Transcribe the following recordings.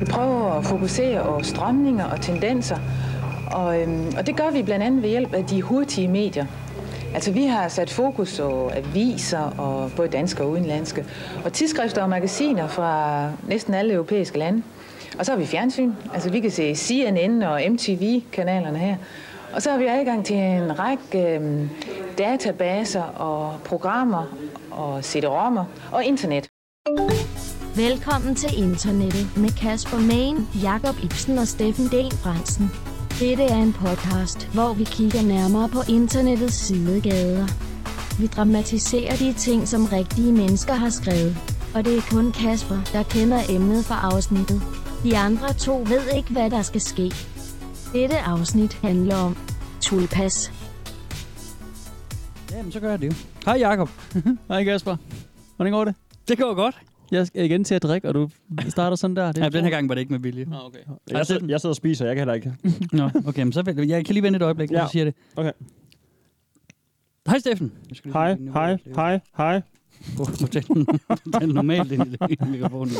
Vi prøver at fokusere på strømninger og tendenser, og, øhm, og det gør vi blandt andet ved hjælp af de hurtige medier. Altså vi har sat fokus på aviser, og både danske og udenlandske, og tidsskrifter og magasiner fra næsten alle europæiske lande. Og så har vi fjernsyn, altså vi kan se CNN og MTV-kanalerne her. Og så har vi adgang til en række øhm, databaser og programmer og CD-rommer og internet. Velkommen til internettet med Kasper Main, Jakob Ibsen og Steffen Den Fransen. Dette er en podcast, hvor vi kigger nærmere på internettets sidegader. Vi dramatiserer de ting, som rigtige mennesker har skrevet. Og det er kun Kasper, der kender emnet for afsnittet. De andre to ved ikke, hvad der skal ske. Dette afsnit handler om tulpas. Jamen, så gør jeg det. Hej Jakob. Hej Kasper. Hvordan går det? Det går godt. Jeg skal igen til at drikke, og du starter sådan der. Det Ja, den her gang var det ikke med vilje. Nå, okay. Jeg, sidder, jeg sidder og spiser, jeg kan heller ikke. Nå, okay, men så vil, jeg kan lige vente et øjeblik, ja. Ja. så siger det. Okay. Hej Steffen. Hej, hej, hej, hej. Tale tale normalt ind i mikrofonen.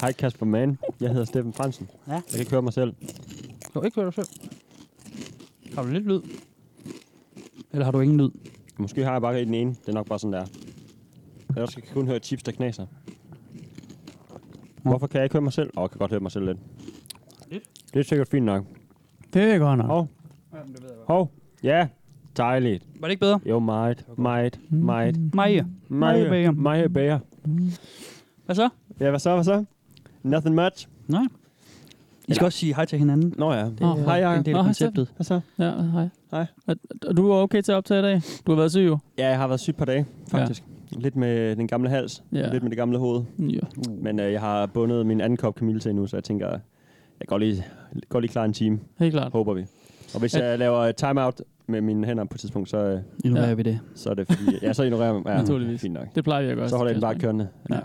Hej Kasper Mann. Jeg hedder Steffen Fransen. Ja. Jeg kan ikke høre mig selv. Du har ikke hørt dig selv. Har du lidt lyd? Eller har du ingen lyd? Måske har jeg bare i den ene. Det er nok bare sådan der. Jeg skal kun høre chips, der knaser. Hvorfor kan jeg ikke høre mig selv? Åh, jeg kan godt høre mig selv lidt. Det er sikkert fint nok. Det er godt nok. Hov, hov. Ja, dejligt. Var det ikke bedre? Jo, meget, meget, meget. Maja. Maja Bager. Maja Bager. Hvad så? Ja, hvad så, hvad så? Nothing much. Nej. I skal også sige hej til hinanden. Nå ja. Det er Hej, Jacob. en del af hej, konceptet. Hvad så? Ja, hej. Hej. Er, er du okay til at optage i dag? Du har været syg jo. Ja, jeg har været syg et par dage, faktisk. Lidt med den gamle hals, Ja. lidt med det gamle hoved. Ja. Men øh, jeg har bundet min anden kop kamille til nu, så jeg tænker, jeg går lige, går lige klar en time, Helt klart. håber vi. Og hvis jeg laver timeout med mine hænder på et tidspunkt, så, øh, Ignorerer Ja. vi det. så er det fordi, ja, så ignorerer jeg ja, Naturligvis. Fint nok. Det plejer vi at gøre. Så holder jeg den bare kørende. Ja.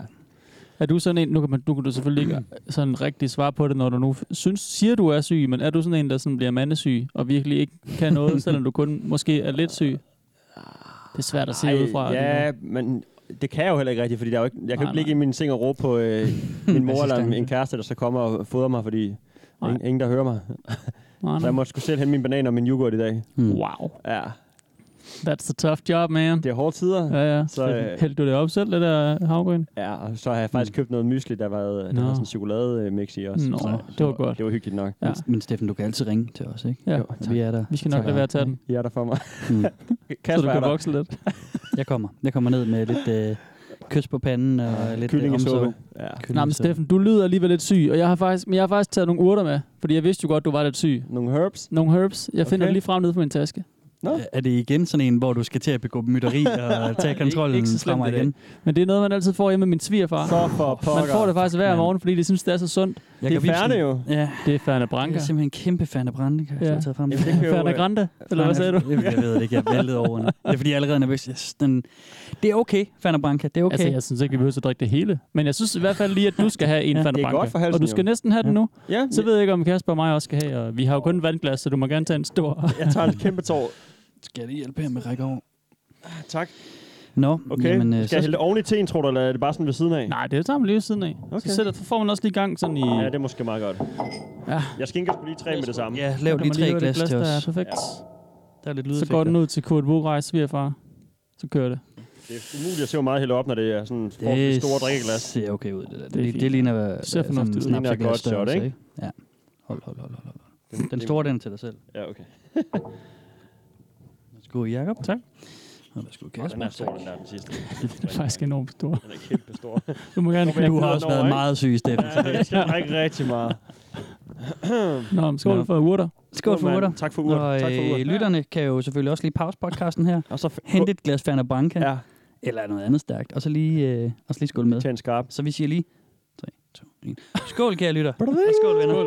Er du sådan en, nu kan, man, nu kan du selvfølgelig ikke sådan rigtig svare på det, når du nu synes, siger, du er syg, men er du sådan en, der sådan bliver mandesyg, og virkelig ikke kan noget, selvom du kun måske er lidt syg? Det er svært at se ud fra. Ja, men det kan jeg jo heller ikke rigtigt, fordi der er jo ikke, jeg kan Nej, jo ikke ligge i min seng og råbe på øh, min mor eller en kæreste, der så kommer og fodrer mig, fordi Nej. ingen, ingen, der hører mig. Nej, Så jeg må sgu selv hente min banan og min yoghurt i dag. Hmm. Wow, Ja, that's a tough job, man. det er hårde tider. Ja, ja. Så, Så øh, hældte du det op selv, det der havgryn? Ja, og så har jeg faktisk købt noget mysli, der var, der Nå. var sådan en chokolademix i også. Nå, så, det var godt. Det var hyggeligt nok. Ja. Men, men Steffen, du kan altid ringe til os, ikke? Ja. Jo, Vi er der. Vi skal nok lade være at tage den, I er der for mig. Mm. så Kasper du er kan vokse lidt. Jeg kommer. Jeg kommer ned med lidt øh, kys på panden og lidt øh, Kyllingesuppe. omsorg. Ja. Nej, men. Steffen, du lyder alligevel lidt syg, og jeg har faktisk, men jeg har faktisk taget nogle urter med, fordi jeg vidste jo godt, du var lidt syg. Nogle herbs. Nogle herbs. Jeg finder Okay. det lige frem nede på min taske. Nå. Er det igen sådan en, hvor du skal til at begå mytteri og tage kontrollen ikke så fra slemt mig i dag. igen? Men det er noget, man altid får hjemme med min svigerfar. Så for pokker. Man får det faktisk hver morgen, fordi de synes, det er så sundt. Jeg Det er kan færne jo. Ja, Det er Ferne Branca. er simpelthen en kæmpe Brande, kan jeg Ja. tage frem. Jamen, det Ferne øh, Grande, eller hvad sagde du? Jeg, jeg ved det ikke, jeg er væltet over den. Det er fordi, jeg er allerede nervøs. Yes, den, det er okay, Fana Branca. Det er okay. Altså, jeg synes ikke, vi behøver at drikke det hele. Men jeg synes i hvert fald lige, at du skal have en Ja, det er Branca. godt for halsen, og du skal næsten have den nu. Ja, Så ved jeg ikke, om Kasper og mig også skal have. Og vi har jo kun et vandglas, så du må gerne tage en stor. jeg tager en kæmpe tår. Skal jeg lige hjælpe her med at række over. Tak. Nå, Okay, jamen, øh, skal jeg hælde det oven i teen, tror du, eller er det bare sådan ved siden af? Nej, det tager man lige ved siden af. Okay. Så, sætter, så får man også lige gang sådan i... Ja, det er måske meget godt. Ja. Jeg skinker sgu lige tre med det samme. Ja, lav lige tre glas, lidt til der er os. perfekt. Der er lidt Så lydeffekter. går den ud til Kurt Buchreis svigerfar. Så kører det. Det er umuligt at se, hvor meget hælder op, når det er sådan en forholdsvis store drikkeglas. ser okay ud, det der. Det, Det er det, det ligner hvad, Det ser sådan Det ligner et snapseglas godt shot, størrelse, ikke? Ja. Hold, hold, hold, hold. hold. Den, Den store, den er til dig selv. Ja, okay. Værsgo, Jacob. Tak. Og værsgo, Den Kasper. er stor, den der, den sidste. Det er faktisk enormt stor. Den er kæmpe stor. Du må gerne Du har også været ikke? meget syg, Steffen. Ja, jeg skal drikke rigtig meget. Nå, men skål Nå. for urter. Skål for urter. Tak for urter. Og Tak for øh, urter. lytterne kan jo selvfølgelig også lige pause podcasten her. Og så Hente et glas Fanta Branca. Ja, Eller noget andet stærkt. Og så lige, øh, og så lige skål med. til en skarp. Så vi siger lige 3, 2, 1. Skål, kære lytter. Skål, venner.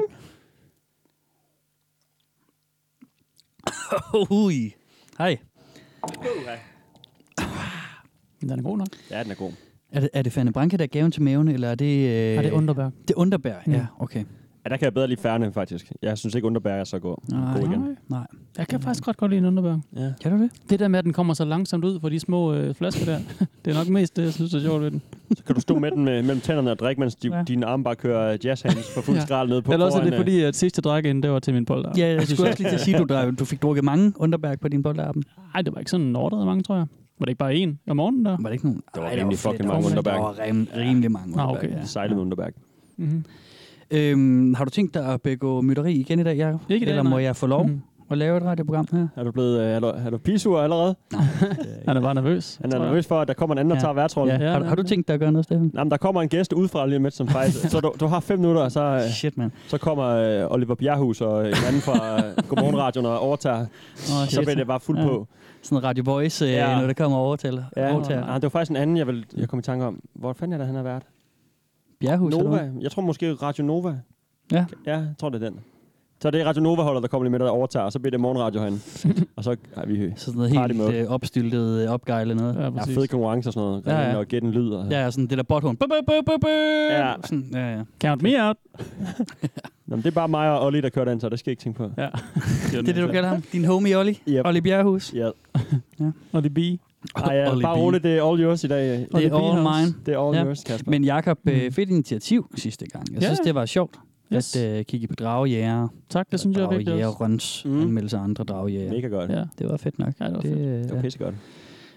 Hui. Hej. Den er god nok. Ja, den er god. Er det, er det Fanta Branca, der er gaven til maven, eller er det... Øh, Er det underbær? Det er underbær, Mm. ja, okay. Ja, der kan jeg bedre lide færne, faktisk. Jeg synes ikke, underbær er så god. Nej, god igen. Nej. nej. Jeg kan faktisk godt godt lide en underbær. Ja. Kan du det? Det der med, at den kommer så langsomt ud fra de små øh, flasker der, det er nok mest det, jeg synes er sjovt ved den. Så kan du stå med den med, mellem tænderne og drikke, mens de, Ja. dine arme bare kører jazzhands for fuld Ja. skrald ned på Eller også er det øh, fordi, at sidste dræk ind, det var til min polter. Ja, jeg skulle også lige til at sige, at du, drej- du fik drukket mange underbærk på din boldarben. Nej, det var ikke sådan ordret mange, tror jeg. Var det ikke bare én om morgenen der? Var det ikke nogen? Der var rimelig fucking mange underbærk. Der var rim, rimelig mange Nå, underbærk, okay. ja. Sejlet med Underberg. Mm-hmm. Øhm, har du tænkt dig at begå mytteri igen i dag, Jacob? Ikke i dag, Eller nej. må jeg få lov Mhm. at lave et radioprogram her? Er du blevet øh, er du, er du pisur allerede? Han er bare nervøs. Han er tror jeg. nervøs for, at der kommer en anden, der Ja. tager værtsrollen. Ja. Ja, Har, du- har du tænkt dig at gøre noget, Steffen? Jamen, der kommer en gæst udefra lige om lidt, som faktisk... så du, du har fem minutter, og så, øh, Shit, mand. så kommer øh, Oliver Bjerghus og en anden fra øh, Godmorgenradioen og overtager. Oh, Og så bliver det bare fuldt Ja. på. Sådan Radio Voice, ja. Ja. når det kommer over til. Ja, over til ah, det var faktisk en anden, jeg, vil, jeg kom i tanke om. Hvor fanden er det, han har været? Bjerghus. eller Nova. Jeg tror måske Radio Nova. Ja. Ja, jeg tror, det er den. Så det er Radio Nova-holdet, der kommer lige med, der overtager, og så bliver det morgenradio herinde. og så har vi Så sådan noget helt øh, opstyltet, øh, opgejlet noget. Ja, ja, fed konkurrence og sådan noget. Ja, Ja. Og gætte en lyd. Og, Ja, sådan det der botthorn. Bøh. Ja. Sådan, ja, ja. Count me out. Nå, det er bare mig og Olli, der kører den, så det skal jeg ikke tænke på. Ja. Det er det, du kalder ham? Din homie Olli? Yep. Olli Bjerghus? Ja. Og det bi. Ej, ja, bare roligt, det er all yours i dag. Det er all mine. Det er all Ja. yours, Kasper. Men Jakob øh, Mm. fedt initiativ sidste gang. Jeg Ja. synes, det var sjovt Yes. at øh, kigge på dragejæger. Tak, det synes jeg er vigtigt også. Røns Mm. af andre dragejæger. Mega godt. Ja. Det var fedt nok. Ja, det var det, fedt. øh, Det var ja. pissegodt.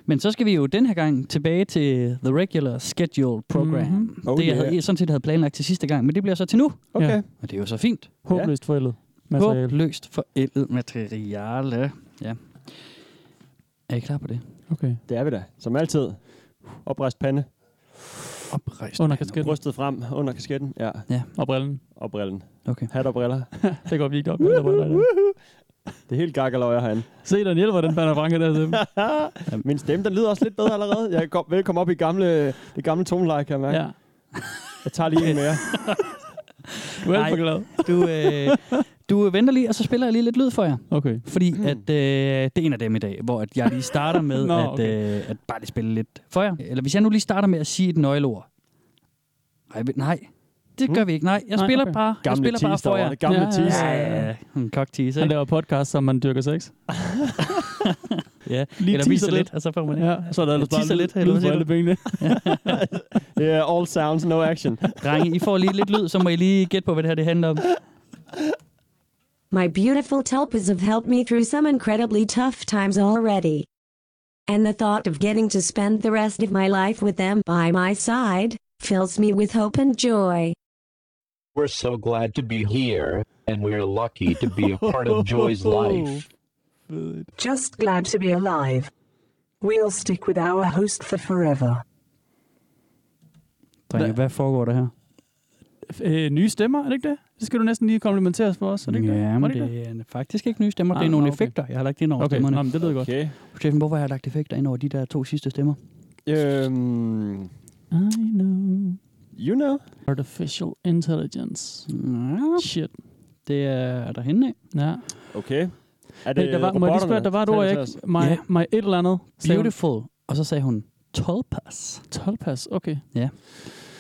Men så skal vi jo den her gang tilbage til the regular scheduled program. Mhm. Mm-hmm. Oh, det, jeg yeah. havde, sådan set havde planlagt til sidste gang, men det bliver så til nu. Okay. Ja. Og det er jo så fint. Håbløst forældet. Materiale. Håbløst forældet materiale. Ja. Er I klar på det? Okay. Det er vi da. Som altid. Oprejst pande. Oprejst. Under pande. kasketten. Brystet frem under kasketten. Ja. Og brillen. Og brillen. Okay. Hat og briller. Det går virkelig op. med. Det er helt gakkeløjer herinde. Se, den hjælper, den Banner Franke der. Sim. Min stemme, den lyder også lidt bedre allerede. Jeg er velkommen op i gamle, det gamle toneleje, kan jeg mærke. Ja. Jeg tager lige en mere. Du er alt Nej. for glad. Du, øh, du venter lige, og så spiller jeg lige lidt lyd for jer. Okay. Fordi Hmm. at, øh, det er en af dem i dag, hvor at jeg lige starter med Nå, at, okay. øh, at bare lige spille lidt for jer. Eller hvis jeg nu lige starter med at sige et nøgleord. Nej, nej. Det gør vi ikke. Nej, jeg Nej, spiller okay. bare, jeg Gamle spiller bare for jer. Gamle Ja, tease. Ja, ja, en cock tease, Han laver podcast, som man dyrker sex. Ja. Lige Eller viser lidt, lidt. og så får man. Ja, så er der ellers bare lidt, lyd hvad for alle pengene. Er all sounds, no action. Drenge, I får lige lidt lyd, så må I lige gætte på, hvad det her det handler om. My beautiful tulpas have helped me through some incredibly tough times already. And the thought of getting to spend the rest of my life with them by my side fills me with hope and joy. We're so glad to be here, and we're lucky to be a part of Joy's life. Just glad to be alive. We'll stick with our host for forever. Drenge, hvad foregår der her? Øh, nye stemmer, er det ikke det? Det skal du næsten lige komplimenteres for os, er det ikke Ja, det? Var det det er faktisk ikke nye stemmer. Nej, det er nogle okay. effekter, jeg har lagt ind over Okay, stemmerne. Nå, men det lyder godt. Okay. Steffen, hvorfor har jeg lagt effekter ind over de der to sidste stemmer? Øhm, I know. you know. Artificial intelligence. Ja, Shit. det er derhenne af. Ja. Okay. Er det Hey, der var, må jeg lige spørge, der var et ord, jeg ikke... My, Ja. my et eller andet. Beautiful. Og så sagde hun, tolpas. 12 pas, okay.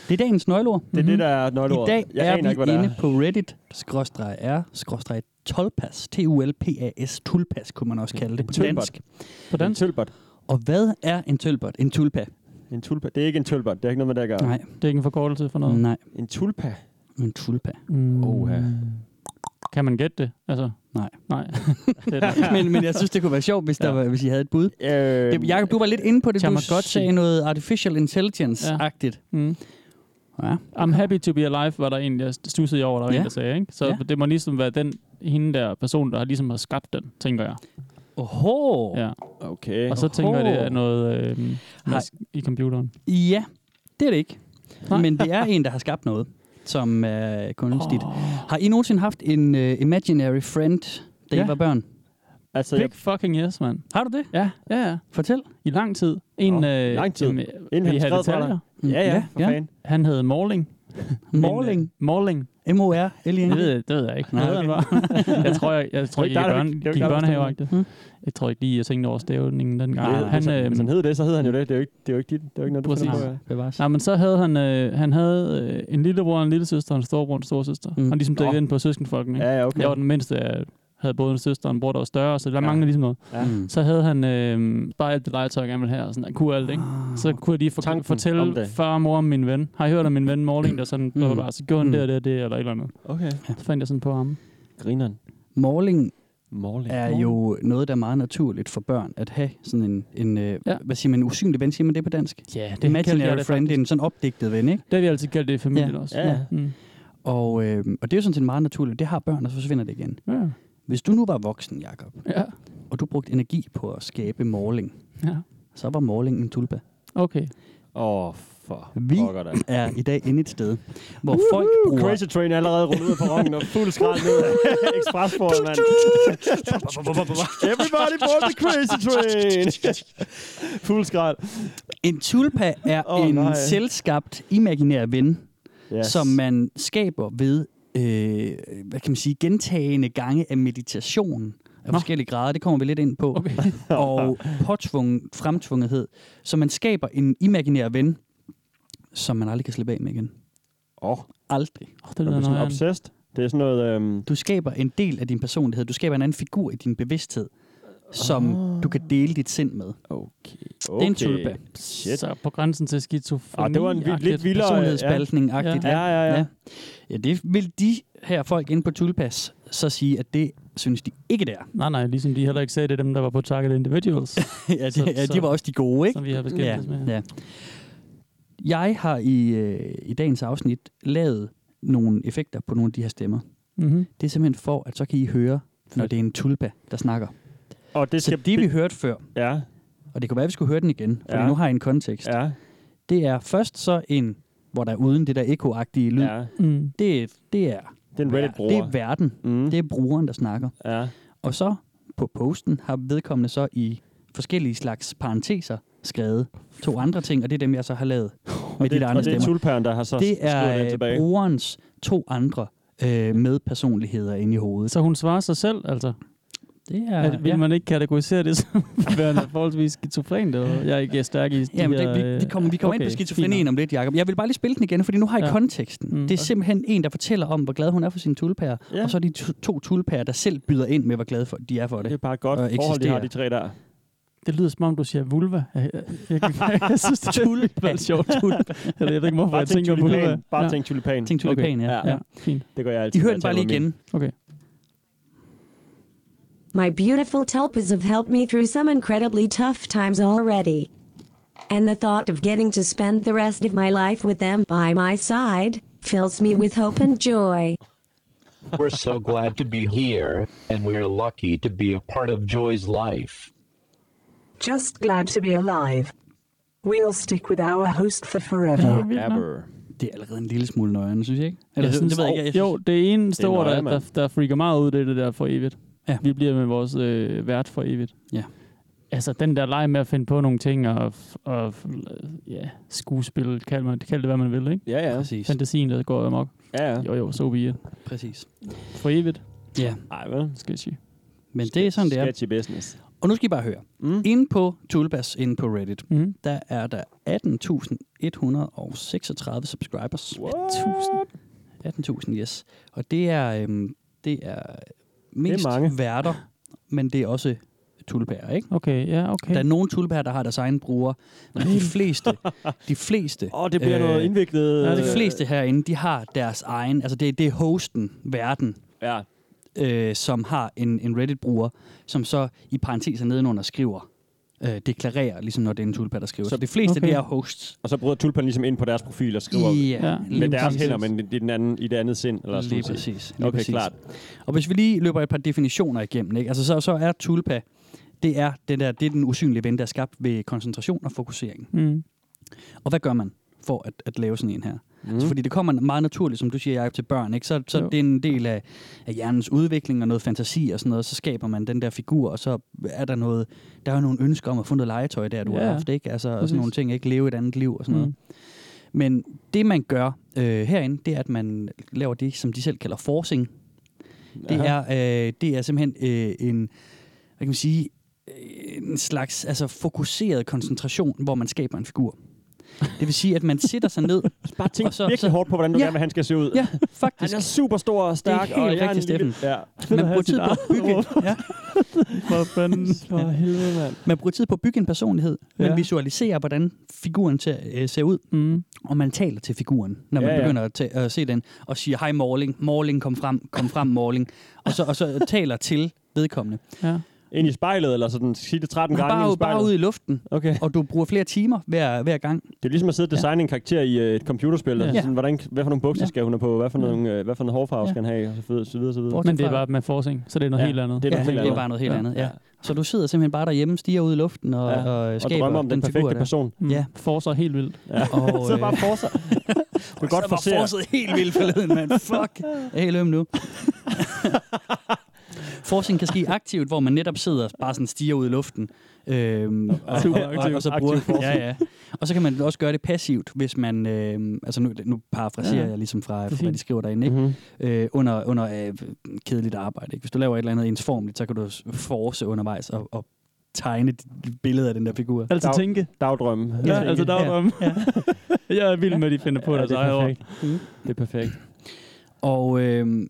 Det er dagens nøgleord. Det er det, der er nøgleord. I dag jeg er vi ikke, inde er. på Reddit, skråstreg r, skråstreg tolpas, T-U-L-P-A-S, tulpas kunne man også kalde det på tulpat. dansk. På En dansk? tølbot. Og hvad er en tølbot? En tulpa? En tulpa. Det er ikke en tølbot. Det har ikke noget med det at gøre. Nej, Det er ikke en forkortelse for noget. nej, En tulpa. en tulpa. Mm. Oha. Kan man gætte det? Altså, Nej. Nej. det er det. men, men jeg synes, det kunne være sjovt, hvis, der Ja. var, hvis I havde et bud. Øh, Det, Jacob, du var lidt inde på det. Du Tamagotchi. sagde noget artificial intelligence-agtigt. Mm. Ja. I'm happy to be alive, var der en, jeg stussede over, der var Ja. en, der sagde. Ikke? Så Ja. det må ligesom være den, hende der person, der har ligesom har skabt den, tænker jeg. Oho. Ja. Okay. Og så tænker jeg, det er Oho. noget øh, i computeren. Ja, det er det ikke. Nej. Men det er en, der har skabt noget, som er kunstigt. Oh. Har I nogensinde haft en uh, imaginary friend, da Ja. I var børn? Altså, Big jeg, fucking yes, mand. Har du det? Ja, ja, ja. Fortæl. I lang tid. En, Nå, øh, lang tid. Inden han skrev dig. ja, ja, for ja. fanden. Han hed Morling. Morling. Øh, Morling. M-O-R-L-I-N. Det ved, jeg- det ved jeg ikke. Nej, okay. okay. jeg tror, jeg, jeg tror, er jeg ikke gik i jo gik ikke i dig, der børnehave bestemmer. det. Jeg tror ikke lige, jeg tænkte over stævningen den gang. Nej, han, hvis, han, øh, hvis han hed det, så hed han jo det. Det er jo ikke, det er jo ikke, dit, det er jo ikke noget, du Præcis. finder på. ja. Nej, men så havde han, øh, han havde øh, en lillebror, en lille søster og en storebror og en storesøster. Mm. Mm. Han ligesom dækket Nå. ind på søskenfolkene. ikke? Ja, ja, okay. Jeg var den mindste af, havde både en søster og en bror, der var større, så der Ja. manglede ligesom noget. Ja. Mm. Så havde han øh, bare alt det legetøj, jeg gerne ville have, og sådan, han kunne alt, ikke? Så kunne jeg lige for, Tanken fortælle far og mor om min ven. Har I hørt om min ven Morling, der sådan, bla, bla, bla, så gjorde han Mm. det og det det, eller et eller andet. Okay. Så fandt jeg sådan på ham. Grineren. Morling Morling. er jo noget, der er meget naturligt for børn at have sådan en, en øh, Ja. hvad siger man, usynlig ven, siger man det på dansk? Ja, Det Imaginary friend, det er en sådan opdigtet ven, ikke? Det har vi altid kaldt det i familien Ja. også. Ja, ja. Mm. Og, øh, og det er jo sådan set meget naturligt. Det har børn, og så forsvinder det igen. Ja. Hvis du nu var voksen, Jakob, ja. og du brugte energi på at skabe morling, Ja. så var morling en tulpa. Okay. Åh, oh, for Vi er i dag inde et sted, hvor folk bruger... Crazy Train er allerede rullet ud af perronen og fuld skrald ned af mand. Everybody board the Crazy Train. fuld skrald. En tulpa er oh, en nej. selvskabt, imaginær ven, Yes. som man skaber ved, øh, hvad kan man sige, gentagende gange af meditation af Nå. forskellige grader. Det kommer vi lidt ind på. Okay. og påtvungen, fremtvungethed. Så man skaber en imaginær ven, som man aldrig kan slippe af med igen. Åh, oh, Aldrig. Oh, det er sådan noget obsessed? Det er sådan noget... Øhm, Du skaber en del af din personlighed. Du skaber en anden figur i din bevidsthed, som Ah. du kan dele dit sind med. okay. Det er en tulpa. Shit. Så på grænsen til skizofreni. Ah, det var en vild, lidt vildere... Personlighedsspaltning-agtigt. Ja, ja, ja. ja. Ja, det vil de her folk inde på Tulpas så sige, at det synes de ikke det er. Nej, nej, ligesom de heller ikke sagde, det er dem, der var på Target Individuals, ja, Så- de, ja, så- de var også de gode, ikke? som vi har beskæftiget Ja, med. ja. Jeg har i, øh, i dagens afsnit lavet nogle effekter på nogle af de her stemmer. Mm-hmm. Det er simpelthen for, at så kan I høre, når det er en tulpa, der snakker. Og det Så skal... det vi hørte før, Ja, og det kunne være, at vi skulle høre den igen, for Ja. nu har jeg en kontekst. ja, Det er først så en, hvor der er uden det der ekoagtige lyd. ja. Mm. Det, er, det, er, Det er en Reddit-bruger. det er verden. Mm. Det er brugeren, der snakker. Ja. Og så på posten har vedkommende så i forskellige slags parenteser skrevet to andre ting, og det er dem, jeg så har lavet med Og de det, der andre og det er stemmer. tulpæren, der har så Det den er øh, tilbage. brugerens to andre øh, medpersonligheder inde i hovedet. Så hun svarer sig selv, altså? Det Ja, er, vil man ikke kategorisere det som værende forholdsvis skizofren? Eller? Jeg er ikke stærk i de Jamen, det, vi, det kommer, vi kommer okay, ind på skizofrenien om lidt, Jacob. Jeg vil bare lige spille den igen, fordi nu har jeg Ja. ja. konteksten. Mm. Det er simpelthen en, der fortæller om, hvor glad hun er for sine tulpærer. Ja. Ja. Og så er de to, to tulpærer, der selv byder ind med, hvor glade for, de er for Det er det. bare et godt forhold, de har, eksisterer. de tre der. Det lyder som om, du siger vulva. Jeg, jeg, jeg, jeg, jeg synes, det er vildt sjovt. Jeg ved ikke, hvorfor Bare jeg tænk tænker vulva. tulipan. Bare ja. tænk tulipan. Tænk tulipan, ja. Ja. ja. Fint. Det gør jeg altid. I hører den bare lige igen. Okay. My beautiful tulpas have helped me through some incredibly tough times already. And the thought of getting to spend the rest of my life with them by my side fills me with hope and joy. We're so glad to be here, and we're lucky to be a part of Joy's life. Just glad to be alive. We'll stick with our host for forever. min. Ever. Det er allerede en lille smule nøjende, synes jeg ikke? Eller Jeg sådan, synes, det ved jeg ikke. Jeg jo, det eneste Det er ord, der, der, der freaker meget ud, det er det der for evigt. Ja. Vi bliver med vores øh, vært for evigt. Ja. Altså, den der leg med at finde på nogle ting og, og ja, skuespil, kald, man, kald det, hvad man vil, ikke? Ja, ja. Præcis. Fantasien, der går amok. Ja, ja. Jo, jo, så vi Præcis. For evigt, Ja, Ej, jeg sige. men det er sådan, det er. Sketchy business. Og nu skal I bare høre. Mm. Inde på Tulbas, inde på Reddit, Mm. der er der 18.136 subscribers. What? 18.000, yes. Og det er, øhm, det er mest mange. værter, men det er også tulpærer, ikke? Okay, ja, okay. Der er nogle tulpærer, der har deres egen bruger, men de fleste, de fleste, Åh, oh, det bliver Øh, noget indviklet. ja, de det- fleste herinde, de har deres egen, altså det, det er hosten, verden, Ja. øh, som har en, en Reddit-bruger, som så i parenteser nedenunder skriver, øh, deklarerer, ligesom når det er en tulpa, der skriver. Så, de fleste, okay. okay. det er hosts. Og så bryder tulpan ligesom ind på deres profil og skriver Ja, Ja, med deres præcis. hænder, men i, den anden, i det andet sind. Eller Lige sådan set. præcis. Lige Okay, præcis. klart. Og hvis vi lige løber et par definitioner igennem, ikke? Altså, så, så er tulpa, det er, den der, det er den usynlige ven, der er skabt ved koncentration og fokusering. Mm. Og hvad gør man for at, at lave sådan en her? Mm. Altså, fordi det kommer meget naturligt, som du siger, Jacob, til børn. Ikke? Så, så Jo. det er en del af, af hjernens udvikling og noget fantasi og sådan noget. Så skaber man den der figur, og så er der noget, der er jo nogle ønsker om at få noget legetøj der, du Ja, har haft, ikke? Altså, og præcis. sådan nogle ting, ikke leve et andet liv og sådan noget. Mm. Men det, man gør øh, herinde, det er, at man laver det, som de selv kalder forcing. Det Aha. er, øh, det er simpelthen øh, en, hvad kan man sige, øh, en slags altså fokuseret koncentration, hvor man skaber en figur. Det vil sige, at man sætter sig ned. Bare tænk Og så- virkelig så- hårdt på, hvordan du Ja. gerne vil, han skal se ud. Ja, Han faktisk. er super stor og stærk. helt og jeg er rigtigt, en lille- Steffen. Ja. Man bruger tid på at bygge, ja, For fanden. For helvede, mand. man bruger tid på at bygge en personlighed. Man Ja. visualiserer, hvordan figuren ser, øh, ser ud. Mm. Og man taler til figuren, når man Ja, ja, begynder at, at se den. Og siger, hej Morling, Morling, kom frem, kom frem Morling. Og så, og så taler til vedkommende. Ja. Ind i spejlet, eller sådan, sig det 13 gange ind i Bare, spejlet. bare ud i luften. Okay. Og du bruger flere timer hver, hver gang. Det er ligesom at sidde og designe en karakter i øh, et computerspil. Ja. Ja. Sådan, hvordan, hvad for nogle bukser Ja. skal hun have på? Hvad for, nogle, øh, hvad for en hårfarve Ja. skal han have? Og så videre, så videre, så videre. Bortset Men det er bare med forsing, så det er noget Ja, helt andet. det er Ja, helt det er andet. bare noget helt Ja. andet, ja. Så du sidder simpelthen bare derhjemme, stiger ud i luften og, Ja. ja. og, Og skaber drømmer om den figur perfekte der. person. Mm. Ja. Forser helt vildt. Ja. Og, så øh, bare for sig. Du kan godt forsere. helt vildt forleden, mand. Fuck. Jeg er helt øm nu. Forcing kan ske aktivt, hvor man netop sidder og bare sådan stiger ud i luften. Øhm, og, Super og, og, aktiv- og, så bruger, ja, ja. og så kan man også gøre det passivt, hvis man, øh, altså nu, nu parafraserer Ja. jeg ligesom fra, fra hvad de skriver derinde, ikke? Mm-hmm. øh, under, under øh, kedeligt arbejde. Ikke? Hvis du laver et eller andet ensformligt, så kan du force undervejs og, og tegne et billede af den der figur. Altså Dag- tænke. Dagdrømme. Ja, Tænke. altså der Ja. ja. Jeg er vild med, at de finder på Ja, deres det er eget ord. perfekt. Det er perfekt. Og øh,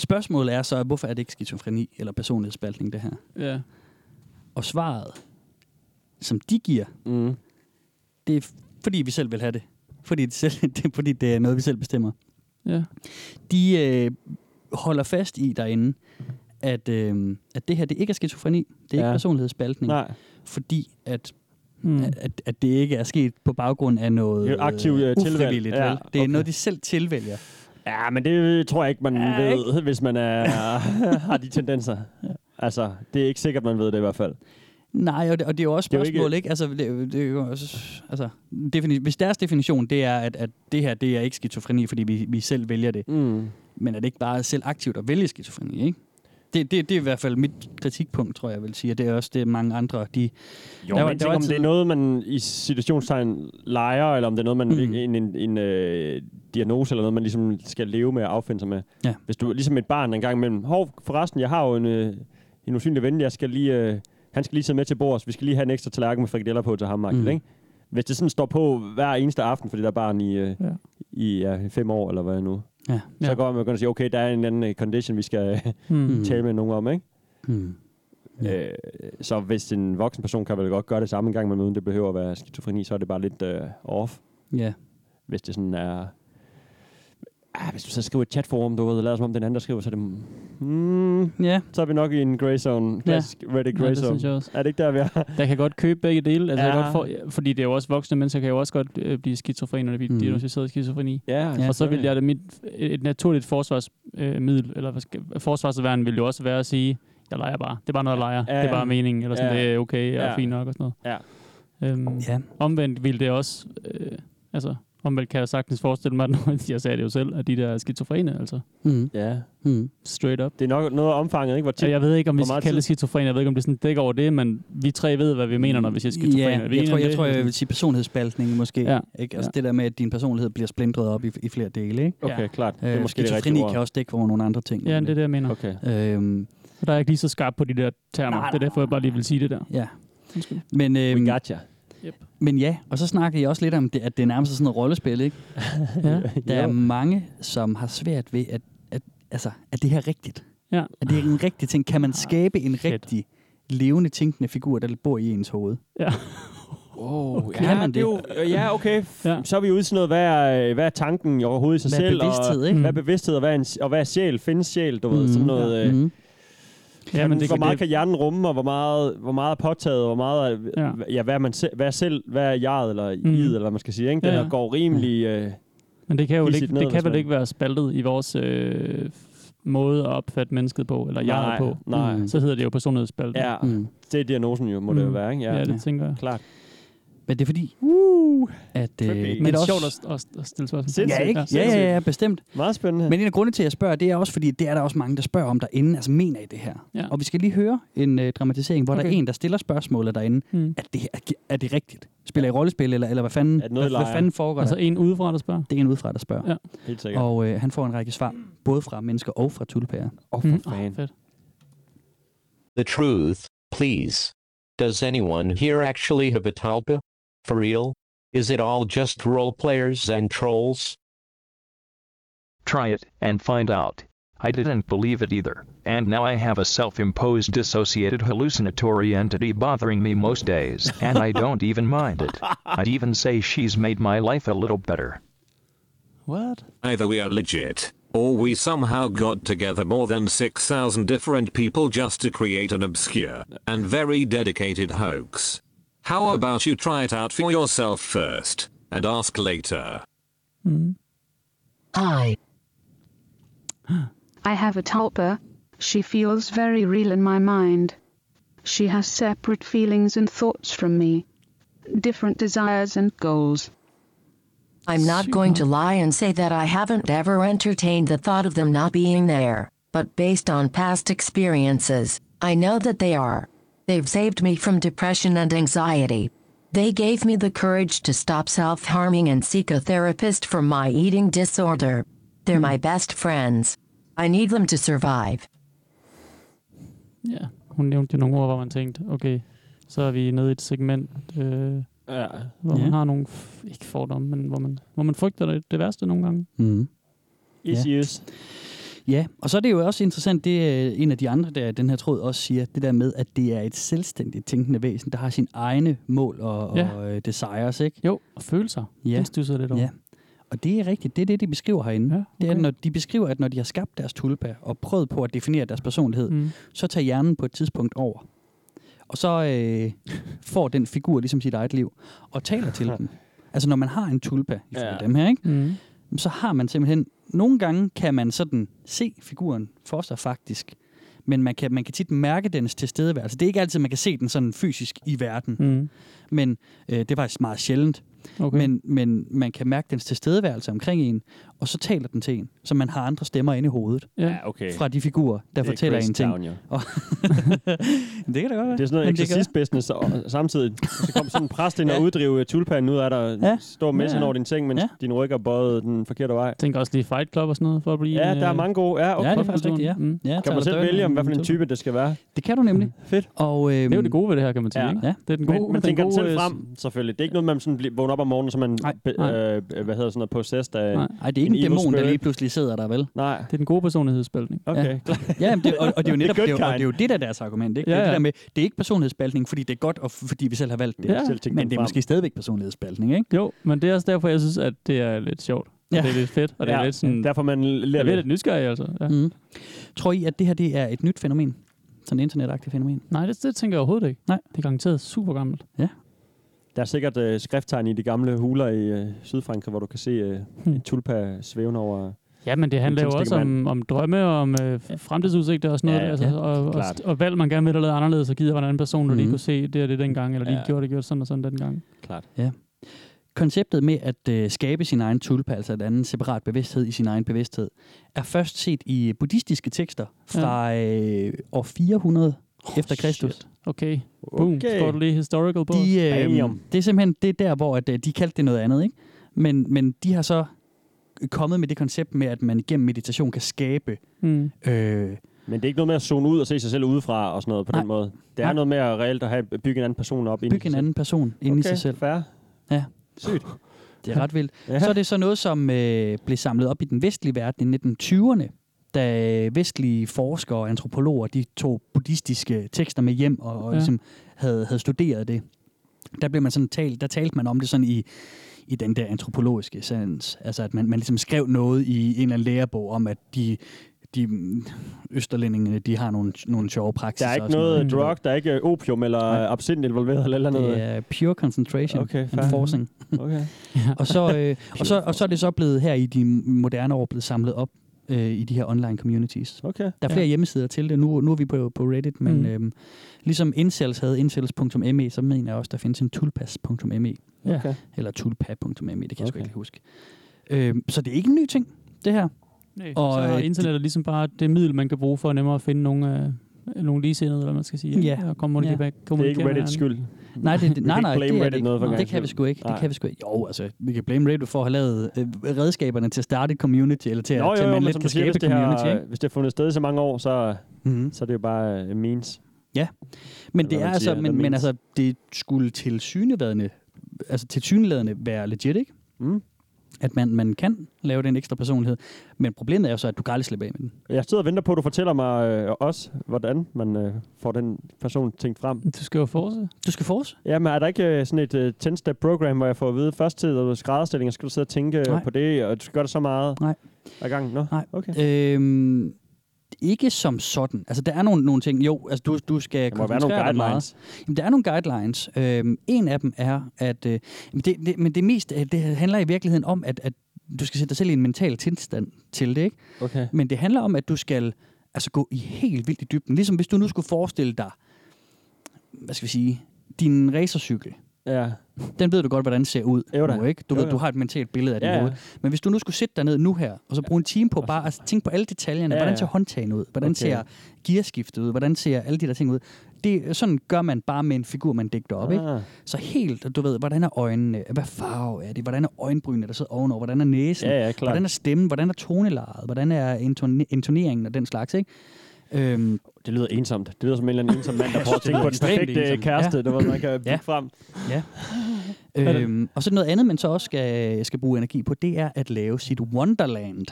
spørgsmålet er så, hvorfor er det ikke skizofreni eller personlighedsspaltning, det her? Ja. Og svaret, som de giver, Mm. det er fordi vi selv vil have det. Fordi det, selv, det er, fordi det er noget, vi selv bestemmer. Ja. De øh, holder fast i derinde, at, øh, at det her det ikke er skizofreni, det er Ja. ikke personlighedsspaltning, Nej, fordi at, Mm. at, at det ikke er sket på baggrund af noget Det er aktiv, øh, tilvalg. ufrivilligt. Ja? Det er noget, de selv tilvælger. Ja, men det tror jeg ikke, man Ja, ved, hvis man er, har de tendenser. Altså, det er ikke sikkert, man ved det i hvert fald. Nej, og det, og det er jo også Det er jo spørgsmål, ikke- ikke? Altså, det, det er jo også, altså defini- hvis deres definition det er, at, at det her det er ikke skizofreni, fordi vi, vi selv vælger det, Mm. men er det ikke bare selv aktivt at vælge skizofreni, ikke? Det, det, det er i hvert fald mit kritikpunkt, tror jeg, vil sige. Og det er også det, mange andre, de... Jo, Der men der var om det er noget, man i situationstegn leger, eller om det er noget, man Mm. mm. en, en, en øh, diagnose, eller noget, man ligesom skal leve med og affinde sig med. Ja. Hvis du ligesom et barn en gang imellem, hov, forresten, jeg har jo en, øh, en usynlig ven, jeg skal lige, øh, han skal lige sidde med til bords, vi skal lige have en ekstra tallerken med frikadeller på til ham, mm. Mm. ikke? Hvis det sådan står på hver eneste aften for det der barn i, øh, Ja. i ja, fem år, eller hvad nu, Ja. så Ja. går man at sige, okay, der er en anden øh, condition, vi skal Mm. Mm. tale med nogen om, ikke? Hmm. Ja. Øh, så hvis en voksen person kan vel godt gøre det samme en gang, men uden det behøver at være skizofreni, så er det bare lidt øh, off. Ja. Hvis det sådan er... Ah, hvis du så skriver et chatforum, du ved, og lader som om den anden, der skriver, så er det... Mm, Ja. så er vi nok i en gray zone. Klassisk ja. Reddit Ja, gray det zone. synes jeg også. Er det ikke der, vi er? Der kan godt købe begge dele. Altså, ja. Ja. jeg godt for, fordi det er jo også voksne mennesker, kan jo også godt øh, blive skizofrene, når de bliver Mm. diagnosticeret skizofreni. Ja, Ja. og så vil jeg det mit, et naturligt forsvarsmiddel, øh, eller forsvarsværn vil jo også være at sige, jeg leger bare. Det er bare noget, jeg leger. Ja, Det er ja. bare meningen, eller sådan, Ja. det er okay og Ja. fint nok og sådan noget. Ja. Øhm, Ja. Omvendt vil det også, øh, altså, omvendt kan jeg sagtens forestille mig, at jeg sagde det jo selv, at de der er skizofrene, altså, Mm. ja. Mm. straight up. Det er nok noget af omfanget, ikke? Hvor tit... jeg ved ikke, om vi skal kalde det skizofrene. Jeg ved ikke, om det sådan dækker over det, men vi tre ved, hvad vi mener, når vi siger skizofrene. Ja, jeg tror, jeg, det? tror, jeg vil sige personlighedsspaltning måske. Ja. Ikke? Altså Ja. det der med, at din personlighed bliver splindret op i, i flere dele. Ikke? Okay, Ja. klart. Det er Øh, måske det skizofreni ord. kan også dække over nogle andre ting. Ja, det er det, jeg mener. Okay. Øhm, der er jeg ikke lige så skarp på de der termer. Nej, det er derfor, jeg bare lige vil sige det der. ja. Undskyld. Men, We øhm, gotcha. men ja, og så snakker I også lidt om, det, at det er nærmest sådan noget rollespil. Ikke? Ja. Der er mange, som har svært ved, at, at, altså, at det her er rigtigt. Ja. At det er en rigtig ting. Kan man skabe en fedt. rigtig levende, tænkende figur, der bor i ens hoved? Ja. Wow. Kan ja, man det? er jo, ja, okay. Ja. Ja. Så er vi ude sådan noget, hvad er, hvad er tanken i overhovedet i sig Hvad er selv? bevidsthed, og, ikke? Hvad er bevidsthed, og hvad er, en, og hvad er sjæl? Findes sjæl, du ved? Sådan noget... Øh, Mm. Ja, men det, hvor kan, meget det, kan hjernen rumme, og hvor meget, hvor meget er påtaget, og hvor meget er, Ja. ja. ja, hvad er man selv, hvad er selv, hvad er jeget, eller Mm. mm. id, eller hvad man skal sige, ikke? Den Ja, ja, ja. går rimelig... Øh, men det kan jo ikke, ned, det kan vel ikke være spaltet i vores øh, måde at opfatte mennesket på, eller jeg på. nej. Mm. Så hedder det jo personlighedsspaltet. Ja, Mm. det er diagnosen jo, må det jo Mm. være, ikke? ja, Ja, det tænker jeg. klart. Men det er fordi, at... Øh, Men det er sjovt at, at, at stille spørgsmål. Sindssygt. Ja, ikke? Ja, ja, ja, bestemt. Meget spændende. Men en af grundene til, at jeg spørger, det er også fordi, det er der også mange, der spørger om derinde. Altså, mener I det her? Ja. Og vi skal lige høre en øh, dramatisering, hvor okay. der er en, der stiller spørgsmålet derinde. Mm. Er det, er, er det rigtigt? Spiller I rollespil, eller, eller hvad fanden, Er det noget, hvad, hvad fanden foregår Altså der? en udefra, der spørger. Det er en udefra, der spørger. Ja. Helt sikkert. Og øh, han får en række svar, både fra mennesker og fra tulpærer. Åh, Mm. for Oh, fedt. The truth, please. Does anyone here actually have a talpa? For real? Is it all just role players and trolls? Try it and find out. I didn't believe it either, and now I have a self imposed dissociated hallucinatory entity bothering me most days, and I don't even mind it. I'd even say she's made my life a little better. What? Either we are legit, or we somehow got together more than 6,000 different people just to create an obscure and very dedicated hoax. How about you try it out for yourself first, and ask later? Hmm? Hi. I have a tulpa. She feels very real in my mind. She has separate feelings and thoughts from me, different desires and goals. I'm not going to lie and say that I haven't ever entertained the thought of them not being there, but based on past experiences, I know that they are. They've saved me from depression and anxiety. They gave me the courage to stop self harming and seek a therapist for my eating disorder. They're my best friends. I need them to survive. Ja, hun nævnte jo nogle ord, hvor man tænkte, okay, så er vi nede i et segment, øh, Ja. hvor man Ja. har nogle, ikke fordomme, men hvor man, hvor man frygter det, det værste nogle gange. Mm. Issues. Ja, og så er det jo også interessant, det er en af de andre, der den her tråd også siger, det der med, at det er et selvstændigt tænkende væsen, der har sine egne mål og, og Ja. øh, desires, ikke? Jo, og følelser. Ja. Det stusser lidt over. Ja. Og det er rigtigt, det er det, de beskriver herinde. Ja, Det er, okay. når de beskriver, at når de har skabt deres tulpa og prøvet på at definere deres personlighed, Mm. så tager hjernen på et tidspunkt over. Og så øh, får den figur ligesom sit eget liv, og taler til dem. Altså når man har en tulpa, ifølge ja. dem her, ikke? Mm. så har man simpelthen... Nogle gange kan man sådan se figuren for sig faktisk, men man kan, man kan tit mærke dens tilstedeværelse. Det er ikke altid, man kan se den sådan fysisk i verden, Mm. men øh, det er faktisk meget sjældent. Okay. Men, men man kan mærke dens tilstedeværelse omkring en, og så taler den til en, så man har andre stemmer inde i hovedet ja. Ja, okay. fra de figurer, der Det er fortæller en ting. Town, jo. Og det kan da godt være. Det er sådan noget exorcist-business, og samtidig så kom sådan en præst ind og uddrive tulpanen ud af dig, Ja. ja. stå med Ja, ja, ja. over din ting, mens Ja. ja. din ryg er bøjet den forkerte vej. Tænker også lige Fight Club og sådan noget, for at blive Ja, der er øh, mange gode. Ja, okay. Ja, det er faktisk rigtigt, ja. Mm. ja Kan man selv Durden vælge, om hvad for en Tulpa. type det skal være? Det kan du nemlig. Fedt. Og, øhm, Det er jo det gode ved det her, kan man sige. Ja. Ikke? Ja. Det er den gode, Men, man tænker den selv frem, selvfølgelig. Det er ikke noget, man sådan bliver vågner op om morgenen, så man øh, hvad hedder sådan noget, possessed af... Nej. Ej, det er ikke en, En dæmon, der lige pludselig sidder der, vel? Nej. Det er den gode personlighedsspaltning. Okay, Ja. klart. Ja, men det, og, og det er jo netop det, er og det er jo det, der er deres argument. Ikke? Ja, Det, er det, ja. der med, det er ikke personlighedsspaltning, fordi det er godt, og fordi vi selv har valgt det. Ja. Men det er måske stadigvæk personlighedsspaltning, ikke? Jo, men det er også derfor, jeg synes, at det er lidt sjovt. Og Ja. det er lidt fedt, og det er Ja, lidt sådan... Derfor man lærer er lidt lidt. nysgerrig, altså. Ja. Mm. Tror I, at det her det er et nyt fænomen? Sådan et internetagtigt fænomen? Nej, det, det tænker jeg overhovedet ikke. Nej. Det er garanteret super gammelt. Der er sikkert øh, skrifttegn i de gamle huler i øh, Sydfrankrig, hvor du kan se øh, Hmm. en tulpa svævende over... Ja, men det handler jo også om, om drømme og om øh, fremtidsudsigter og sådan noget. Ja, ja. altså, Ja, og, og, og, valg, man gerne vil have lavet anderledes, og gider, hvordan en person, du lige Mhm. kunne se det og det dengang, eller lige Ja. gjorde det, gjorde sådan og sådan dengang. Klart. Konceptet med at øh, skabe sin egen tulpa, altså et andet separat bevidsthed i sin egen bevidsthed, er først set i buddhistiske tekster fra øh, år 400 efter Kristus. Shit. Okay. Boom. Okay. Skår du lige historical på? De, øh, Damn. det er simpelthen det er der, hvor at, øh, de kaldte det noget andet, ikke? Men, men de har så kommet med det koncept med, at man igennem meditation kan skabe Mm. øh, Men det er ikke noget med at zone ud og se sig selv udefra og sådan noget på Nej. den måde. Det er Nej. noget med at reelt at have, bygge en anden person op. bygge en anden person inde i sig selv. fair. Ja. Sygt. Det er ret vildt. Ja. Så er det så noget, som øh, blev samlet op i den vestlige verden i 1920'erne, da vestlige forskere og antropologer de tog buddhistiske tekster med hjem og, og Ja. ligesom havde, havde studeret det. Der blev man sådan talt, der talte man om det sådan i, i den der antropologiske sans. Altså at man, man ligesom skrev noget i en eller anden lærebog om, at de, de østerlændingene, de har nogle, nogle sjove praksiser. Der er ikke noget Mm. drug, der er ikke opium eller Nej. absint involveret eller, eller noget. Det er pure concentration Okay, and forcing. Okay. og, så, øh, og, så, og så er det så blevet her i de moderne år blevet samlet op øh, i de her online communities. Okay. Der er flere ja. hjemmesider til det. Nu, nu er vi på, på Reddit, men Mm. øhm, ligesom Incels havde incels.me, så mener jeg også, der findes en tulpas.me. Okay. Eller tulpa.me, det kan jeg sgu Okay. ikke huske. Øhm, så det er ikke en ny ting, det her. Nej, Og, så er øh, internettet ligesom bare det middel, man kan bruge for nemmere at finde nogle, øh, nogle ligesindede, eller hvad man skal sige. Ja. Og kommunikere, Ja. ja. Det er ikke Reddits skyld. Nej, det, det, nej, nej, det, er det, ikke. noget for det kan vi sgu ikke. Det Nej. kan vi sgu ikke. Jo, altså, vi kan blame Reddit for at have lavet øh, redskaberne til at starte et community, eller til, Nå, at, til jo, at jo, man lidt kan skabe hvis et det, community. har, Ikke? hvis det har fundet sted i så mange år, så, Mm-hmm. så er det jo bare uh, means. Ja, men det Eller er altså, men, men altså, det skulle til syneværende altså til synlædende være legit, ikke? Mm. At man, man kan lave den ekstra personlighed. Men problemet er jo så, at du kan aldrig slippe af med den. Jeg sidder og venter på, at du fortæller mig øh, også, hvordan man øh, får den person tænkt frem. Du skal jo forse. Du skal forse? Ja, men er der ikke øh, sådan et øh, 10-step program, hvor jeg får at vide, først til at skrædderstilling, skal du sidde og tænke øh, Nej. på det, og du skal gøre det så meget Nej. ad gangen? Nå, Nej. okay. Øhm, ikke som sådan. Altså, der er nogle, nogle ting. Jo, altså, du, du skal Der må være nogle dig meget. guidelines. Jamen, der er nogle guidelines. Øhm, en af dem er, at... Øh, men det, det, men det mest øh, det handler i virkeligheden om, at, at du skal sætte dig selv i en mental tilstand til det, ikke? Okay. Men det handler om, at du skal altså, gå i helt vildt i dybden. Ligesom hvis du nu skulle forestille dig, hvad skal vi sige, din racercykel. Ja. Den ved du godt, hvordan ser ud Jo nu, ikke? Du Jo, ved, jo. du har et mentalt billede af den Ja, ja. Men hvis du nu skulle sætte dig ned nu her, og så bruge en time på bare at tænke på alle detaljerne. Ja, Hvordan ja. ser håndtagen ud? Hvordan Okay. ser gearskiftet ud? Hvordan ser alle de der ting ud? Det, sådan gør man bare med en figur, man digter op, ikke? Ah. Så helt, du ved, hvordan er øjnene? Hvad farve er det? Hvordan er øjenbrynene, der sidder ovenover? Hvordan er næsen? Ja, ja. Hvordan er stemmen? Hvordan er tonelejet? Hvordan er intone- intoneringen og den slags, ikke? Øhm, Det lyder ensomt. Det lyder som en eller anden ensom mand, der prøver at tænke på den perfekte ensomt. kæreste, Ja. der var, man kan bygge Ja. frem. Ja. øhm, og så noget andet, man så også skal, skal bruge energi på, det er at lave sit Wonderland.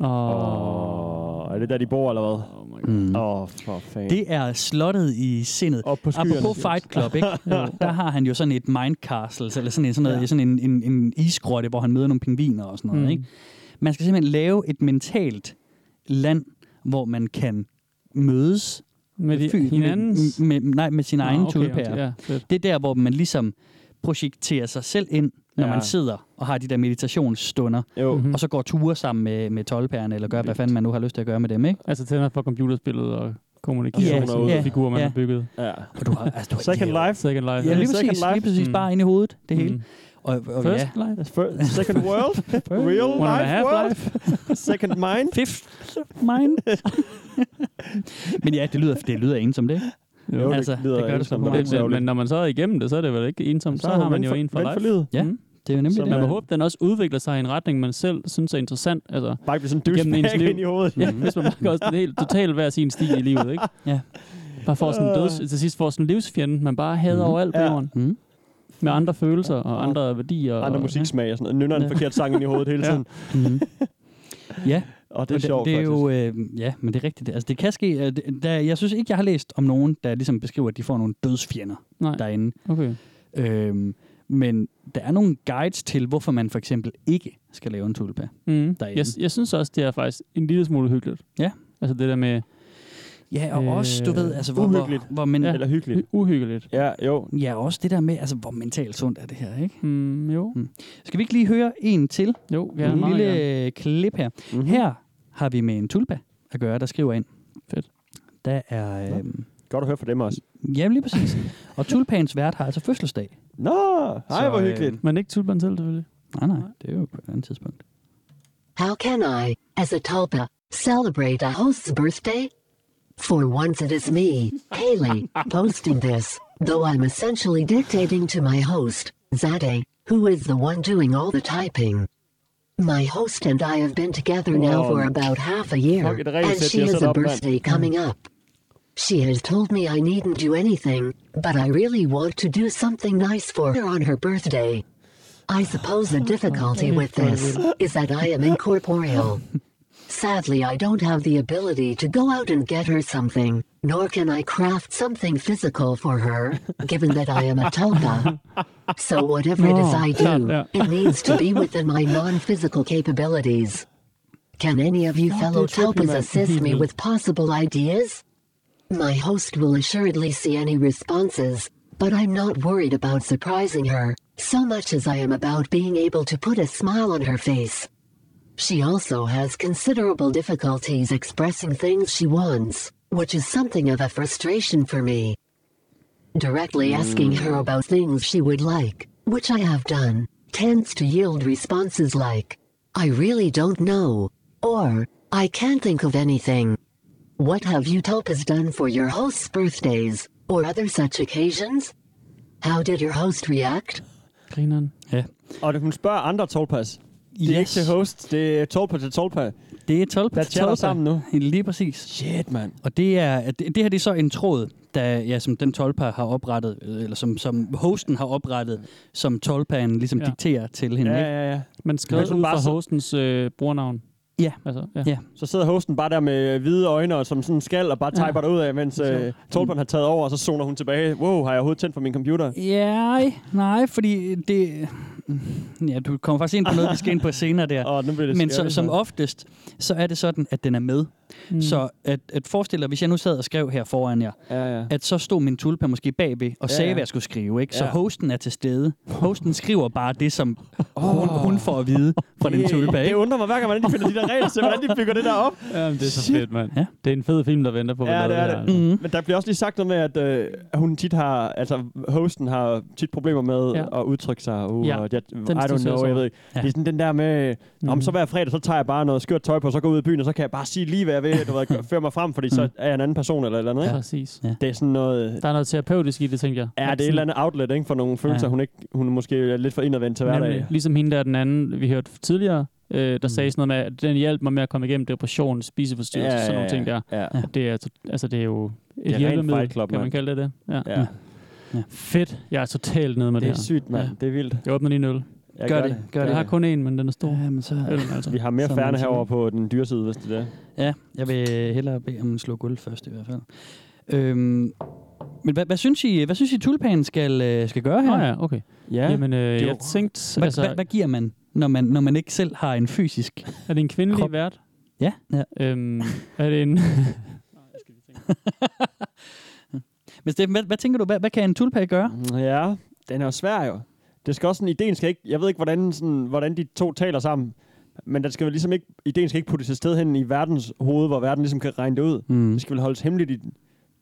Åh, er det der, de bor, eller hvad? Åh, oh Mm. oh, for fanden. Det er slottet i sindet. Op på skyerne. Apropos Fight Club, ikke? Der har han jo sådan et mind castle, eller sådan, en, sådan, noget, Ja. sådan en, en, en isgrotte, hvor han møder nogle pingviner og sådan noget. Mm. Ikke? Man skal simpelthen lave et mentalt land, hvor man kan mødes Med de- fy- hinandens? Med, med, nej, med sine Nå, egne okay, tulpærer. okay, ja, fedt. det er der, hvor man ligesom projekterer sig selv ind, når Ja. man sidder og har de der meditationsstunder, Jo. Mhm. og så går ture sammen med, med tolvpærerne, eller gør, hvad fanden man nu har lyst til at gøre med dem, ikke? Altså tænder for computerspillet og kommunikation Ja, og ja, figurer, man ja. har bygget. Ja. Og du har, altså, du, Second ja, Life. Second Life. Ja, lige Second præcis, life. lige præcis Mm. bare ind i hovedet, det hele. Mm. Og, og First ja, Life. First, second world? Real One and a life half world? life. second mind? fifth mind. Men ja, det lyder, det lyder ensomt, ikke? Jo, det altså, lyder det gør det mange Det, det, men når man så er igennem det, så er det vel ikke ensomt. Så, Så har man jo for- en for for life. livet. Ja, Mm. det er jo nemlig Så det. Man må håbe, den også udvikler sig i en retning, man selv synes er interessant. Altså, Bare ikke sådan en Igennem ens liv. ind i hovedet. ja, hvis man bare sådan helt totalt hver sin stil i livet, ikke? Ja. Bare får sådan en døds, til sidst får sådan en livsfjende, man bare hader Mhm. overalt på Ja. jorden. Mm. Med andre følelser og andre værdier. Andre og, musiksmag og sådan noget. Nynner en forkert sang i hovedet hele Ja. tiden. Mm. ja, Og det er og sjovt, det, det er faktisk. jo, øh, ja, men det er rigtigt. Altså, det kan ske. Øh, der, jeg synes ikke, jeg har læst om nogen, der ligesom beskriver, at de får nogle dødsfjender Nej, derinde. okay. Øhm, men der er nogle guides til, hvorfor man for eksempel ikke skal lave en tulpa. Mm. derinde. Jeg, jeg synes også, det er faktisk en lille smule hyggeligt. Ja. Altså det der med Ja, og Øh, også, du ved, altså, hvor, uhyggeligt. hvor, hvor men, Ja. Eller hyggeligt. uhyggeligt. Ja, jo. ja, også det der med, altså, hvor mentalt sundt er det her, ikke? Mm, jo, Skal vi ikke lige høre en til? jo, Ja, gerne. en lille gerne. klip her. Mm-hmm. Her har vi med en tulpa at gøre, der skriver ind. Fedt. Der er... Øhm, Godt at høre fra dem også. ja, lige præcis. Og tulpans vært har altså fødselsdag. Nå, hej, hvor øh, hyggeligt. Men ikke tulpan selv, selvfølgelig. Nej, nej, det er jo på et andet tidspunkt. How can I, as a tulpa, celebrate a host's birthday? For once it is me, Haley, posting this, though I'm essentially dictating to my host, Zade, who is the one doing all the typing. My host and I have been together now for about half a year, Fuck, it rains and she has a birthday coming up. She has told me I needn't do anything, but I really want to do something nice for her on her birthday. I suppose the difficulty with this is that I am incorporeal. Sadly, I don't have the ability to go out and get her something, nor can I craft something physical for her, given that I am a tulpa. So whatever it is I do, yeah. it needs to be within my non-physical capabilities. Can any of you fellow er trippy, tulpas assist me with possible ideas? My host will assuredly see any responses, but I'm not worried about surprising her, so much as I am about being able to put a smile on her face. She also has considerable difficulties expressing things she wants, which is something of a frustration for me. Directly asking her hmm. about things she would like, which I have done, tends to yield responses like, I really don't know, or, I can't think of anything. What have you tulpas done for your host's birthdays, or other such occasions? How did your host react? Grineren. Ja. Og hun spørger andre tolpas. Det er Yes. ikke til host, det er tolpa til tolpa. Det er 12 Der chatter sammen nu. Lige præcis. Shit, mand. Og det er det, det her det er så en tråd, der, ja, som den tolpa har oprettet, øh, eller som, som hosten har oprettet, som tolpaen ligesom Ja. dikterer til hende. Ja, ikke? ja, ja. Men skrevet Men ud fra hostens øh, brugernavn. Ja. Altså, ja. ja. Så sidder hosten bare der med hvide øjne og som sådan en skal og bare typer ja. ud af, mens øh, Tolpan har taget over, og så zoner hun tilbage. Wow, har jeg overhovedet tændt for min computer? Ja, nej, fordi det... Ja, du kommer faktisk ind på noget, vi skal ind på senere der. Åh, nu bliver det Men så, som så. oftest, så er det sådan, at den er med. Mm. Så at, at forestille dig, hvis jeg nu sad og skrev her foran jer, ja, ja. at så stod min tulpa måske bagved og Ja, sagde, ja. hvad jeg skulle skrive. Ikke? Så Ja. hosten er til stede. Hosten skriver bare det, som hun, hun får at vide fra den tulpa. Det Ikke? undrer mig hver gang, hvordan de finder de der regler til, hvordan de bygger det der op. Jamen, det er så Shit. fedt, mand. Ja. Det er en fed film, der venter på, Ja, det er her, det. altså. Mm. Men der bliver også lige sagt noget med, at øh, hun tit har, altså hosten har tit problemer med Ja. at udtrykke sig. Uh, Ja, og jeg, I don't know, så jeg ved ikke. Ja. Det er sådan den der med, mm. om Mhm. så hver fredag, så tager jeg bare noget skørt tøj på, så går ud i byen, og så kan jeg bare sige lige, hvad jeg vil, du ved, føre mig frem, fordi så er jeg en anden person eller et eller andet. Ja. Ikke? Præcis. Ja. Det er sådan noget... Der er noget terapeutisk i det, tænker jeg. Ja, det er et eller andet outlet ikke, for nogle følelser, Ja. hun, ikke, hun måske er lidt for indadvendt til hverdag. Nemlig, ligesom hende der, den anden, vi hørte tidligere, øh, der Mm. sagde sådan noget med, at den hjalp mig med at komme igennem depression, spiseforstyrrelse, Ja, sådan nogle ja, ting der. ja. Ja. Det, er, altså, det er jo et Det er hjælpemiddel, Club, kan man kalde det det. Ja. Ja. Ja. Fedt. Jeg er totalt nede med det, Det er her. sygt, mand. Ja. Det er vildt. Jeg åbner lige en øl. Jeg Gør det, gør Jeg det. har kun en, men den er stor. Ja, men så... Øllen, altså. Vi har mere færne herover på den dyre side, hvis det er det. Ja, jeg vil hellere bede om en slå gulv først i hvert fald. Øhm, men hvad, hvad, synes I, hvad synes I, tulpanen skal, øh, skal gøre her? Nå ja, okay. Ja, Jamen, øh, det er jeg tænkte, Hvad, altså, hvad, hvad giver man, når man, når man ikke selv har en fysisk... er det en kvindelig krop? vært? Ja, ja. Øhm, er det en... Men Steffen, hvad, hvad tænker du, hvad, hvad kan en tulpa gøre? Ja, den er jo svær jo. Det skal også sådan, ideen skal ikke, jeg ved ikke, hvordan, sådan, hvordan de to taler sammen, men den skal vel ligesom ikke, ideen skal ikke puttes et sted hen i verdens hoved, hvor verden ligesom kan regne det ud. Mm. Det skal vel holdes hemmeligt i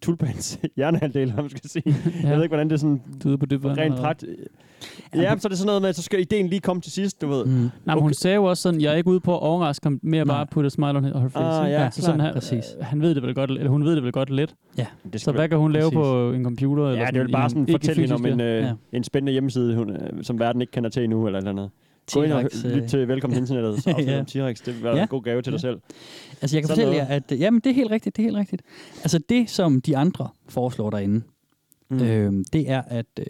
tulpans hjernehalvdel, hvad man skal sige. ja. Jeg ved ikke, hvordan det er sådan Du er på det rent prakt. Ja, men så er det sådan noget med, at så skal ideen lige komme til sidst, du ved. Mm. Nej, men hun sagde jo også sådan, jeg er ikke ude på at overraske ham, mere bare putte et smile on her face. Ah, ikke? ja, så sådan, han, Præcis. han ved det vel godt, eller hun ved det vel godt lidt. Ja. Det Så hvad kan hun lave Præcis. på en computer? Eller Ja, det er vel bare sådan ikke fortælle hende om en, ja. øh, Ja. en spændende hjemmeside, hun, øh, som verden ikke kender til endnu, eller eller andet. Gå ind og T-Rex, øh, lyt til Velkommen til Internettet, så Ja. om T-Rex. Det være Ja. en god gave til dig Ja. selv. Altså, jeg kan Sådan fortælle jer, noget. at... øh, Jamen, det er helt rigtigt, det er helt rigtigt. Altså, det, som de andre foreslår derinde, Mm. øh, det er, at... Øh,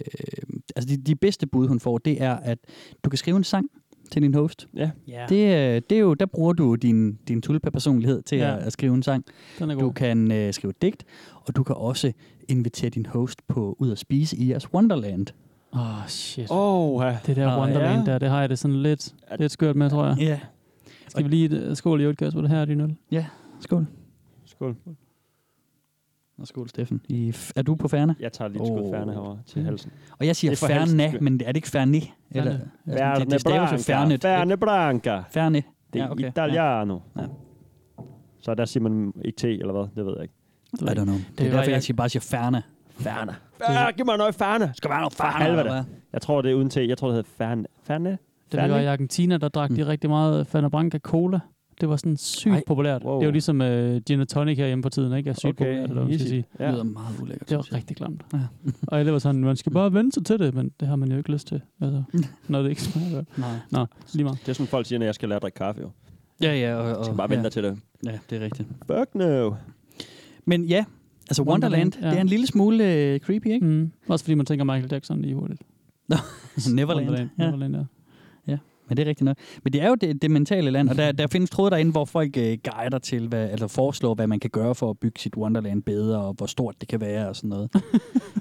altså, de, de bedste bud, hun får, det er, at du kan skrive en sang til din host. Ja. Ja. Det, øh, det er jo, der bruger du din, din tulpa-personlighed til ja. at, at skrive en sang. Den er god. Du kan øh, skrive et digt, og du kan også invitere din host på ud at spise i jeres Wonderland. Åh, oh, shit. Oh, ja. Det der Wonderland ja. der, det har jeg det sådan lidt, lidt skørt med, tror jeg. Ja. Skal vi lige uh, skåle i øvrigt, Kasper? Det her er din øl. Ja, skål. Skål. Og skål, Steffen. I, er du på færne? Jeg tager lige et skud Åh. færne herovre til halsen. Og jeg siger er færne, men er det ikke færne? Eller, Færne. altså, det, det staves jo færne. Færne branca. Færne. Det er Ja, okay. italiano. Ja. Så der siger man ikke te, eller hvad? Det ved jeg ikke. I don't know. Det, Det er derfor, jeg jeg- siger bare siger færne. Færne. Ja, giv mig noget færne. Skal være noget færne, Helvede. Jeg tror, det er uden te. Jeg tror, det hedder færne. Færne? Da vi var i Argentina, der drak de rigtig meget Fanta Branca Cola. Det var sådan sygt Ej, populært. wow. Det er jo ligesom uh, gin and tonic herhjemme på tiden, ikke? Er sygt Okay, populært, eller hvad man skal sige. Det Ja. lyder meget ulækkert. Det var rigtig klamt. Ja. og alle var sådan, man skal bare vente sig til det, men det har man jo ikke lyst til. Altså, når det ikke smager godt. Nej. Nå, lige meget. Det er sådan, folk siger, når jeg skal lære at drikke kaffe, jo. Ja, ja. Og, Jeg og, skal bare vente ja. til det. Ja, det er rigtigt. Fuck no. Men ja, altså Wonderland, Wonderland, ja. det er en lille smule øh, creepy, ikke? Mm. Også fordi man tænker Michael Jackson lige hurtigt. Neverland. Wonderland. Ja. Neverland, ja. Men det er rigtigt nok. Men det er jo det, det mentale land, og der, der findes tråde derinde, hvor folk øh, guider til, hvad, eller foreslår, hvad man kan gøre for at bygge sit Wonderland bedre, og hvor stort det kan være og sådan noget.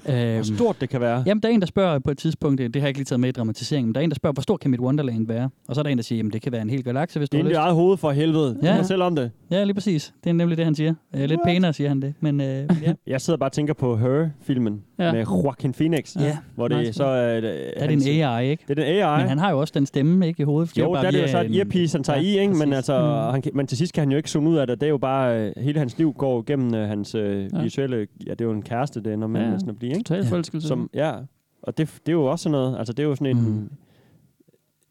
øhm, Hvor stort det kan være. Jamen, der er en, der spørger på et tidspunkt, det har jeg ikke lige taget med i dramatiseringen, men der er en, der spørger, hvor stort kan mit Wonderland være? Og så er der en, der siger, jamen det kan være en hel galakse, hvis Det du er har inde i lyst. eget hoved for helvede. Ja. Ja. Fortæl om det. Ja, lige præcis. Det er nemlig det, han siger. Øh, lidt pænere, siger han det. Men øh, ja. Jeg sidder bare og tænker på Her-filmen Ja. med Joaquin Phoenix. Ja. Hvor det Nice. så er... der er det en AI, ikke? Det er den AI. Men han har jo også den stemme, ikke, i hovedet. jo, der er det jo så et en- earpiece, han tager Ja, i, ikke? Men, altså, Mm. han, men til sidst kan han jo ikke zoome ud af det. Det er jo bare... øh, Hele hans liv går gennem øh, hans øh, Ja. visuelle... Ja, det er jo en kæreste, det ender med Ja, næsten at blive, ikke? Total forelskelse. Som, ja, og det, det er jo også sådan noget... Altså, det er jo sådan en... Mm.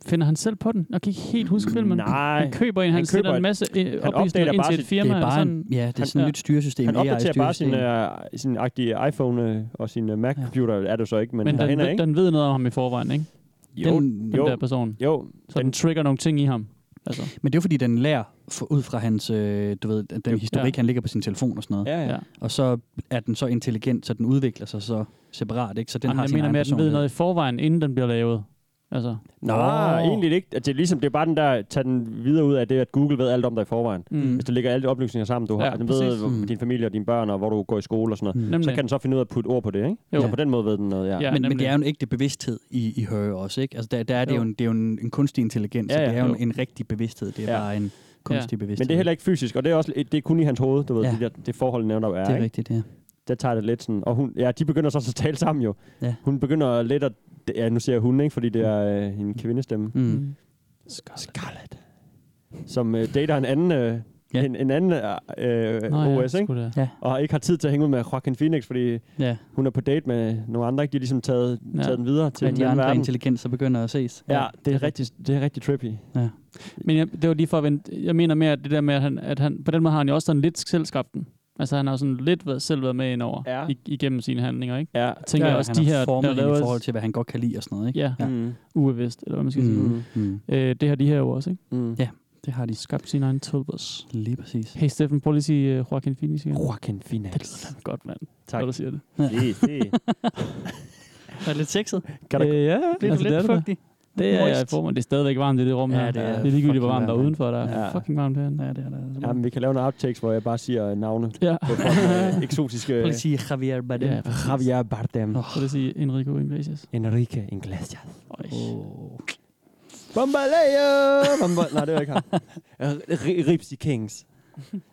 Finder han selv på den? Jeg kan ikke helt huske filmen. Nej. Han køber en, han, Han sætter køber en masse øh, oplysninger ind til et firma. Det er bare sådan. en, ja, det er Han- sådan et ja. nyt styresystem. Han opdaterer bare sin, øh, sin agtige iPhone øh, og sin øh, Mac-computer, er det så ikke, men, Men men den, derhen er, ved, ikke? den ved noget om ham i forvejen, ikke? Jo, den- Den jo, der person. jo. Så den trigger nogle ting i ham. Altså. Men det er jo fordi, den lærer for, ud fra hans, øh, du ved, den historik, Ja. han ligger på sin telefon og sådan noget. Ja, ja. Og så er den så intelligent, så den udvikler sig så separat, ikke? Så den Jamen, har jeg sin mener egen med, at den ved noget i forvejen, inden den bliver lavet. Altså, Nå, egentlig ikke. Altså, Det er ligesom, det er bare den der, tag den videre ud af det, at Google ved alt om dig i forvejen. Mm. Hvis du lægger alle de oplysninger sammen, du har, Ja, den ved hvor- Mm. din familie og dine børn, og hvor du går i skole og sådan noget, Mm. så kan den så finde ud af at putte ord på det, ikke? Jo. Så på den måde ved den noget, ja. Ja, men, men det er jo en ægte bevidsthed i, i Her også, ikke? Altså der, der er det jo, Jo. en, det er jo en, en kunstig intelligens, Ja, ja, ja, det er jo jo. en, en rigtig bevidsthed, det er Ja. bare en kunstig bevidsthed. Men det er heller ikke fysisk, og det er også det er kun i hans hoved, du ved, Ja. ja. det, der, det forhold, nævner der er. Det er ikke? rigtigt, ja. Der tager det lidt sådan, og hun, ja, de begynder så også at tale sammen jo. Ja. Hun begynder lidt at, ja, nu siger jeg hun, ikke, fordi det er øh, en kvindestemme. Mm. Scarlett. Som øh, dater en anden, øh, Ja. en, en anden øh, Nå ja, OS, ikke? sgu da. Ja. Og ikke har tid til at hænge ud med Joaquin Phoenix, fordi Ja. hun er på date med nogle andre, ikke? De har ligesom taget, Ja. taget den videre til Ja, den de andre verden. intelligenser begynder at ses. Ja, det er rigtig, det er rigtig trippy. Ja. Men jeg, det var lige for at vente. Jeg mener mere, at det der med, at han, at han på den måde har han jo også sådan lidt selv skabt den. Altså han har jo sådan lidt været, selv været med indover Ja. i, igennem sine handlinger, ikke? Ja. Jeg tænker ja, jeg også, han de her, formet laver... i forhold til, hvad han godt kan lide og sådan noget, ikke? Ja, Ja. Mm. ubevidst, eller hvad man skal sige. Mm. Mm. Øh, det har de her jo også, ikke? Mm. Ja, det har de. Skabt sin egen tulpers. Lige præcis. Hey Steffen, prøv lige at sige uh, Joaquin Phoenix igen. Joaquin Phoenix. Det lyder fandme godt, mand. Tak. Når du siger det. Se, se. Er det lidt sexet? Kan der, Øh, ja, Bliver altså, du det er lidt det fugtig? Det er jeg får, men det er stadigvæk varmt i det rum Ja, her. det er det er ligegyldigt, hvor varmt der er udenfor. Der er Ja. fucking varmt herinde. Ja, det er der. ja, men vi kan lave nogle outtakes, hvor jeg bare siger navne Ja. på folk med eksotiske... Prøv at sige Javier Bardem. Ja. Javier Bardem. Åh. Så det sige Enrico Iglesias. Enrique Iglesias. Oh. Bombaleo! Bomba- Nej, det var ikke ham. Ripsy Kings.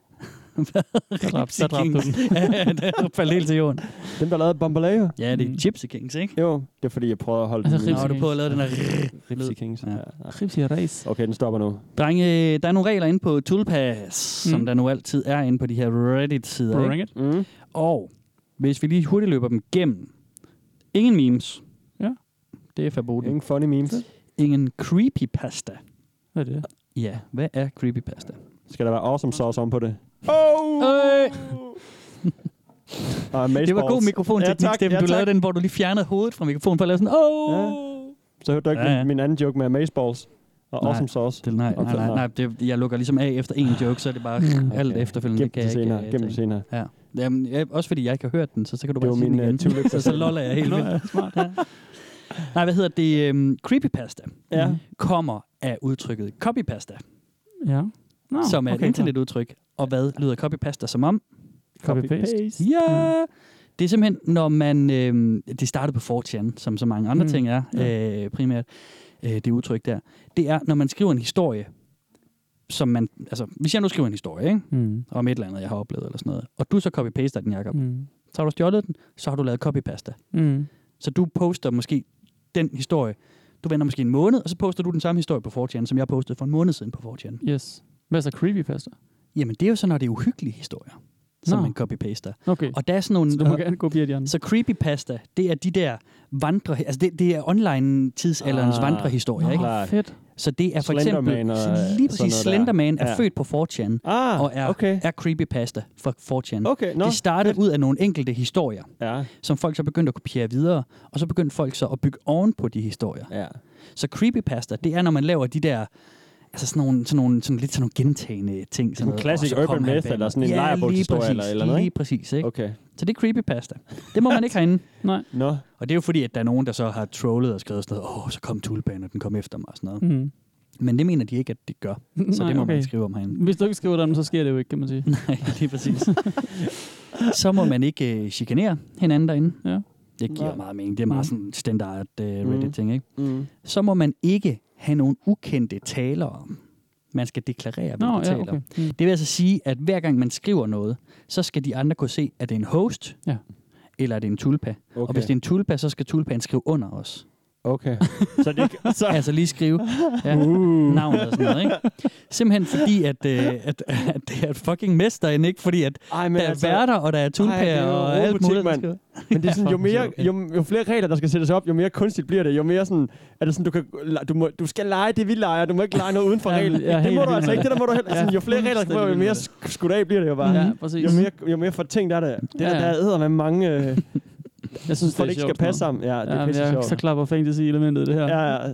Drab, så dræbte du den. ja, det faldt helt til jorden. Dem, der lavede Bombaleo. Ja, det er Mm. Gypsy Kings, ikke? Jo, det er fordi, jeg prøvede at holde Altså, den. Nå, du prøver at lave den her... Ripsy Kings. Ja. Ja. Ripsy Race. Okay, den stopper nu. Drenge, der er nogle regler inde på Toolpass, mm. som der nu altid er inde på de her Reddit-sider. Bring Ikke? it. Mm. Og hvis vi lige hurtigt løber dem igennem. Ingen memes. Ja. Det er forbudt. Ingen funny memes. Ingen creepypasta. Hvad er det? Ja, hvad er creepypasta? Skal der være awesome sauce om på det? Oh! Øh. Og Det var god mikrofonteknik, Ja, tak. Steffen. Ja, Du lavede den, hvor du lige fjernede hovedet fra mikrofonen for at lave sådan, åh! Ja. Så hørte du ikke Ja, ja, min anden joke med amazeballs og Nej. awesome sauce? Det, nej, nej, nej, nej det, jeg lukker ligesom af efter en joke, så er det bare okay. alt efterfølgende. Gem det kan det jeg senere. ikke, Gem øh, det senere. Ja. Jamen, ja, også fordi jeg ikke har hørt den, så, så kan du Det bare var sige min, den øh, igen. så, så loller jeg helt vildt. smart. Ja. Nej, hvad hedder det? Um, creepypasta Ja. kommer af udtrykket copypasta, Ja. Nå, som er okay, et internetudtryk. Og hvad lyder copypasta som om? Copy-paste. Ja! Det er simpelthen, når man... Øh, det startede på 4chan, som så mange andre Mm. ting er, øh, primært, øh, det udtryk der. Det er, når man skriver en historie, som man... Altså, hvis jeg nu skriver en historie, ikke? Mm. om et eller andet, jeg har oplevet eller sådan noget, og du så copy-paster den, Jacob, Mm. så har du stjålet den, så har du lavet copypasta. Mm. Så du poster måske den historie, du venter måske en måned, og så poster du den samme historie på 4chan, som jeg postede for en måned siden på 4chan. Yes. Hvad er så creepypasta? Jamen, det er jo så, når det er uhyggelige historier, som Nå. man copy-paster. Okay. Og der er sådan nogle... Så du må gerne kopiere de andre. Så creepypasta, det er de der vandre... Altså, det, det er online tidsalderens Ah. vandrehistorier, ikke? Klart. Fedt. Så det er for Slenderman eksempel... og lige præcis, noget der. Slenderman er Ja. født på 4chan, Ah, og er, okay. er creepypasta for 4chan. Okay, nå. det startede ud af nogle enkelte historier, Ja, som folk så begyndte at kopiere videre, og så begyndte folk så at bygge oven på de historier. ja. Så creepypasta, det er, når man laver de der altså sådan nogle, sådan nogle, sådan lidt sådan nogle gentagende ting. Sådan en og så urban myth, eller sådan en ja, lejrbogshistorie lige eller- præcis, eller noget, Lige ikke? præcis, ikke? Okay. Så det er creepypasta. Det må man ikke herinde. Nej. Nå. Og det er jo fordi, at der er nogen, der så har trollet og skrevet sådan noget, åh, så kom tulpan, og den kom efter mig og sådan noget. Mm. Men det mener de ikke, at det gør. Så Nej, det må okay. man skrive om herinde. Hvis du ikke skriver dem, så sker det jo ikke, kan man sige. Nej, lige præcis. så må man ikke uh, chikanere hinanden derinde. Ja. Det giver Nej. meget mening. Det er meget sådan standard uh, Mm. Reddit-ting, ikke? Mm. Så må man ikke have nogle ukendte talere. Man skal deklarere, hvad Nå, man ja, taler. okay. Mm. Det vil altså sige, at hver gang man skriver noget, så skal de andre kunne se, at det er en host, Ja. eller er det en tulpa. Okay. Og hvis det er en tulpa, så skal tulpaen skrive under os. Okay. Så det. Så... Altså lige skrive ja, Uh. navnet og sådan noget, ikke? Simpelthen fordi, at, øh, at, at det er et fucking mess derinde, ikke? Fordi at Ej, der er altså- værter, og der er er jo og alt muligt. der skal- Men det er sådan, jo, mere, jo, jo flere regler, der skal sættes op, jo mere kunstigt bliver det. Jo mere sådan, er det sådan, du, kan, du, må, du skal lege det, vi leger. Du må ikke lege noget uden for Ja, reglen. jeg er det må du altså ikke. Det der må du heller. Ja, Sådan, jo flere regler, der jo mere skudt af bliver det jo bare. Ja, præcis. Jo mere, jo mere fortænkt er det. Det Ja, der, ja. der æder med mange... Øh, Jeg synes, for det det er ikke skal passe sammen. Ja, det er Ja, jeg, sjovt. så klar på fantasy-elementet, det her. Ja, ja.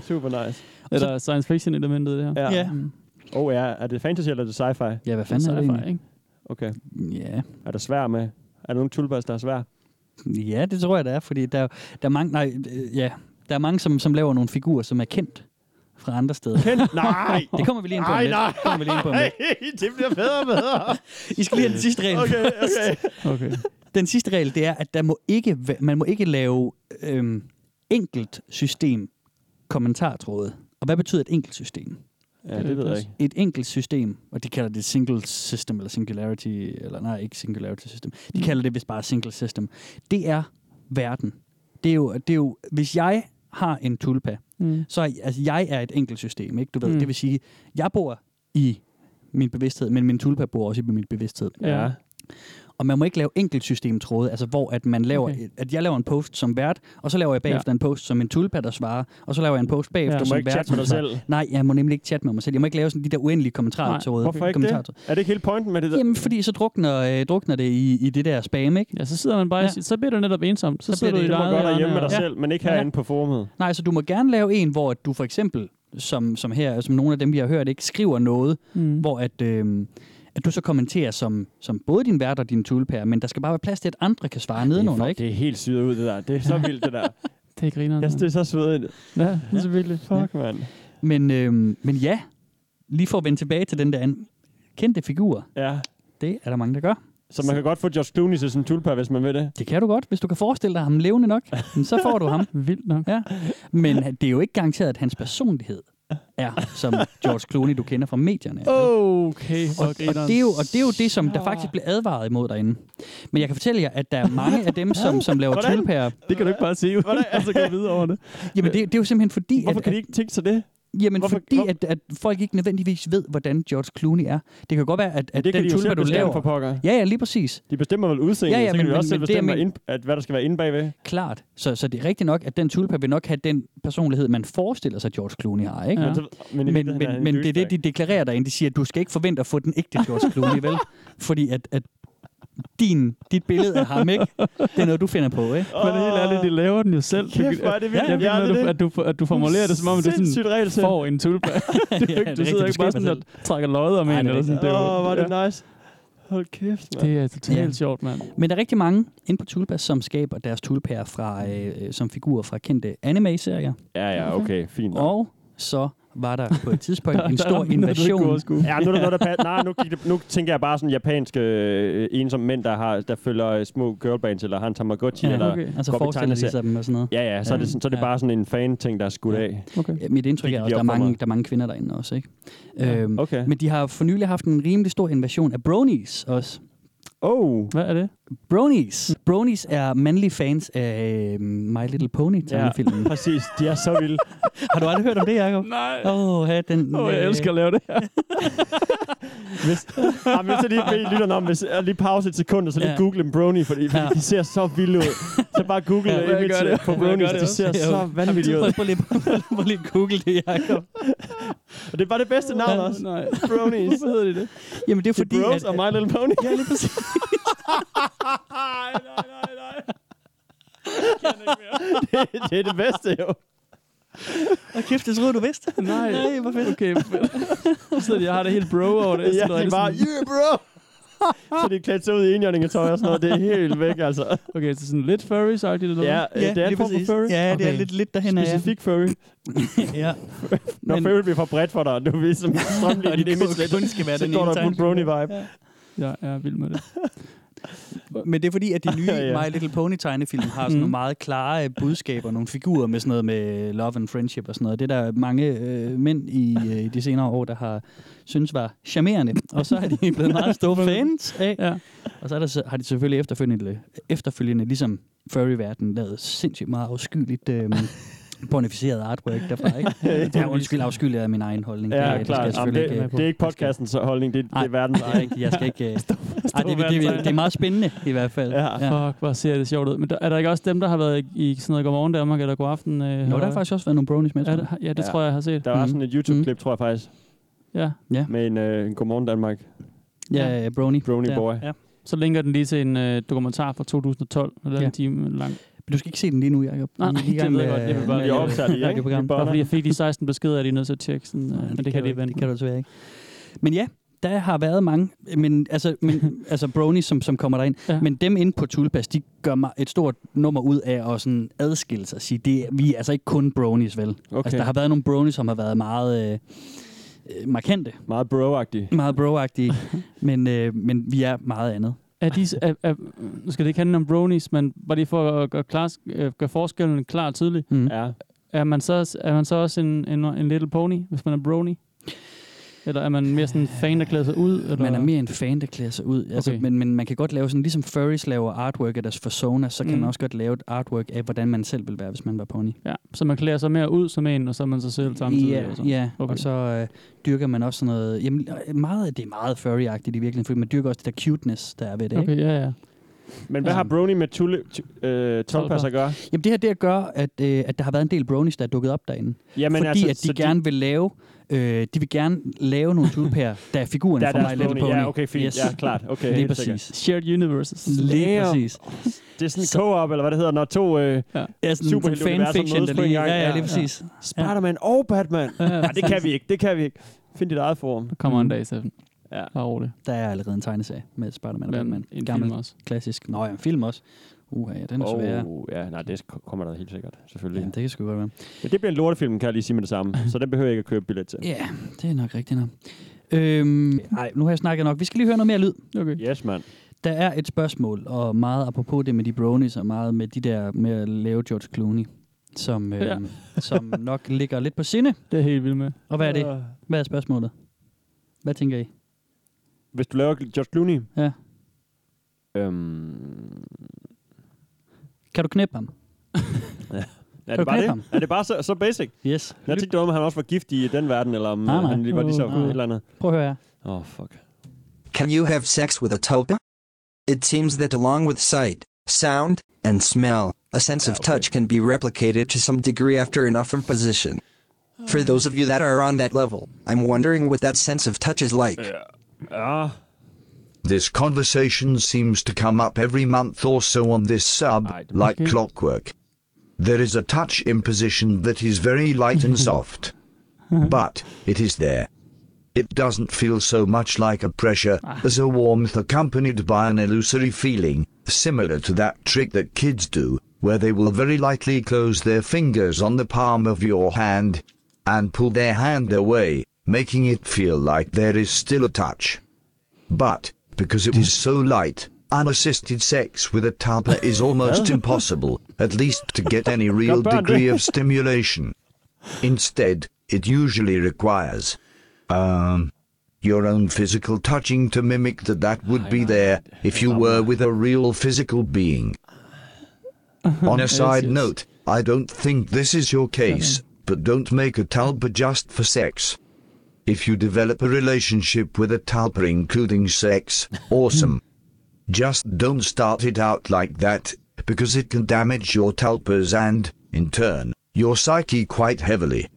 Super nice. Eller science fiction-elementet, det her. Ja. Ja. Mm. Oh ja, er det fantasy eller er det sci-fi? Ja, hvad fanden er det Sci-fi, egentlig? ikke? Okay. Ja. Er der svær med? Er der nogle tulpas, der er svær? Ja, det tror jeg, der er, fordi der, der er mange, nej, øh, ja, der er mange, som, som laver nogle figurer, som er kendt fra andre steder. Kendt? Nej! Det kommer vi lige ind på Nej, lidt. nej. Det kommer vi lige ind på lidt. det bliver bedre og bedre. I skal lige have den sidste regel. Okay, okay. okay. Den sidste regel, det er, at der må ikke, man må ikke lave øhm, enkelt system kommentartråde. Og hvad betyder et enkelt system? Ja, det ved jeg ikke. Et enkelt system, og de kalder det single system, eller singularity, eller nej, ikke singularity system. De kalder det vist bare single system. Det er verden. Det er jo, det er jo hvis jeg har en tulpa, Mm. så altså, jeg er et enkelt system, ikke? Du ved, Mm. det vil sige, jeg bor i min bevidsthed, men min tulpa bor også i min bevidsthed. Ja. Og man må ikke lave enkeltsystemtråde, altså hvor at man laver, Okay. at jeg laver en post som vært, og så laver jeg bagefter Ja. en post som en tulpa, der svarer, og så laver jeg en post bagefter Ja. Du må som ikke vært. med dig selv. Nej, jeg må nemlig ikke chatte med mig selv. Jeg må ikke lave sådan de der uendelige kommentarer. Hvorfor ikke det? Er det ikke hele pointen med det der? Jamen, fordi så drukner, øh, drukner det i, i det der spam, ikke? Ja, så sidder man bare, Ja. ja. så bliver du netop ensom. Så, Så sidder du i Du må godt derhjemme med hjørne dig og- selv, men ikke Ja. herinde på forumet. Nej, så du må gerne lave en, hvor du for eksempel, som, som her, som nogle af dem, vi har hørt, ikke skriver noget, Mm. hvor at, øh, at du så kommenterer som, som både din vært og din tulpær, men der skal bare være plads til, at andre kan svare nedenunder, ikke? Det er helt syret ud, det der. Det er så vildt, det der. Det er griner. Jeg synes, det er så svedigt. Ja, det er virkelig. Fuck, mand. Men, øh, men ja, lige for at vende tilbage til den der an- kendte figur, Ja. det er der mange, der gør. Så man kan godt få George Clooney til sådan en tulpa, hvis man vil det. Det kan du godt, hvis du kan forestille dig ham levende nok, så får du ham. Vildt nok. Ja. Men det er jo ikke garanteret, at hans personlighed er som George Clooney, du kender fra medierne. Okay, Og, og, det er jo, og det er jo det, som der faktisk blev advaret imod derinde. Men jeg kan fortælle jer, at der er mange af dem, som, som laver tulpærer. Det kan du ikke bare sige, og så gå videre over det. Jamen, det, det er jo simpelthen fordi, Hvorfor at, kan de ikke tænke sig det? Jamen, Hvorfor- fordi hvor- at, at folk ikke nødvendigvis ved, hvordan George Clooney er. Det kan godt være, at, at det kan den de tulpa, selv du laver... for pokker. Ja, ja, lige præcis. De bestemmer vel udseendet, Ja, ja, så kan men- de også men- selv bestemme, men- ind, at, hvad der skal være inde bagved. Klart. Så, så det er rigtigt nok, at den tulpa vil nok have den personlighed, man forestiller sig, George Clooney har. Ikke? Ja. Men, men, Men, men, en men det er det, de deklarerer derinde. De siger, at du skal ikke forvente at få den ægte George Clooney, vel? Fordi at, at din, dit billede af ham, ikke? Det er noget, du finder på, ikke? Men det er helt ærligt, de laver den jo selv. Kæft, hvor er det vildt. Jeg Ja, ja, det er du, at, du, at du formulerer det, som om det er Sindssygt sådan, regelsæt. får en tulpa. du, Ja, du, det er du sidder du ikke bare sådan og trækker løjet med Nej, en. det Eller sådan. rigtigt. Det, er Åh, det ja. nice. Hold kæft, mand. det er totalt Ja. sjovt, mand. Men der er rigtig mange inde på Tulpa, som skaber deres tulpærer fra, øh, som figurer fra kendte anime-serier. Ja, ja, okay, fint. Og så var der på et tidspunkt en stor invasion. Ja, nu er der noget, der. Nej, nu, det, nu tænker jeg bare sådan japanske øh, ensomme mænd, der, har, der følger øh, små girlbands, eller har en Tamagotchi, Ja, eller okay. Altså op i forestiller tegneserier. sig dem og sådan noget. Ja, ja, så er det, så er det Ja. bare sådan en fan-ting, der er skudt af. Okay. Ja, Mit indtryk er også, der er mange, der er mange kvinder derinde også. Ikke? Ja, Øhm, okay. Men de har for nylig haft en rimelig stor invasion af bronies også. Oh, Hvad er det? Bronies. Bronies er mandlige fans af øh, My Little Pony ja, tegnefilmen. præcis. De er så vilde. Har du aldrig hørt om det, Jacob? Nej. Åh, oh, den... Åh, jeg øh, elsker at lave det. Hvis, ja, hvis jeg lige beder lytterne om, hvis jeg lige pause et sekund, og så lige Ja. google en brony, fordi, Ja. de ser så vilde ud. Så bare google Ja, ja, image det. på bronies, det de ser Ja, så vanvittige ud. Prøv lige, prøv lige at google det, Jacob. Og det er bare det bedste navn også. Nej. Bronies. Hvorfor hedder de det? Jamen, det er Det fordi... er Bros og My Little Pony. Ja, lige præcis. Nej, nej, nej, nej. det, det er det bedste, jo. Åh, kæft, det troede du vidste. Nej. Nej, hvor fedt. Okay, fedt. Så jeg har det helt bro over det. Ja, Så det er rigtig bare, yeah, bro! så de er klædt sig ud i enhjørningetøj og sådan noget. Det er helt væk, altså. Okay, så sådan lidt furry, sagt det eller Ja, øh, det er en form for furry. Ja, det er Okay. lidt, lidt derhen af. Specifik furry. Ja. Når Men- furry bliver for bredt for dig, du vil som Og strømlige dit det image lidt, kun skal være så den ene der på en tegnefilm. brony-vibe. Ja, jeg er vild med det. Men det er fordi, at de nye. My Little Pony tegnefilm har sådan nogle meget klare budskaber, nogle figurer med sådan noget med love and friendship og sådan noget. Det er der mange øh, mænd i, øh, de senere år, der har synes var charmerende. Og så er de blevet meget store fans af. Ja. Og så er der, så- har de selvfølgelig efterfølgende, efterfølgende ligesom furry-verden, lavet sindssygt meget afskyeligt øh, pornificeret artwork derfra. Ikke? Det er undskyld afskyeligt af min egen holdning. Ja, det, det skal klart. jeg Jamen, selvfølgelig det, ikke... det er ikke podcastens holdning, det, det er verdens er rigtigt. Jeg skal ikke... Øh, ej, det, det, det, det, er meget spændende i hvert fald. Ja. Fuck, hvor ser det sjovt ud. Men der, er der ikke også dem, der har været i, sådan noget Godmorgen Danmark eller Godaften? Øh, Jo, der har faktisk også været nogle bronies med. Tror det, ja, det Ja. tror jeg, jeg har set. Der var Mhm. sådan et YouTube-klip, tror jeg faktisk, Ja, Ja, med en, øh, en Godmorgen Danmark. ja, brony. Brony ja, boy. Ja. så linker den lige til en øh, dokumentar fra 2012, eller Ja. en time lang. Men du skal ikke se den lige nu, Jacob. Nej, er nej, det ved jeg godt. Jeg vil bare Vi optager lige, med ikke? program. Vi Bare fordi jeg fik de 16 beskeder, er de nødt til at tjekke. Sådan, øh, men det, kan du de ikke. vente Det kan du desværre ikke. Men ja, der har været mange, men altså, men, altså bronies, som, som kommer derind. Ja. Men dem inde på Tulpas, de gør mig et stort nummer ud af at sådan adskille sig og sige, det, er- vi er altså ikke kun bronies, vel? Okay. Altså, der har været nogle bronies, som har været meget øh, øh, markante. Meget bro-agtige. Meget bro-agtige, men, øh, men vi er meget andet. Er de, er, er, nu skal det ikke handle om bronies, men bare lige for at gøre, klar, øh, gøre forskellen klar og tydelig. Mm. Ja. Er man så, er man så også en, en, en little pony, hvis man er brony? Eller er man mere sådan en fan, der klæder sig ud? Eller? Man er mere en fan, der klæder sig ud. Altså, Okay. men, men man kan godt lave sådan, ligesom furries laver artwork af deres persona, så kan Mm. man også godt lave et artwork af, hvordan man selv vil være, hvis man var pony. Ja, så man klæder sig mere ud som en, og så er man sig selv samtidig? Ja, altså. ja. Okay. og så øh, dyrker man også sådan noget... Jamen, øh, meget, af det er meget furry-agtigt i virkeligheden, fordi man dyrker også det der cuteness, der er ved det, Okay, ikke? ja, ja. Men hvad har Brony med tulle, tu, øh, tolpas at gøre? Jamen det her, det at gøre, at, øh, at der har været en del bronies, der er dukket op derinde. Jamen, fordi altså, at de så de- gerne vil lave... Øh, de vil gerne lave nogle tulpærer, der er figurerne Der er fra deres My Little. Pony. Ja, okay, fint. Ja, klart. Okay, Lige præcis. sikkert. Shared universes. Lige Damn. præcis. Det er sådan en co-op, eller hvad det hedder, når to øh, ja. Ja, sådan superhelte-universer fanfiction, mødes der på en lige- gang. ja, ja, lige præcis. Ja. Spider-Man og Batman. Ja, Nej, det kan vi ikke. Det kan vi ikke. Find dit eget forum. Der kommer en dag, Steffen. Ja. Bare roligt. Der er allerede en tegneserie med Spider-Man og Batman. en Gammel, film også. Klassisk. Nå ja, en film også. Uha, ja, den er svær. Oh, ja, nej, det kommer der helt sikkert. Selvfølgelig. Ja, det kan sgu godt være. Men det bliver en lortefilm, kan jeg lige sige med det samme. Så den behøver jeg ikke at købe billet til. Ja, det er nok rigtigt nok. Øhm, ej, nu har jeg snakket nok. Vi skal lige høre noget mere lyd. Okay. Yes, mand. Der er et spørgsmål, og meget apropos det med de bronies, og meget med de der med at lave George Clooney, som, øhm, Ja. som nok ligger lidt på sinde. Det er helt vildt med. Og hvad er det? Øh. Hvad er spørgsmålet? Hvad tænker I? Hvis du laver George Clooney, Ja. øhm, Kan du knæppe ham? er det bare det? Er det bare så, så basic? Yes. Jeg tænkte om, han også var giftig i den verden, eller om Nej, nej, nej. han lige var lige så Nej. et eller andet. Prøv at høre her. Åh, oh, fuck. Can you have sex with a tulpa? It seems that along with sight, sound, and smell, a sense of touch can be replicated to some degree after enough imposition. For those of you that are on that level, I'm wondering what that sense of touch is like. Ja. This conversation seems to come up every month or so on this sub, like mm-hmm. clockwork. There is a touch imposition that is very light and soft. But it is there. It doesn't feel so much like a pressure ah. as a warmth accompanied by an illusory feeling, similar to that trick that kids do, where they will very lightly close their fingers on the palm of your hand and pull their hand away, making it feel like there is still a touch. But, because it is so light, unassisted sex with a tulpa is almost impossible, at least to get any real degree of stimulation. Instead, it usually requires, um, your own physical touching to mimic that that would be there if you were with a real physical being. On a side note, I don't think this is your case, but don't make a tulpa just for sex. If you develop a relationship with a tulpa including sex, awesome. Just don't start it out like that, because it can damage your tulpas and, in turn, your psyche quite heavily.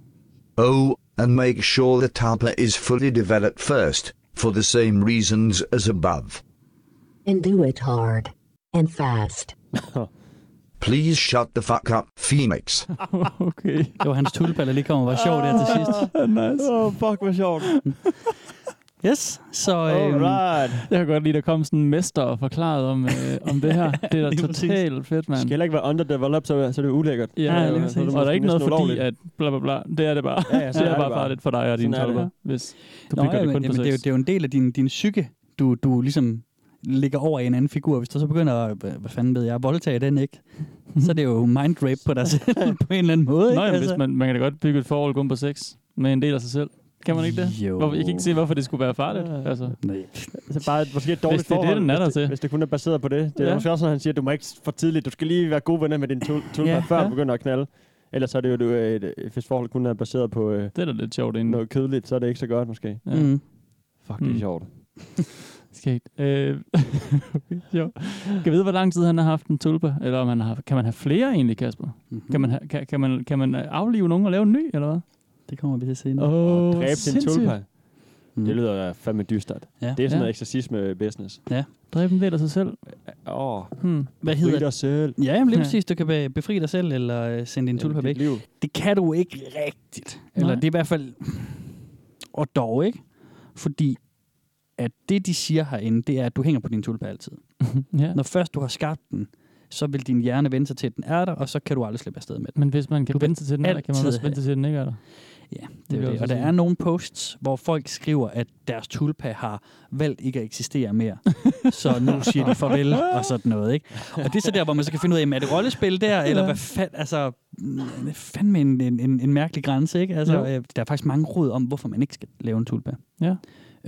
Oh, and make sure the tulpa is fully developed first, for the same reasons as above. And do it hard. And fast. Please shut the fuck up, Phoenix. okay. Det var hans tulpa, der lige kom og var sjov der til sidst. nice. Åh, oh, fuck, hvor sjovt. Yes, så... Øhm, Alright. Jeg kan godt lide, at der kom sådan en mester og forklaret om, øh, om det her. Det er da Lige præcis. totalt fedt, mand. skal heller ikke være underdeveloped, så, så er det ulækkert. Ja, Ja, lige præcis. og der er ikke noget fordi, at bla bla bla. Det er det bare. Ja, ja, så det er, er bare bare. farligt for dig og dine Sådan er det hvis du Nå, bygger ja, det men, kun på jamen, det, er jo, sex. det er jo en del af din, din psyke, du, du ligesom ligger over i en anden figur. Hvis du så begynder at, hvad fanden ved jeg, voldtage den, ikke? Så er det jo mind rape på dig selv på en eller anden måde, Nå, ikke? jamen, hvis man, man kan da godt bygge et forhold kun på sex med en del af sig selv. Kan man ikke det? Jo. Hvorfor, jeg kan ikke se, hvorfor det skulle være farligt. Ja. Altså. Nej. Altså bare et, måske et dårligt Hvis det er det, forhold, den er der hvis, til. det, hvis det kun er baseret på det. Det er Ja. måske også, når han siger, at du må ikke for tidligt. Du skal lige være gode venner med din tul- tulpa, Ja, før ja. du begynder at knalde. Ellers så er det jo, du, et, hvis forholdet kun er baseret på øh, Det er da lidt sjovt inden. noget kedeligt, så er det ikke så godt måske. Ja. Mm. Fuck, det er Mm. sjovt. Skægt. Øh, jo. Kan vide, hvor lang tid han har haft en tulpa? Eller om han har, kan man have flere egentlig, Kasper? Mm-hmm. Kan man, ha, kan, kan, man, kan man aflive nogen og lave en ny, eller hvad? Det kommer vi til at se nu. Åh, Oh, dræbe sin tulpa. Mm. Det lyder da fandme dystert. Ja. Det er sådan Ja. noget eksorcisme-business. Dræbe en del af sig selv. Åh, oh, Hmm. Hvad hedder dig selv. Ja, jamen lige Ja. præcis. Du kan be- befri dig selv, eller øh, sende din tulpa Dit væk. liv. Det kan du ikke rigtigt. Eller Nej. det er i hvert fald... Og dog ikke. Fordi at det, de siger herinde, det er, at du hænger på din tulpe altid. ja. Når først du har skabt den, så vil din hjerne vende sig til, at den er der, og så kan du aldrig slippe afsted med den. Men hvis man kan Du vente sig til den, er der, kan man også vente sig til, at den ikke er der. Ja, Det det er det. Og der er nogle posts, hvor folk skriver, at deres tulpa har valgt ikke at eksistere mere. så nu siger de farvel og sådan noget. Ikke? Og det er så der, hvor man så kan finde ud af, jamen, er det rollespil der, eller hvad fand, altså, mm, er fandme en, en, en, en mærkelig grænse. Ikke? Altså, Jo. øh, der er faktisk mange råd om, hvorfor man ikke skal lave en tulpa. Ja.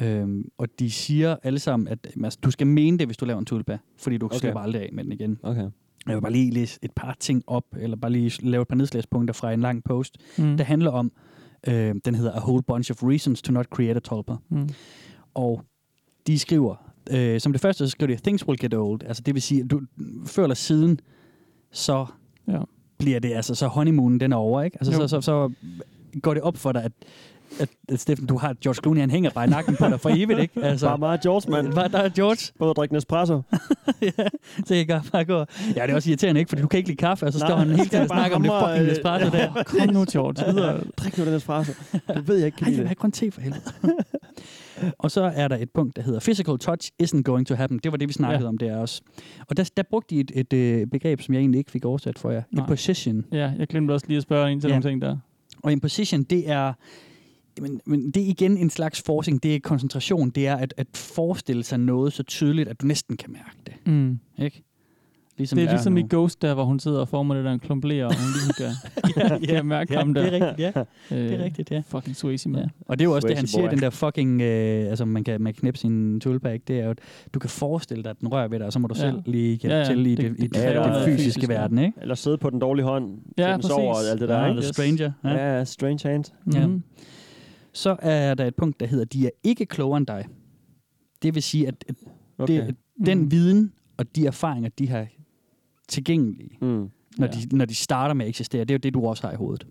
Øhm, og de siger alle sammen, at altså, du skal mene det, hvis du laver en tulpa, fordi du Okay. slipper aldrig af med den igen. Okay. Jeg vil bare lige læse et par ting op, eller bare lige lave et par nedslagspunkter fra en lang post, Mm. mm. der handler om, øh, den hedder A Whole Bunch of Reasons to Not Create a Tulpa. Mm. Og de skriver, øh, som det første, så skriver de, Things will get old. Altså det vil sige, du, før eller siden, så Ja. bliver det, altså så honeymoonen, den er over, ikke? Altså Jo. så, så, så går det op for dig, at at, at Steffen, du har George Clooney, han hænger bare i nakken på dig for evigt, ikke? Altså, Bare meget George, mand. Bare der er George. Både at drikke Nespresso. ja, så jeg kan bare gå. Ja, det er også irriterende, ikke? Fordi du kan ikke lide kaffe, og så står Nej, han hele tiden og snakker om det fucking øh, Nespresso der. Kom nu, George. Videre. Drik nu den Nespresso. Det ved jeg ikke, kan Ej, jeg vil have grøn te for helvede. og så er der et punkt, der hedder Physical touch isn't going to happen. Det var det, vi snakkede Ja. om der også. Og der, der brugte de et, et, øh, begreb, som jeg egentlig ikke fik oversat for jer. Nej. Imposition. Ja, jeg glemte også lige at spørge en til Ja. nogle ting der. Og imposition, det er... Men, men det er igen en slags forcing, det er koncentration, det er at, at forestille sig noget så tydeligt, at du næsten kan mærke det. Mm. Ikke? Ligesom det er ligesom nu. i Ghost, der hvor hun sidder og former det der en klumpler, og hun ligesom kan, ja, kan mærke ja, ham der. det er rigtigt, ja. Det Øh, er rigtigt, ja. Fucking Swayze, man. Ja. Og det er jo også det, han Swayze siger, boy. den der fucking, øh, altså man kan, man kan knæppe sin tulpa, ikke? det er jo, at du kan forestille dig, at den rører ved dig, og så må du Ja. selv lige hjælpe Ja, ja, til i det- det, i det det, kræver den noget fysiske fysisk, ja. verden, ikke? Eller sidde på den dårlige hånd, Ja, den sover og alt det der. Ja, ikke? The Stranger. Ja. Ja, ja, strange hand. Ja. Så er der et punkt, der hedder, de er ikke klogere end dig. Det vil sige, at, at Okay. det, at den Mhm. viden og de erfaringer, de har tilgængelige, Mm. når, Ja. de, når de starter med at eksistere, det er jo det, du også har i hovedet.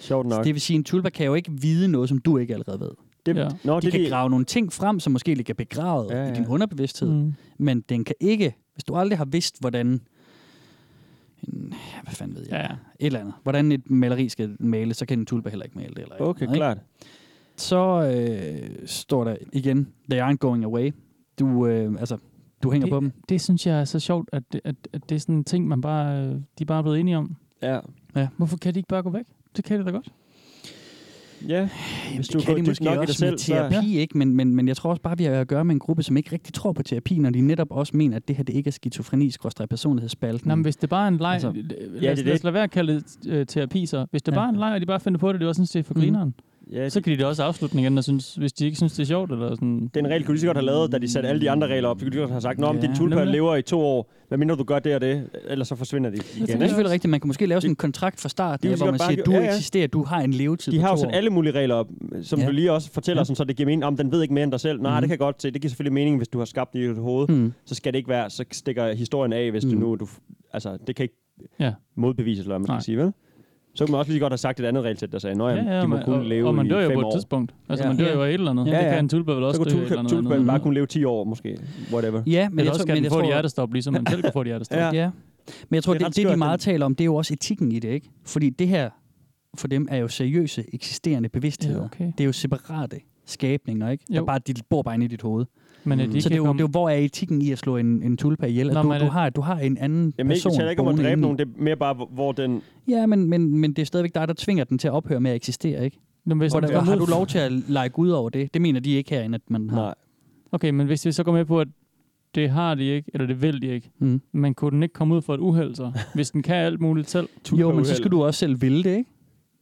Sjovt Så nok. det vil sige, at en tulpa kan jo ikke vide noget, som du ikke allerede ved. det, Ja. Nå, De det, kan det, grave nogle ting frem, som måske ligger begravet Ja, ja, i din underbevidsthed, Mm. men den kan ikke, hvis du aldrig har vidst, hvordan en, ja, hvad fanden ved jeg, Ja, ja. et eller andet, hvordan et maleri skal males, så kan en tulpa heller ikke male det. Eller okay, andet, klart. Ikke? Så øh, står der igen, they aren't going away. Du, øh, altså, du hænger det, på dem. Det synes jeg er så sjovt, at det, at, at det er sådan en ting, man bare, øh, de er bare blevet enige om. Ja. Ja. Hvorfor kan de ikke bare gå væk? Det kan de da godt. Ja, hvis du det går kan de måske nok også selv, med så- terapi, ikke? Men, men, men jeg tror også bare, vi har at gøre med en gruppe, som ikke rigtig tror på terapi, når de netop også mener, at det her det ikke er skizofreni, skråstrej personlighedsspalten. Nå, men hvis det bare er en leg, Altså, lad, ja, ja, det er lad, lad os det. lade være at kalde det øh, terapi så. Hvis det Ja. bare er en leg, og de bare finder på det, det var sådan set for Mhm. grineren. Ja, Så kan de da også afslutte den igen, og synes, hvis de ikke synes, det er sjovt. Eller sådan. Den regel kunne de så godt have lavet, da de satte alle de andre regler op. Så kunne de godt have sagt, Nå, men Ja, din tulpa nemlig. lever i to år. Hvad mindre du gør det og det, ellers så forsvinder de igen. Det er selvfølgelig rigtigt. Man kan måske lave sådan en kontrakt fra start, De vil hvor man bare siger, du ja, ja. eksisterer, du har en levetid De har jo sat alle mulige regler op, som Ja. du lige også fortæller, Ja. sådan, så det giver mening. Om den ved ikke mere end dig selv. Nej, Mhm. det kan jeg godt se. Det giver selvfølgelig mening, hvis du har skabt det i dit hoved. Hmm. Så skal det ikke være, så stikker historien af, hvis du Mhm. nu... Du, altså, det kan ikke Ja. modbevises, eller man Nej. skal sige, vel? Så kunne man også lige godt have sagt et andet regelsæt, der sagde, jamen, Ja, ja, de må men- kun og, leve og man dør jo på et år. tidspunkt. Altså, Ja. man dør jo af et eller andet. Ja, Ja. Det kan en tulpe vel Så også dø af et eller andet. bare kunne leve 10 år, måske. Whatever. Ja, men Eller jeg også men den få et hjertestop, ligesom man selv kan få et hjertestop. Ja. Ja. Men jeg tror, Det det, er det, de meget den- taler om, det er jo også etikken i det, ikke? Fordi det her, for dem, er jo seriøse, eksisterende bevidstheder. Ja, okay. Det er jo separate skabninger, ikke? Der Jo. bare, de bor bare inde i dit hoved. Men Mm. de Så det er, jo, komme... det er jo, hvor er etikken i at slå en, en tulpa ihjel? At Nå, du, du, har, du har en anden Jamen, person det taler ikke om at dræbe nogen, det er mere bare, hvor- den... Ja, men, men, men det er stadigvæk dig, der tvinger den til at ophøre med at eksistere, ikke? Nå, men hvis Hvor den der, har du lov til at lege Gud over det? Det mener de ikke herinde, at man har. Nej. Okay, men hvis vi så går med på, at det har de ikke, eller det vil de ikke, Mm. men kunne den ikke komme ud for et uheld så? Hvis den kan alt muligt selv, Jo, men så skal du også selv ville det, ikke?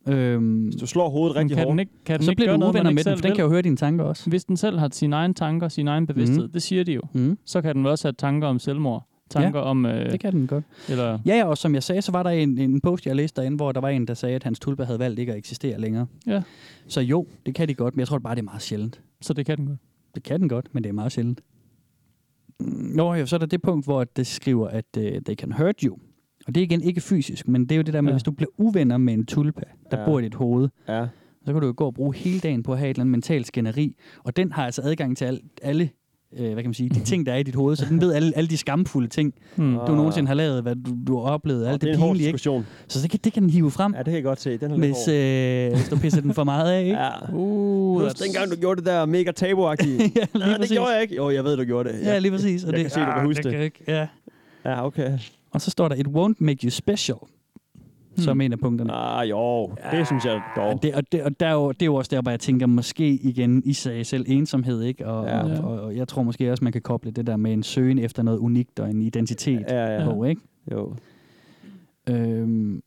Øhm, Hvis du slår hovedet rigtig kan den hårdt, ikke, kan den så ikke bliver gøre du noget, man uvenner ikke med den, for den kan jo høre dine tanker også. Hvis den selv har sine egne tanker, sin egen bevidsthed, Mhm. det siger de jo, Mm. så kan den vel også have tanker om selvmord. Tanker om... Øh, Det kan den godt. eller, Ja, ja, og som jeg sagde, så var der en, en post, jeg læste derinde, hvor der var en, der sagde, at hans tulpa havde valgt ikke at eksistere længere. Ja. Så jo, det kan de godt, men jeg tror bare, det er meget sjældent. så det kan den godt. Det kan den godt, men det er meget sjældent. Mm, Nå, jo, så er der det punkt, hvor det skriver, at uh, they can hurt you. Og det er igen ikke fysisk, men det er jo det der med, Ja. ja. hvis du bliver uvenner med en tulpa, der Ja. ja. bor i dit hoved, ja. så kan du jo gå og bruge hele dagen på at have et eller andet mentalt skænderi. Og den har altså adgang til al, alle øh, hvad kan man sige, de ting, der er i dit hoved, så den ved alle, alle de skamfulde ting, Hmm. du nogensinde har lavet, hvad du, du har oplevet, alt det det, pinlige, ikke? Så det kan, det kan den hive frem, Ja, det kan jeg godt se. Den er hvis, øh, hvis du pisser den for meget af, ikke? Ja. Uh, Husk dengang, du gjorde det der mega tabuagtige. ja, Nej, det gjorde jeg ikke. Jo, jeg ved, du gjorde det. Ja, lige præcis. Jeg kan se, du kan Ah, huske det. kan ikke, ja. Ja, okay. Og så står der, it won't make you special, hmm. som en af punkterne. Ah, jo. Det synes jeg dog. Det, og det, og der er jo, det er jo også der, hvor jeg tænker, måske igen, I sagde selv ensomhed, ikke? Og, Ja. ja. og, og, jeg tror måske også, man kan koble det der med en søgen efter noget unikt og en identitet Ja, ja. på, ikke? Jo. Øhm,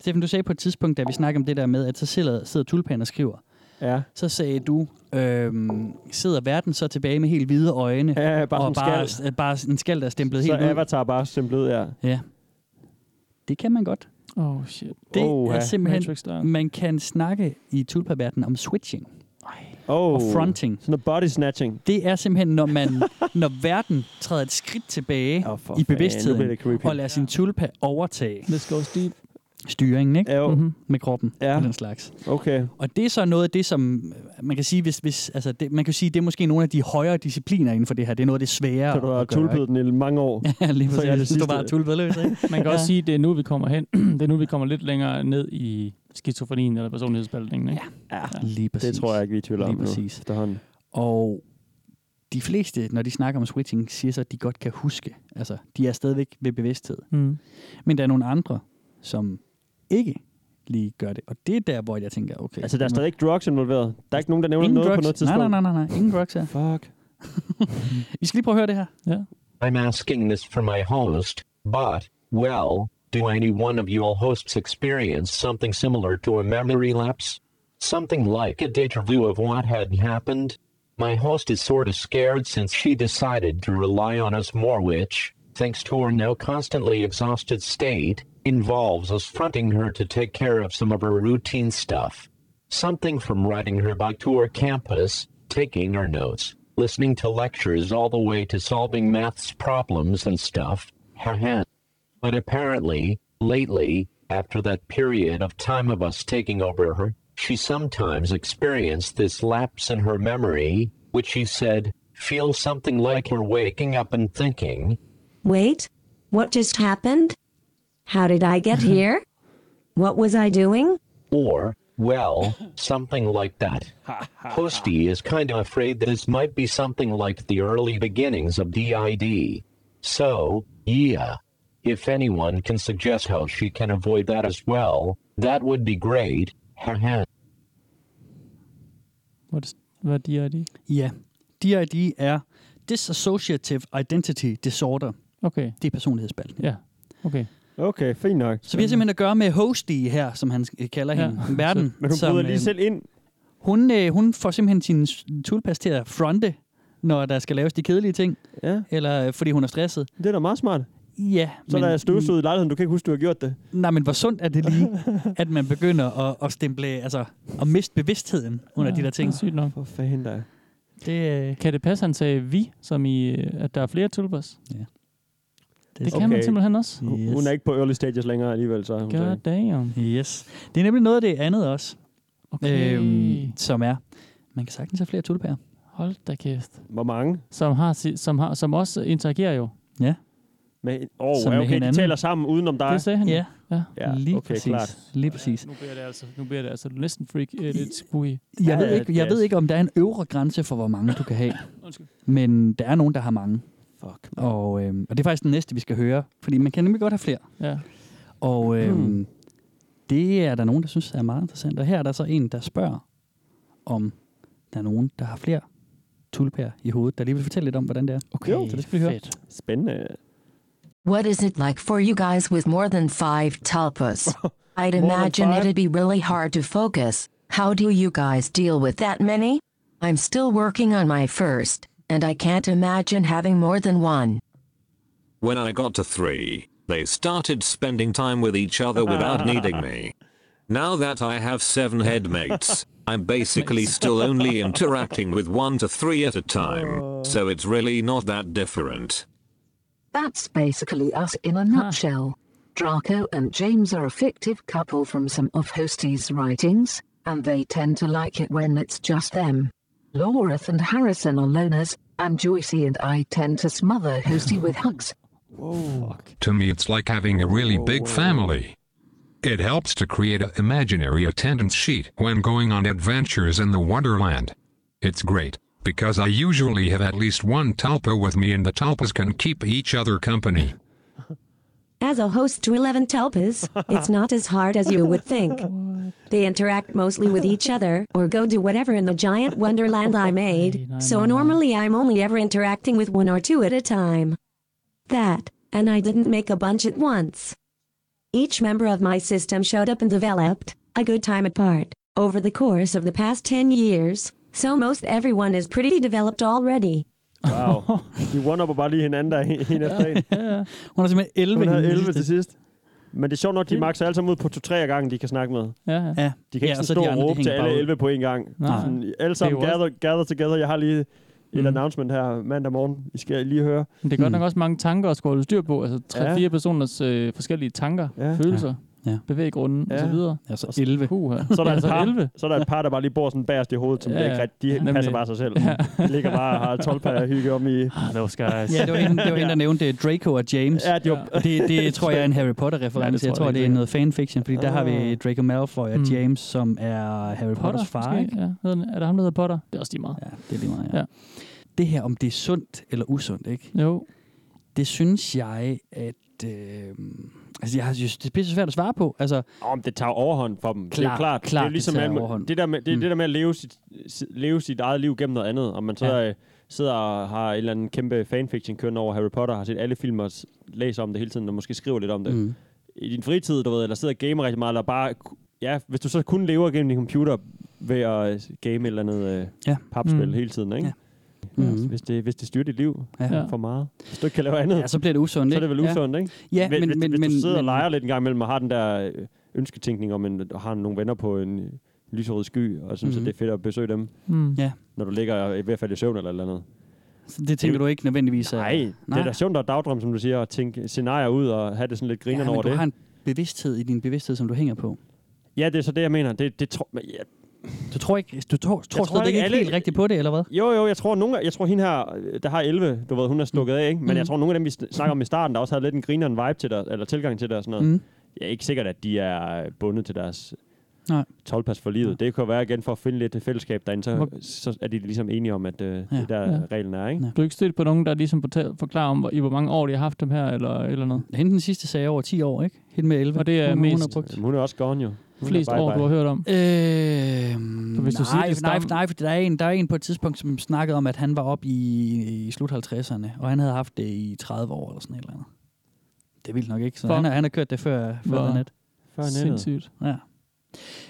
Steffen, du sagde på et tidspunkt, da vi snakkede om det der med, at så sidder, sidder tulpan og skriver. Ja. Så sagde du, øhm, sidder verden så tilbage med helt hvide øjne, Ja, bare og en bare, skal. bare en skal, der er stemplet Så helt ud. Avatar bare stemplet ja. Ja. Det kan man godt. Oh shit. Det Oha. er simpelthen, man kan snakke i tulpaverdenen om switching Oh. og fronting. Sådan noget body snatching. Det er simpelthen, når man, når verden træder et skridt tilbage for i bevidstheden, og lader sin tulpa overtage Let's go deep. Styringen ikke? Ja, jo. Mm-hmm. med kroppen Ja. og den slags. Okay. Og det er så noget af det, som øh, man kan sige, hvis, hvis, altså det, man kan sige, det er måske nogle af de højere discipliner inden for det her. Det er noget af det svære Så du har tulpet den i mange år. Ja, lige Så jeg det præcis. Du bare tulpet løs, ikke? Man kan også sige, at det er nu, vi kommer hen. det er nu, vi kommer lidt længere ned i skizofrenien eller personlighedsspaltningen. Ikke? Ja, Lige præcis. det tror jeg ikke, vi er i tvivl om Lige nu præcis. efterhånden. Og de fleste, når de snakker om switching, siger så, at de godt kan huske. Altså, de er stadigvæk ved bevidsthed. Mm. Men der er nogle andre, som ikke lige gør det. Og det er der, hvor jeg tænker, okay. Altså, der er stadig ikke drugs involveret. Der er ikke nogen, der nævner ingen noget drugs. på noget tidspunkt. Nej, nej, nej, nej. Ingen drugs her. Fuck. I skal lige prøve at høre det her. Ja. I'm asking this for my host, but, well, do any one of your hosts experience something similar to a memory lapse? Something like a deja vu of what had happened? My host is sort of scared since she decided to rely on us more, which, thanks to her now constantly exhausted state, involves us fronting her to take care of some of her routine stuff. Something from riding her bike to her campus, taking her notes, listening to lectures all the way to solving maths problems and stuff. But apparently, lately, after that period of time of us taking over her, she sometimes experienced this lapse in her memory, which she said feels something like her waking up and thinking, Wait, what just happened? How did I get here? What was I doing? or, well, something like that. Hosty is kind of afraid that this might be something like the early beginnings of DID. So, yeah. If anyone can suggest how she can avoid that as well, that would be great. Haha. What, hvad er DID? Ja. DID er Dissociative Identity Disorder. Okay. Det er personlighedsspalten. Ja. Okay. Okay, fint nok. Så vi har simpelthen at gøre med Hosty her, som han kalder Ja. hende. Verden. Men hun som, bryder lige øh, selv ind. Hun, øh, hun får simpelthen sin s- toolpas til at fronte, når der skal laves de kedelige ting. Ja. Eller øh, fordi hun er stresset. Det er da meget smart. Ja. Så der er støvsuget i lejligheden, du kan ikke huske, du har gjort det. Nej, men hvor sundt er det lige, at man begynder at, at stemple, altså at miste bevidstheden under Ja, de der ting. det er sygt nok. For fanden da. Det, øh, Kan det passe, han sagde vi, som i, øh, at der er flere tulpas? Ja. Det, kan man simpelthen også. Hun- Hun er ikke på early stages længere alligevel, så hun God sagde. damn. Yes. Det er nemlig noget af det andet også, Okay. øhm, som er, man kan sagtens have flere tulpærer. Hold da kæft. Hvor mange? Som, har, som, har, som også interagerer jo. Ja. Men, oh, Som ja, med okay, de taler sammen udenom dig. Det sagde han. Ja, ja. Ja, lige okay, præcis. klart. Lige præcis. Nu bliver det altså, nu bliver det altså næsten freak, øh, lidt spooky. Jeg, ved Ja, ikke, jeg det ved ikke, om der er en øvre grænse for, hvor mange du kan have. Undskyld. Men der er nogen, der har mange. Fuck. Og, øhm, og det er faktisk den næste, vi skal høre. Fordi man kan nemlig godt have flere. Ja. Og øhm, Hmm. det er der nogen, der synes er meget interessant. Og her er der så en, der spørger, om der er nogen, der har flere tulpær i hovedet, der lige vil fortælle lidt om, hvordan det er. Okay, Jo, så det skal vi høre. fedt. Spændende. What is it like for you guys with more than five tulpas? I'd imagine it'd be really hard to focus. How do you guys deal with that many? I'm still working on my first, and I can't imagine having more than one. When I got to three, they started spending time with each other without needing me. Now that I have seven headmates, I'm basically still only interacting with one to three at a time, so oh. it's really not that different. That's basically us in a nutshell. Draco and James are a fictive couple from some of Hosty's writings, and they tend to like it when it's just them. Laureth and Harrison are loners, I'm Joycey and I tend to smother Hosty with hugs. To me, it's like having a really big family. It helps to create an imaginary attendance sheet when going on adventures in the Wonderland. It's great, because I usually have at least one Talpa with me and the Talpas can keep each other company. As a host to 11 Telpas, it's not as hard as you would think. They interact mostly with each other or go do whatever in the giant wonderland I made, so normally I'm only ever interacting with one or two at a time. That, and I didn't make a bunch at once. Each member of my system showed up and developed, a good time apart, over the course of the past 10 years, so most everyone is pretty developed already. Wow. De one bare lige hinanden der en en efter en. Hun har simpelthen 11 Hun havde hende 11 sidste. til sidst. Men det er sjovt nok, de makser alle sammen ud på to-tre af gangen, de kan snakke med. Ja, ja. Ja, De kan ikke ja, ja, og så stå og råbe til alle ud. 11 på en gang. Nej. Sådan, alle sammen er gather, gather together. Jeg har lige et Mm. announcement her mandag morgen. I skal lige høre. Men det er godt nok også mange tanker at skulle holde styr på. Altså tre-fire Ja. personers øh, forskellige tanker, Ja. følelser, Ja. Ja. bevæggrunden Ja. og så videre. Altså 11. Puh, Så er, der et altså par, 11. så er der et par, der bare lige bor sådan bagerst i hovedet, som Ja, ja, ja. ikke rigtig, de Nemlig. passer bare sig selv. Ja. De ligger bare og har 12 par hygge om i... Ah, those guys. Ja, det var hende, det var hende der nævnte Draco og James. Ja, de var, Det, det tror jeg er en Harry Potter-reference. Ja, jeg det tror, det er noget fanfiction, fordi der har vi Draco Malfoy og Mm. James, som er Harry Potters far, ikke? Ja, er det ham, der hedder Potter? Det er også lige meget. Ja, det er lige meget, ja. Ja. ja. Det her, om det er sundt eller usundt, ikke? Jo. Det synes jeg, at... Øh, altså, jeg synes, det er pisse svært at svare på. Altså, Om det tager overhånd for dem. det er Klar- jo klart. klart, det er ligesom det tager overhånd. det der med, det, Mm. det der med at leve sit, si- leve sit eget liv gennem noget andet. Om man så ja. sidder og har en eller anden kæmpe fanfiction kørende over Harry Potter, har set alle film og læser om det hele tiden, og måske skriver lidt om det. Mm. I din fritid, du ved, eller sidder og gamer rigtig meget, eller bare... Ja, hvis du så kun lever gennem din computer ved at game et eller andet øh, Ja. papspil Mm. hele tiden, ikke? Ja. Ja. Mhm. Hvis, det, hvis det styrer dit liv Ja. for meget. Hvis du ikke kan lave andet, ja, så bliver det usundt, så er det vel usundt, ikke? Ja, hvis, men, hvis, men, hvis men, du sidder og men, leger lidt en gang imellem og har den der øh, ønsketænkning om, en, og har nogle venner på en lyserød sky, og synes, Mhm. mm. at det er fedt at besøge dem, Mm. Ja. når du ligger i hvert fald i søvn eller eller andet. Så det tænker du ikke nødvendigvis er... Nej, det er da sjovt at dagdrømme, som du siger, at tænke scenarier ud og have det sådan lidt ja, grinerne men over du det. har en bevidsthed i din bevidsthed, som du hænger på. Ja, det er så det, jeg mener. Det, det tror, ja, Du tror ikke, du tror, tror, tror tror ikke, ikke alle- helt rigtigt på det, eller hvad? Jo, jo, jeg tror, nogle, jeg tror hende her, der har 11, du ved, hun er stukket af, ikke? Men Mm. jeg tror, nogle af dem, vi sn- snakker om i starten, der også havde lidt en grineren vibe til det, eller tilgang til det og sådan noget. Mm. Jeg er ikke sikkert, at de er bundet til deres Nej. 12 for livet. Det kan være igen for at finde lidt fællesskab derinde, så, Hvor- så er de ligesom enige om, at øh, det Ja. er der Ja. reglen er, ikke? Ja. Du er ikke stødt på nogen, der ligesom forklarer om, hvor, i hvor mange år de har haft dem her, eller, eller noget? Hende den sidste sagde over 10 år, ikke? Hende med 11. Og det er hun, Hun mest- har brugt. Jamen, hun er også gone jo. Flest bye år, bye. du har hørt om? Øh, Så hvis du nej, siger, det nej, nej, for der er, en, der er en på et tidspunkt, som snakkede om, at han var op i, i slut 50'erne, og han havde haft det i 30 år eller sådan et eller andet. Det er vildt nok ikke, så Fuck. han har, han har kørt det før, før det net. Før nettet. Sindssygt. Ja.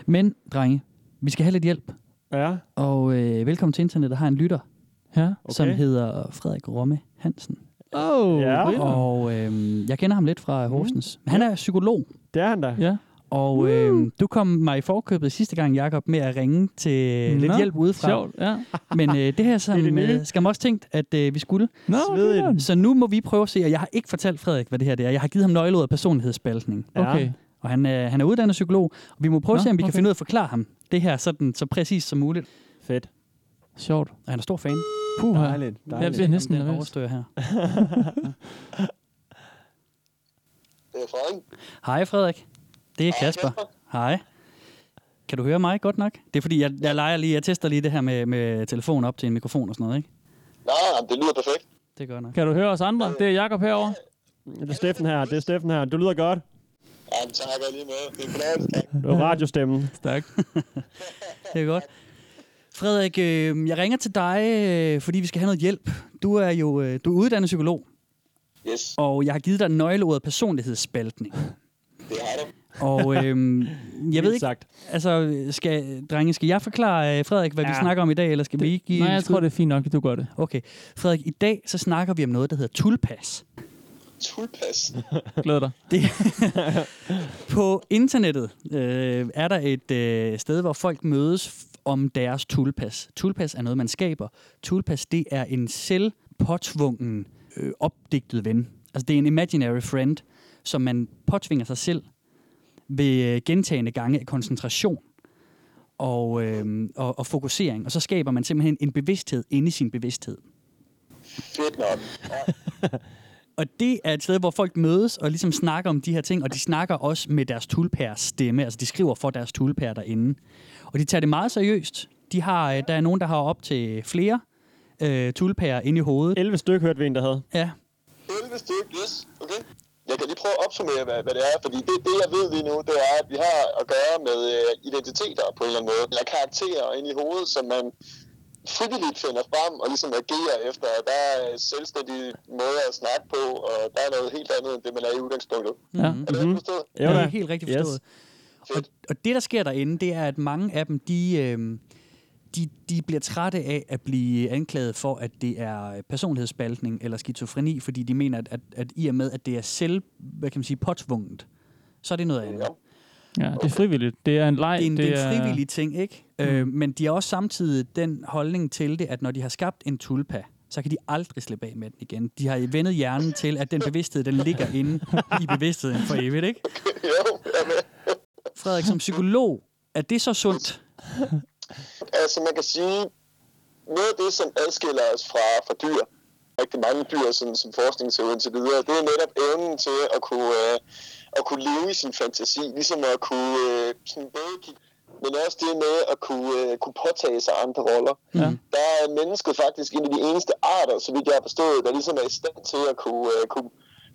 Men, drenge, vi skal have lidt hjælp. Ja, Og øh, velkommen til internet, der har en lytter, Ja. okay. som hedder Frederik Romme Hansen. Oh, Ja. Og øh, jeg kender ham lidt fra Horsens. Han er psykolog, det er han da. Ja. Og øh, du kom mig i forkøbet sidste gang, Jakob, med at ringe til Nå, lidt hjælp udefra. Sjovt, ja. Men øh, det her som, Det det øh, skal man også tænkt, at øh, vi skulle. Nå, Svedigt. Så nu må vi prøve at se, og jeg har ikke fortalt Frederik, hvad det her det er. Jeg har givet ham nøgleordet personlighedsspaltning. Okay. Og han, øh, han er uddannet psykolog, og vi må prøve at Nå, se, om vi kan okay. finde ud af at forklare ham det her sådan, så præcis som muligt. Fedt. Sjovt. Og han er stor fan. Puh, Dejligt. Jeg dejligt. bliver næsten nervøs. overstår her. Det er Frederik. Hej Frederik. Det er Kasper. Hej. Kan du høre mig godt nok? Det er fordi, jeg, jeg leger lige, jeg tester lige det her med, med telefon op til en mikrofon og sådan noget, ikke? Nej, det lyder perfekt. Det gør nok. Kan du høre os andre? Det er Jakob herovre. Det er Steffen her, det er Steffen her. Du lyder godt. Ja, men tak jeg lige med. Det er flot. Du er radiostemmen. Stærkt. Det er godt. Frederik, øh, jeg ringer til dig, øh, fordi vi skal have noget hjælp. Du er jo øh, du er uddannet psykolog, Yes, og jeg har givet dig nøgleordet personlighedsspaltning. det har du. Og øh, jeg ved ikke, sagt. altså, skal, drenge, skal jeg forklare øh, Frederik, hvad ja. vi snakker om i dag, eller skal vi ikke give Nej, jeg skud? tror, det er fint nok, at du gør det. Okay. Frederik, i dag så snakker vi om noget, der hedder tulpas. Tulpas. Glæder dig. Det, på internettet øh, er der et øh, sted, hvor folk mødes om deres tulpas. Tulpas er noget, man skaber. Tulpas, det er en selvpåtvungen, øh, opdigtet ven. Altså, det er en imaginary friend, som man påtvinger sig selv ved øh, gentagende gange af koncentration og, øh, og, og fokusering. Og så skaber man simpelthen en bevidsthed inde i sin bevidsthed. Fedt nok. Og det er et sted, hvor folk mødes og ligesom snakker om de her ting, og de snakker også med deres tulpærs stemme. Altså, de skriver for deres tulpær derinde. Og de tager det meget seriøst. De har, øh, der er nogen, der har op til flere øh, tulpærer inde i hovedet. 11 stykker hørte vi en, der havde. Ja. 11 stykker, yes, okay. Jeg kan lige prøve at opsummere, hvad, hvad det er, fordi det, det, jeg ved lige nu, det er, at vi har at gøre med øh, identiteter på en eller anden måde, eller karakterer inde i hovedet, som man frivilligt finder frem og ligesom agerer efter. Og der er selvstændige måder at snakke på, og der er noget helt andet, end det, man er i udgangspunktet. Ja. Er det mm-hmm. forstået? Jo, det er helt rigtigt forstået. Yes. Og, og det, der sker derinde, det er, at mange af dem, de, øh, de, de bliver trætte af at blive anklaget for, at det er personlighedsspaltning eller skizofreni, fordi de mener, at, at, at i og med, at det er selv, hvad kan man sige, påtvunget, så er det noget andet. Ja, det er frivilligt. Det er en leg. Det er en, det er en frivillig ting, ikke? Mm. Øh, men de har også samtidig den holdning til det, at når de har skabt en tulpa, så kan de aldrig slippe af med den igen. De har vendet hjernen til, at den bevidsthed, den ligger inde i bevidstheden for evigt, ikke? Frederik, som psykolog, er det så sundt? Altså, man kan sige, noget af det, som adskiller os fra, fra dyr, rigtig mange dyr, sådan, som forskning ser ud indtil videre, det er netop evnen til at kunne, øh, at kunne leve i sin fantasi, ligesom at kunne øh, sådan både kigge men også det med at kunne, øh, kunne påtage sig andre roller. Ja. Der er mennesket faktisk en af de eneste arter, så vidt jeg har forstået, der ligesom er i stand til at kunne, øh, kunne,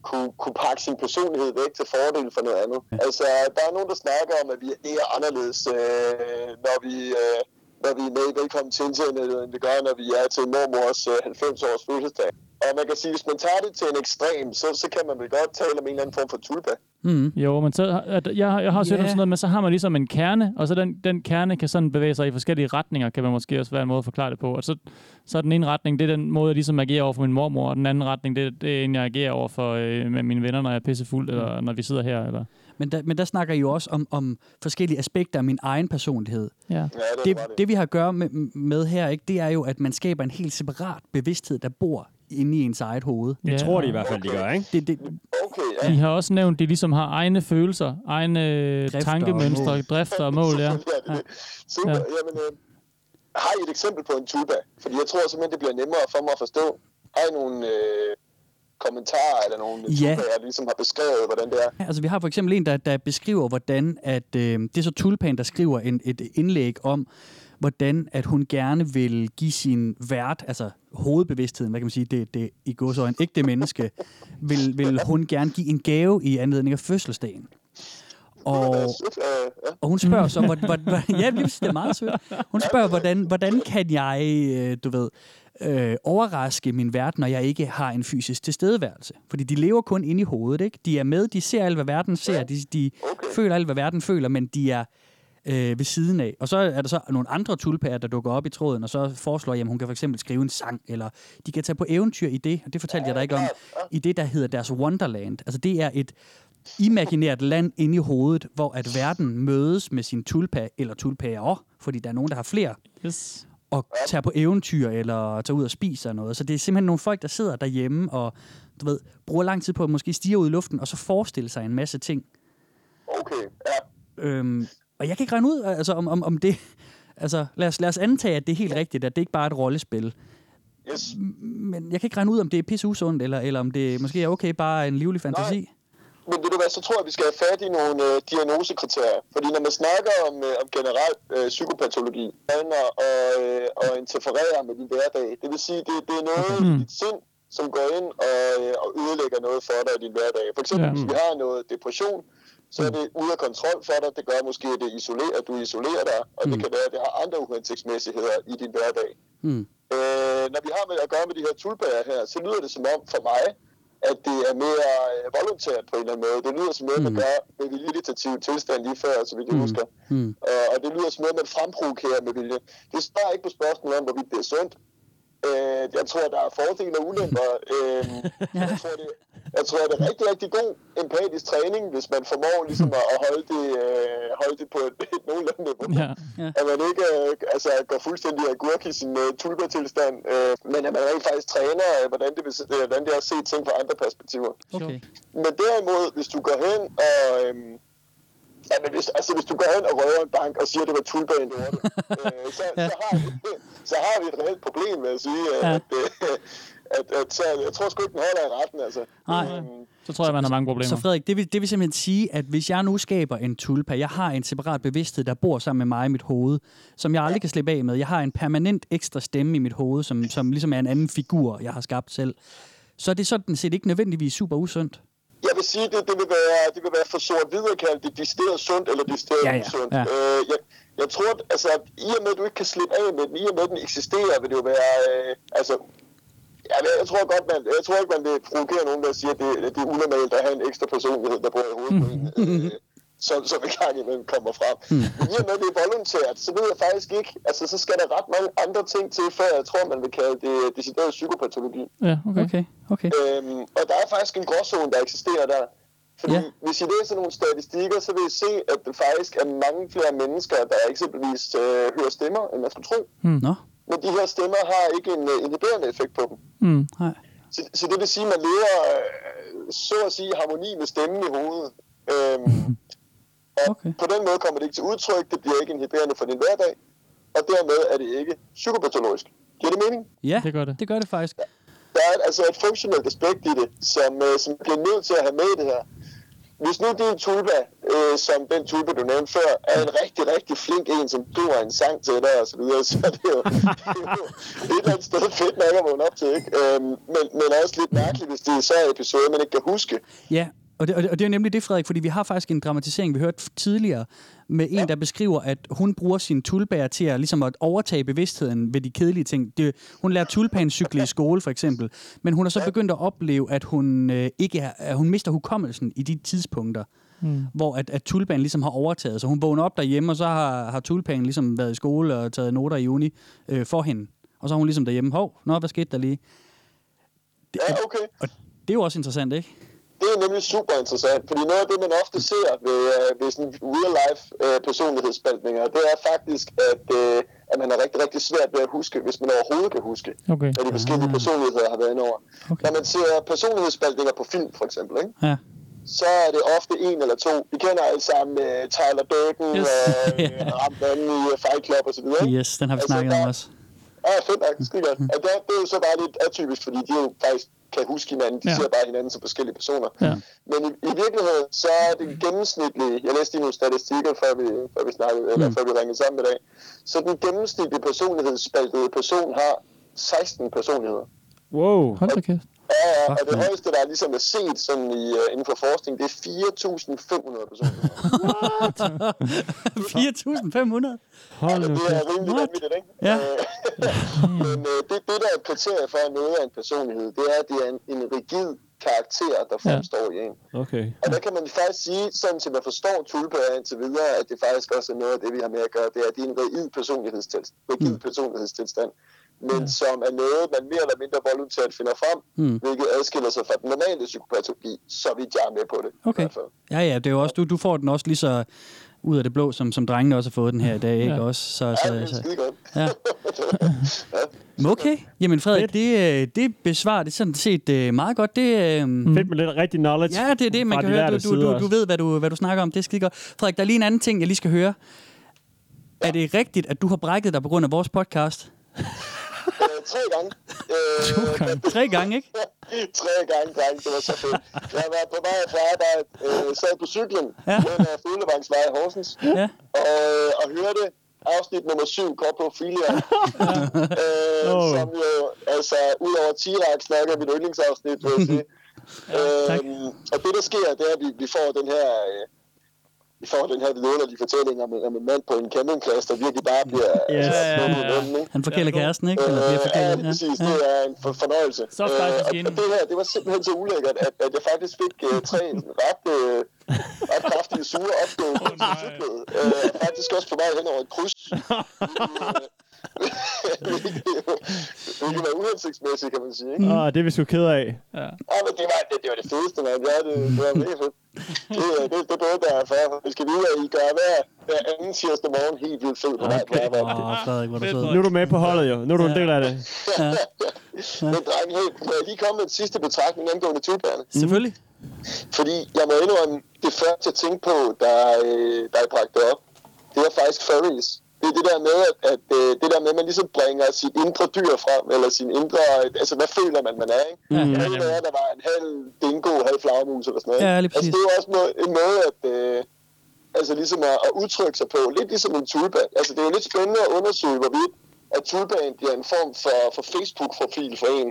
kunne, kunne pakke sin personlighed væk til fordel for noget andet. Ja. Altså, der er nogen, der snakker om, at vi er anderledes, øh, når vi... Øh, når vi er med i Velkommen til internettet, end vi gør, når vi er til mormors øh, 90-års fødselsdag. Og man kan sige, hvis man tager det til en ekstrem, så, så kan man vel godt tale om en eller anden form for tulpa. Mm. Jo, men så, at jeg, jeg har set yeah. sådan noget, men så har man ligesom en kerne, og så den, den kerne kan sådan bevæge sig i forskellige retninger, kan man måske også være en måde at forklare det på. Og så, så er den ene retning, det er den måde, jeg ligesom agerer over for min mormor, og den anden retning, det, det er en, jeg agerer over for øh, med mine venner, når jeg er pissefuld, eller når vi sidder her. Eller. Men der, men der snakker I jo også om, om forskellige aspekter af min egen personlighed. Ja. Ja, Det, det vi har at gøre med, med her, ikke, det er jo, at man skaber en helt separat bevidsthed, der bor inde i ens eget hoved. Det Ja. tror de i hvert fald, de gør, ikke? Det, det, Okay, De har også nævnt, at de ligesom har egne følelser, egne Drifter tankemønstre, og drifter og mål, ja. ja, er. Super. Ja. Ja. Jamen, øh, har I et eksempel på en tuba? Fordi jeg tror simpelthen, det bliver nemmere for mig at forstå. Har I nogle øh, kommentarer eller nogle Ja. tubaer, der ligesom har beskrevet, hvordan det er? Altså, vi har for eksempel en, der, der beskriver, hvordan at, øh, det er så Tulpan, der skriver en, et indlæg om, hvordan at hun gerne vil give sin vært, altså hovedbevidstheden, hvad kan man sige, det, det i går så en ægte menneske, vil, vil hun gerne give en gave i anledning af fødselsdagen. Og, og hun spørger så, hvor, hvor, hvor, ja, det er meget sødt. Hun spørger, hvordan, hvordan kan jeg, øh, du ved, øh, overraske min vært, når jeg ikke har en fysisk tilstedeværelse? Fordi de lever kun inde i hovedet, ikke? De er med, de ser alt, hvad verden ser, de, de føler alt, hvad verden føler, men de er øh, ved siden af. Og så er der så nogle andre tulpærer, der dukker op i tråden, og så foreslår, at hun kan for eksempel skrive en sang, eller de kan tage på eventyr i det, og det fortalte jeg dig ikke om, i det, der hedder deres Wonderland. Altså det er et imaginært land inde i hovedet, hvor at verden mødes med sin tulpa, eller tulpager, fordi der er nogen, der har flere, yes. og tager på eventyr, eller tager ud og spiser noget. Så det er simpelthen nogle folk, der sidder derhjemme, og du ved, bruger lang tid på at måske stige ud i luften, og så forestille sig en masse ting. Okay, ja. Øhm, og jeg kan ikke regne ud, altså, om, om, om det... Altså, lad os, lad os antage, at det er helt rigtigt, at det ikke bare er et rollespil. Yes. Men jeg kan ikke regne ud, om det er pisse usundt, eller, eller om det måske er okay bare en livlig fantasi. Men ved du hvad, så tror jeg, vi skal have fat i nogle øh, diagnosekriterier. Fordi når man snakker om, øh, om generel øh, psykopatologi, handler og, øh, og interfererer med din hverdag, det vil sige, det, det er noget i dit sind, som går ind og, øh, og ødelægger noget for dig i din hverdag. For eksempel, Ja. hvis vi har noget depression, så er det ude af kontrol for dig. Det gør måske, at, det isolerer, at du isolerer dig, og det kan være, at det har andre uhensigtsmæssigheder i din hverdag. Mm. Øh, når vi har med at gøre med de her tulpager her, så lyder det som om for mig, at det er mere øh, volontært på en eller anden måde. Det lyder som noget, man gør med vegetativ tilstand lige før, så vidt jeg husker. Mm. Og, og det lyder som noget, man fremprovokerer med vilje. Det svarer ikke på spørgsmålet om, hvorvidt det er sundt. Øh, jeg tror, der er fordele og ulemper. Øh, jeg, tror, det, jeg tror, det er rigtig, rigtig god empatisk træning, hvis man formår ligesom at, at holde, det, øh, holde det på et, et nogenlunde niveau. Ja. Ja. At man ikke øh, altså, går fuldstændig agurk i sin øh, tulpa-tilstand, øh, men at man rent faktisk træner, øh, hvordan, det, øh, hvordan det er at se ting fra andre perspektiver. Okay. Men derimod, hvis du går hen og... Øhm, ja, men hvis, altså, hvis du går hen og røver en bank og siger, at det var tulbanen, øh, så, så, har vi, så har vi et reelt problem, vil jeg sige. Ja. At, øh, at, at, så, jeg tror sgu ikke, den holder i retten, altså. Nej. Så tror jeg, man har mange problemer. Så Frederik, det vil, det vil simpelthen sige, at hvis jeg nu skaber en tulpa, jeg har en separat bevidsthed, der bor sammen med mig i mit hoved, som jeg aldrig kan slippe af med. Jeg har en permanent ekstra stemme i mit hoved, som, som ligesom er en anden figur, jeg har skabt selv. Så er det sådan set ikke nødvendigvis super usundt. Jeg vil sige, det, det, vil være, det vil være for sort-hvid at kalde det decideret sundt eller decideret Ja, ja, usundt. ja. Øh, jeg, jeg tror, at, altså, at i og med, at du ikke kan slippe af med den, i og med, at den eksisterer, vil det jo være... Øh, altså, jeg, ved- jeg tror godt, man, jeg tror ikke, man vil provokere nogen, der siger, at det, det er unormalt at have en ekstra personlighed, der bor i hovedet på en, øh, som, som en gang imellem kommer frem. Men i og med, at det er volontært, så ved jeg faktisk ikke, altså så skal der ret mange andre ting til, før jeg tror, man vil kalde det decideret psykopatologi. Ja, okay. okay. okay. Øhm, og der er faktisk en gråzone, der eksisterer der. Fordi ja. hvis I læser nogle statistikker, så vil I se, at der faktisk er mange flere mennesker, der eksempelvis øh, hører stemmer, end man skulle tro. Mm. Nå. Men de her stemmer har ikke en inhiberende effekt på dem. Mm. Nej. Så, så det vil sige, at man lever, øh, så at sige, i harmoni med stemmen i hovedet. Øhm, og okay. på den måde kommer det ikke til udtryk, det bliver ikke inhiberende for din hverdag, og dermed er det ikke psykopatologisk. Giver det mening? Ja, det gør det. Det gør det faktisk. Der er altså et funktionelt aspekt i det, som, øh, som bliver nødt til at have med i det her. Hvis nu din tulpa, øh, som den tulpa, du nævnte før, er en rigtig, rigtig flink en, som driver en sang til dig og så videre, så er det jo, det er jo et eller andet sted fedt nok at vågne op til, ikke? Øhm, men, men også lidt mærkeligt, hvis det er så episode, man ikke kan huske. Ja, og det, og, det, og det er nemlig det, Frederik, fordi vi har faktisk en dramatisering, vi hørte tidligere, med en, der beskriver, at hun bruger sin tulbær til at, ligesom at overtage bevidstheden ved de kedelige ting. Det, hun lærer tulpanecykle i skole, for eksempel. Men hun har så begyndt at opleve, at hun, øh, ikke er, at hun mister hukommelsen i de tidspunkter, Mm. hvor at, at tulpanen ligesom har overtaget. Så hun vågner op derhjemme, og så har, har tulpanen ligesom været i skole og taget noter i uni øh, for hende. Og så er hun ligesom derhjemme, hov, nå, hvad skete der lige? Det, Ja, okay. Og det er jo også interessant, ikke? Det er nemlig super interessant, fordi noget af det, man ofte ser ved, øh, ved sådan real-life øh, personlighedsspaltninger, det er faktisk, at, øh, at man har rigtig, rigtig svært ved at huske, hvis man overhovedet kan huske, Okay. hvad de forskellige personligheder har været indover. Okay. Når man ser personlighedsspaltninger på film, for eksempel, ikke? Ja. så er det ofte en eller to. Vi kender alle sammen uh, Tyler Durden Yes. og uh, ham anden i uh, Fight Club og så videre. ikke? Yes, den har vi Altså, snakket der- om også. Ja, fedt nok. Skide godt. Og det, det er jo så bare lidt atypisk, fordi de jo faktisk kan huske hinanden. De Ja. ser bare hinanden som forskellige personer. Ja. Men i, i virkeligheden, så er det gennemsnitlige, jeg læste lige nogle statistikker, før vi, før vi snakkede, eller Mm. før vi ringede sammen i dag, så den gennemsnitlige personlighedsspaltede person har 16 personligheder. Wow. Hold da kæft. Ja, ja, og det højeste, der ligesom er set sådan i, uh, inden for forskning, det er 4.500 personer. 4.500? Hold det nu er rimelig vanvittigt, ikke? Ja. Øh, Men øh, det, det, der er et kriterie for at noget af en personlighed, det er, at det er en, en rigid karakter, der fremstår i en. Okay. Og der kan man faktisk sige, sådan til man forstår tulpaer indtil videre, at det faktisk også er noget af det, vi har med at gøre, det er, at det er en rigid personlighedstilstand, rigid Mm. personlighedstilstand men som er noget, man mere eller mindre volontært finder frem, Mm. hvilket adskiller sig fra den normale psykopatologi, så vidt jeg er med på det. Okay. Ja, ja, det er jo også, du, du får den også lige så ud af det blå, som, som drengene også har fået den her i dag, ikke Ja. også? Så, Ja, så, det er så, godt. ja. Okay, jamen Frederik, det, øh, det besvarer det sådan set øh, meget godt. Det, øh, Fedt med lidt rigtig knowledge. Ja, det er det, man kan de høre. Du, du, du, du ved, hvad du, hvad du snakker om. Det er skide godt. Frederik, der er lige en anden ting, jeg lige skal høre. Er det rigtigt, at du har brækket dig på grund af vores podcast? Øh, tre gange. Øh, Tre gange, ikke? tre gange, dreng. Det var så fedt. Jeg var på vej fra arbejde, øh, sad på cyklen, Ja. den af Fuglevangsvej i Horsens, Ja. og, øh, og hørte afsnit nummer 7, Kort på Filia, øh, Åh. som jo, altså, udover Tirak snakker mit yndlingsafsnit, vil jeg sige. øhm, og det, der sker, det er, at vi, vi får den her... Øh, vi får den her vidunderlige fortælling om, om en mand på en campingplads, der virkelig bare bliver Yes. altså, Ja, ja, ja. munden, ikke? Han forkæler kæresten, ikke? Eller bliver Øh, ja, lige præcis. Det er en for, fornøjelse. Så Øh, faktisk og, og det her, det var simpelthen så ulækkert, at, at jeg faktisk fik uh, tre ret, uh, ret kraftige sure på oh. Uh, faktisk også på vej hen over et kryds. Hvilket var uhensigtsmæssigt, kan man sige. Ikke? Åh, det er vi sgu ked af. Ja. Ja, men det var det, det, var det fedeste, man. Ja, det, det var mega fedt. Det, øh, det, det burde der for. Vi skal vide, at I gør hver, hver anden tirsdag morgen helt vildt fed på vej på arbejde. Åh, Frederik, hvor er du sød. Nu er du med på holdet jo. Nu er du en del af det. Ja. Men dreng, hey, må jeg lige komme med en sidste betragtning angående tulpærne? Selvfølgelig. Fordi jeg må indrømme, det første jeg tænkte på, der, øh, der er bragt det op, det er faktisk furries. Det er det der med, at, at øh, det der med, at man ligesom bringer sit indre dyr frem, eller sin indre, altså hvad føler man, man er, ikke? Ja, Mm. ja, at der var en halv dingo, halv flagermus eller sådan noget. Ja, lige altså, det er jo også noget, en måde at, øh, altså ligesom at, at udtrykke sig på, lidt ligesom en tulpan. Altså det er jo lidt spændende at undersøge, hvorvidt at tulpan bliver en form for, for Facebook-profil for en.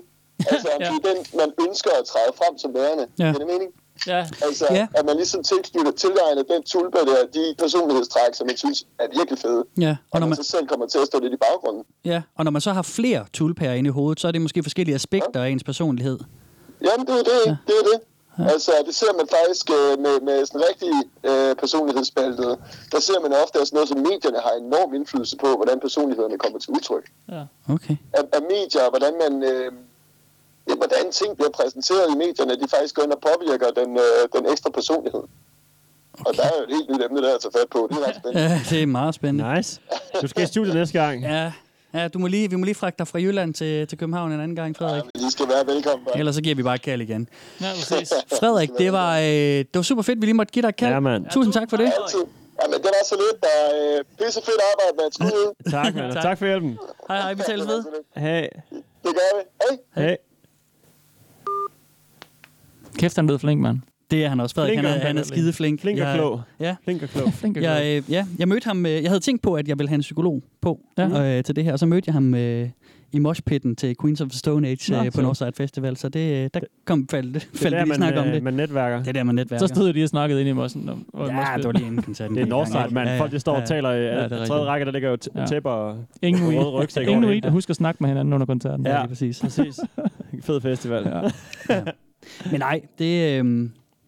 Altså Ja. det er den, man ønsker at træde frem som værende. Ja. Ja. Er det mening? Ja. Altså, Ja. ja. at man ligesom tilknytter tilegner den tulpa der, de personlighedstræk, som man synes er virkelig fede. Ja, og Og når man man, så selv kommer til at stå lidt i baggrunden. ja, og når man så har flere tulpærer inde i hovedet, så er det måske forskellige aspekter af ens personlighed. Jamen, det er det, ja. det er det. Ja. Altså, det ser man faktisk øh, med, med sådan rigtig øh, personlighedsspaltet. Der ser man ofte, at sådan noget som medierne har enorm indflydelse på, hvordan personlighederne kommer til udtryk. Okay. Af, af medier, hvordan man... Øh, ja, hvordan ting bliver præsenteret i medierne, de faktisk går ind og påvirker den, øh, den ekstra personlighed. Okay. Og der er jo et helt nyt emne der at tage fat på. Det er ret spændende. Ja, det er meget spændende. Nice. Du skal i studiet næste gang. Ja, ja du må lige, vi må lige fragte dig fra Jylland til, til København en anden gang, Frederik. I skal være velkommen. bare. Ellers så giver vi bare et kald igen. Ja, præcis. Frederik, det var, øh, det var super fedt, vi lige måtte give dig et kald. Ja, mand. Tusind tak for det. Altid. Jamen, det var så lidt. Der er øh, pisse fedt arbejde, man. Skud ud. Tak, mand. og tak for hjælpen. Hej, hej, vi tales ved. Hey. Det gør vi. Hej. Hey. Kæft, han lød flink, mand. Det er han også. Frederik, Flink han er, han er skide flink. Flink og Jeg- klog. Ja. Flink og klog. Flink og Jeg, øh, ja, jeg mødte ham, øh, jeg havde tænkt på, at jeg ville have en psykolog på Ja. øh, til det her, og så mødte jeg ham øh, i moshpitten til Queens of the Stone Age Nå, øh, på. Northside Festival, så det, øh, der kom faldt, Det faldt der, vi man, snak om øh, det. man netværker. Det er der, man netværker. Så stod de og snakkede ind i mossen. Og, og Ja, det var lige inden koncerten. Det er i Northside, mand. Ja, ja. Folk, de står og Ja. taler i det er ja, rigtigt. tredje række, der ligger jo Ja. tæpper og Ingen røde rygsæk Ingen over weed. det. Husk at snakke med hinanden under koncerten. Ja, Ja. lige præcis. Præcis. Fed festival. Ja. Men nej, det, øh,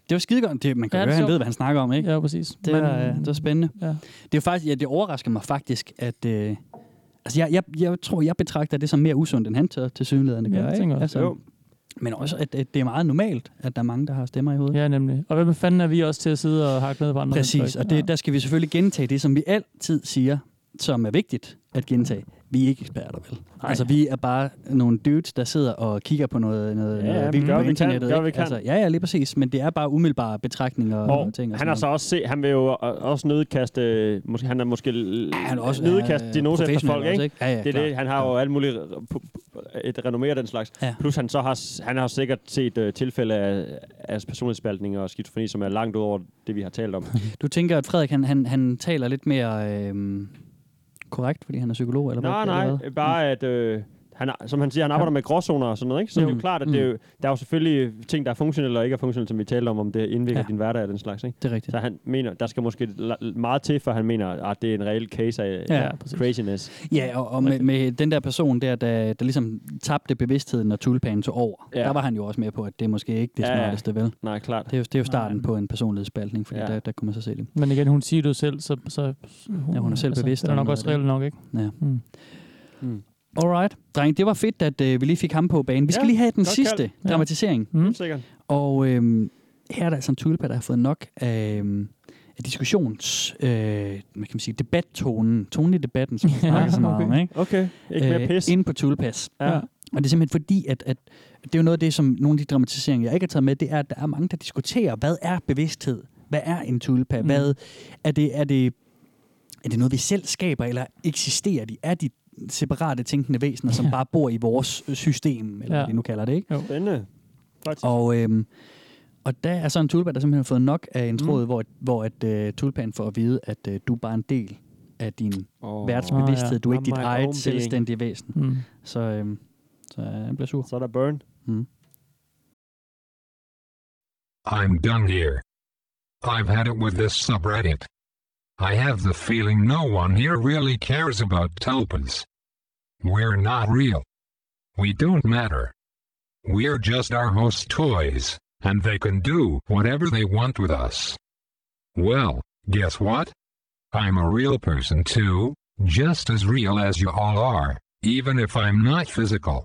det var skide godt. Det, man kan Ja, ja, høre, han ved, hvad han snakker om, ikke? Ja, præcis. Det, var, øh, det var spændende. Ja. Det er jo faktisk, ja, det overrasker mig faktisk, at... Øh, altså, jeg, jeg, jeg tror, jeg betragter det som mere usundt, end han tør til synligheden Ja, gør, jeg ikke? også. Altså, Jo. men også, at, at det er meget normalt, at der er mange, der har stemmer i hovedet. Ja, nemlig. Og hvem fanden er vi også til at sidde og hakke ned på andre? Præcis, og det, der skal vi selvfølgelig gentage det, som vi altid siger, som er vigtigt at gentage. Vi er ikke eksperter, vel? Nej. Altså, vi er bare nogle dudes, der sidder og kigger på noget, noget, Ja, noget ja, vildt gør, på vi kan, internettet. gør, ikke? hvad vi kan. Altså, ja, ja, lige præcis. Men det er bare umiddelbare betragtninger og, Og ting. Og han har så også se, han vil jo også nødkaste, måske, han er måske noget. han er også nødkaste øh, diagnose efter folk, også, ikke? Ja, ja, Det er det, han har jo alt muligt pu- et renommé af den slags. Ja. Plus han så har, han har sikkert set uh, tilfælde af, af personlighedsspaltning og skizofreni, som er langt over det, vi har talt om. Du tænker, at Frederik, han, han, han taler lidt mere øh, korrekt, fordi han er psykolog? Eller nej, hvad, eller nej, hvad? bare at... Øh, han, som han siger, han arbejder med gråzoner og sådan noget, ikke? Så det er jo Mm. klart, at det er jo, der er jo selvfølgelig ting, der er funktionelle og ikke er funktionelle, som vi talte om, om det indvirker Ja. ja. din hverdag og den slags, ikke? Det er rigtigt. Så han mener, der skal måske meget til, for han mener, at det er en reel case af Ja, ja, præcis. craziness. Ja, og, og med, med den der person der, der, der ligesom tabte bevidstheden, når tulpanen tog over, ja. Ja. der var han jo også med på, at det er måske ikke det Ja, ja. smarteste, vel? Nej, klart. Det er jo, det er jo starten på en personlighedsspaltning, fordi ja. Ja. der, der kunne man så se det. Men igen, hun siger det jo selv, så... så Ja, hun er selv bevidst Det er nok også reelt nok, ikke? Ja. Mm. Mm. Alright. Dreng, det var fedt, at øh, vi lige fik ham på banen. Vi skal Ja, lige have den sidste kaldt. Ja. dramatisering. Mm. Helt sikkert. Og øhm, her er der altså en tulpa, der har fået nok af, øhm, af diskussions, øh, hvad kan man sige, debattonen, tonen i debatten, som vi Ja, snakker så meget okay. om, ikke? Okay, ikke mere Øh, pis. Inde på Tulpas. Ja. Og det er simpelthen fordi, at, at det er jo noget af det, som nogle af de dramatiseringer, jeg ikke har taget med, det er, at der er mange, der diskuterer, hvad er bevidsthed? Hvad er en tulpa? Mm. Hvad, er, det, er, det, er det noget, vi selv skaber, eller eksisterer de? Er de separate tænkende væsener, som Ja. bare bor i vores system, eller Ja. hvad vi nu kalder det, ikke? Spændende. Faktisk. Og, øhm, og der er så en tulpa, der simpelthen har fået nok af en tråd, mm. hvor, hvor at, øh, tulpan får at vide, at øh, du er bare en del af din Oh. verdensbevidsthed. Ja. Du er ikke I'm dit eget selvstændige væsen. Mm. Så, øhm, så øh, han bliver sur. Så er der burn. Mm. I'm done here. I've had it with this subreddit. I have the feeling no one here really cares about tulpans. We're not real. We don't matter. We're just our host's toys, and they can do whatever they want with us. Well, guess what? I'm a real person too, just as real as you all are, even if I'm not physical.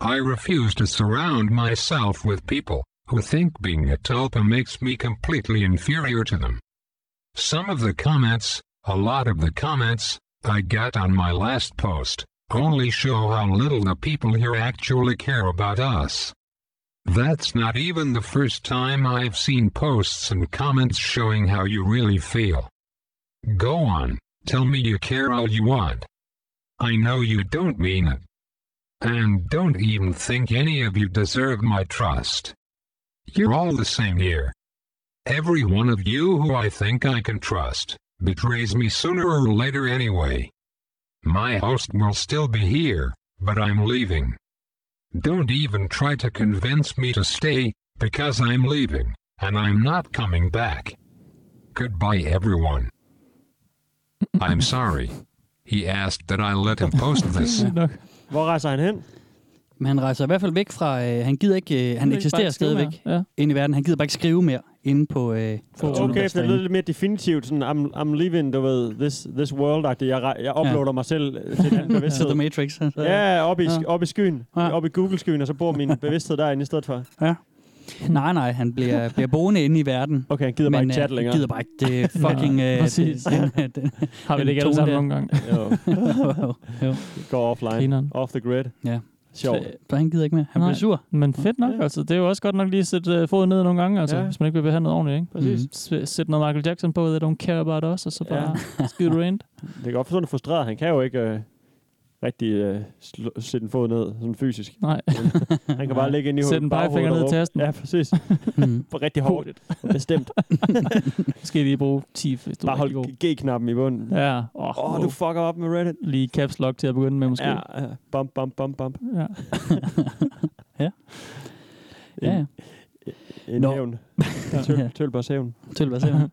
I refuse to surround myself with people who think being a tulpa makes me completely inferior to them. Some of the comments, a lot of the comments, I got on my last post, only show how little the people here actually care about us. That's not even the first time I've seen posts and comments showing how you really feel. Go on, Tell me you care all you want. I know you don't mean it. And don't even think any of you deserve my trust. You're all the same here. Every one of you who I think I can trust betrays me sooner or later anyway. My host will still be here, but I'm leaving. Don't even try to convince me to stay, because I'm leaving, and I'm not coming back. Goodbye, everyone. I'm sorry. He asked that I let him post this. Hvor rejser han hen? Men han rejser i hvert fald væk fra... Øh, han gider ikke... Øh, han er ikke eksisterer bare skrive stadigvæk mere. Ja. inde i verden. Han gider bare ikke skrive mere inde på... Øh, Okay, for det lyder lidt mere definitivt, sådan, I'm, I'm leaving, du ved, this, this world-agtigt. Jeg, jeg uploader mig selv øh, til den bevidsthed. The Matrix. Ja, op i, Ja. op i skyen. Op i Google-skyen, og så bor min bevidsthed derinde i stedet for. Ja. Nej, nej, han bliver, bliver boende inde i verden. Okay, han gider bare men, ikke chatte øh, længere. gider bare ikke det fucking... Ja, øh, præcis. den- den- den- Har vi det ikke alle sammen der. nogle gange? Jo. jo. Går offline. Grineren. Off the grid. Ja. Sjovt. Så han gider ikke mere. Han bliver sur. Men fedt nok, altså. Det er jo også godt nok lige at sætte uh, foden ned nogle gange, altså, Ja. hvis man ikke vil behandlet ordentligt, ikke? Præcis. Mm. Sæt noget Michael Jackson på, they don't care about us, og så bare ja. skide rent. Det kan godt forstå, at han er frustreret. Han kan jo ikke øh, rigtig øh, sætte en fod ned, sådan fysisk. Nej. Han kan bare ligge ind i Sæt en baghovedet pegefinger ned i tasten. Ja, præcis. For rigtig hårdt. Bestemt. Skal lige bruge 10, hvis du Bare hold G-knappen i bunden. Ja. Åh, Åh, oh, du fucker op med Reddit. Lige caps lock til at begynde med, måske. Ja, ja. Bump, bump, bump, bump. Ja. ja. Ja, ja. En Nå. hævn. Tøl, Tølbers hævn. Tulpas hævn.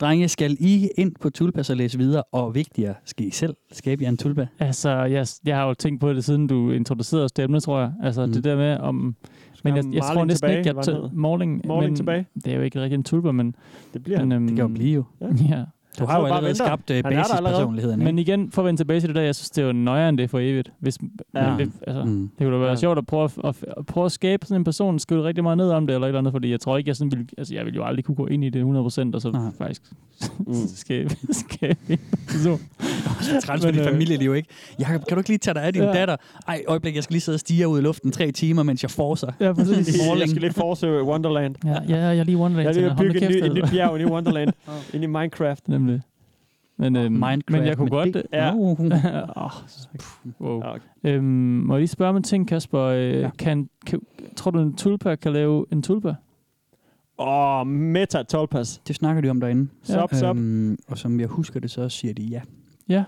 Drenge, skal I ind på Tulpas og læse videre, og vigtigere, skal I selv skabe jer en tulpa? Altså, jeg, jeg har jo tænkt på det, siden du introducerede os til emnet, tror jeg. Altså, mm. det der med om... Men jeg, have jeg tror næsten tilbage, ikke, jeg? Morling, Morling men tilbage. Det er jo ikke rigtig en tulper, men... Det bliver men, han. Det kan jo blive jo. Ja. Du har jo allerede skabt uh, basispersonligheden, Men igen, for at vende tilbage til det der, jeg synes, det er jo nøjere end det for evigt. Hvis, Ja. det, altså, Mm. mm. det kunne da være Ja. sjovt at prøve at, at, at, prøve at skabe sådan en person, skrive rigtig meget ned om det, eller et eller andet, fordi jeg tror ikke, jeg sådan ville, altså jeg ville jo aldrig kunne gå ind i det 100%, og så Nej. faktisk skabe, skabe en person. Træls med dit øh, familieliv, ikke? Jakob, kan du ikke lige tage dig af din Ja. datter? Ej, øjeblik, jeg skal lige sidde og stige ud i luften tre timer, mens jeg forser. Ja, præcis. Jeg skal lige forse Wonderland. Ja, ja, jeg er lige Wonderland. Jeg er lige bygge et, et nyt altså. bjerg i Wonderland. Inde i Minecraft. Nemlig. Men, øhm, Minecraft men jeg kunne godt... D. Ja. Uh. oh, wow. øhm, må jeg lige spørge om en ting, Kasper? Øh, ja. kan, kan, tror du, en tulpa kan lave en tulpa? Åh, oh, meta tolpas. Det snakker de om derinde. Sup, sup. Øhm, og som jeg husker det, så siger de ja. Ja.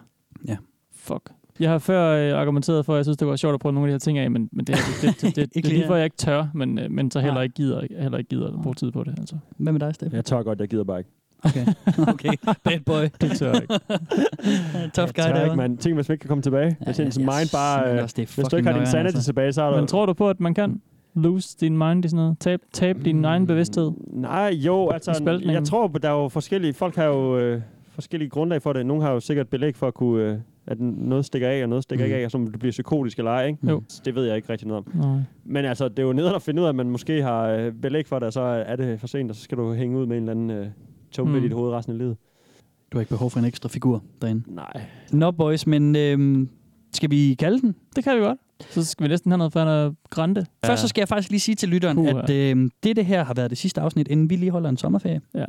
Ja. Fuck. Jeg har før øh, argumenteret for, at jeg synes, det var sjovt at prøve nogle af de her ting af, men, men det, det, det, det, det, det, Ikke det er lige for, jeg ikke tør, men, øh, men så heller ikke gider, heller ikke gider at bruge tid på det. Altså. Hvad med dig, Steffen? Jeg tør godt, jeg gider bare ikke. Okay, okay. Bad boy. Det tør jeg ikke. Tough guy jeg der. ikke, man. Tænk, hvis man ikke kan komme tilbage. Hvis ens mind bare... synes Øh, også, det er hvis du ikke har din sanity altså. tilbage, så er du... Men tror du på, at man kan lose din mind i sådan noget? Tab, tab din egen bevidsthed? Nej, jo, altså, jeg tror, der er jo forskellige, folk har jo øh, forskellige grundlag for det. Nogle har jo sikkert belæg for at kunne, øh, at noget stikker af, og noget stikker Mm. ikke af, og så du bliver psykotisk eller ej, ikke? Jo. Det ved jeg ikke rigtig noget om. Nej. Men altså, det er jo nederen at finde ud af, at man måske har øh, belæg for det, og så er det for sent, og så skal du hænge ud med en eller anden øh, tumpe Mm. i dit hoved resten af livet. Du har ikke behov for en ekstra figur derinde. Nej. Nå, boys, men øhm, skal vi kalde den? Det kan vi godt. Så skal vi næsten have noget Fana Grande. Først så skal jeg faktisk lige sige til lytteren, Puha. at øh, det, det her har været det sidste afsnit, inden vi lige holder en sommerferie. Ja.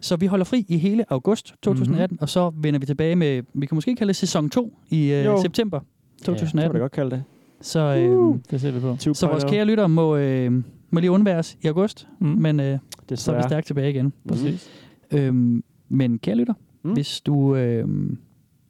Så vi holder fri i hele august 2018, mm-hmm. og så vender vi tilbage med, vi kan måske kalde det sæson 2 i øh, Jo. september Ja, det 2018. kan vi godt kalde det. Så, øh, Det ser vi på. så vores kære lyttere må, øh, må lige undværes i august, Mm. men øh, så er vi stærkt tilbage igen. Præcis. Øhm, men kære lytter, Mm. hvis du... Øh,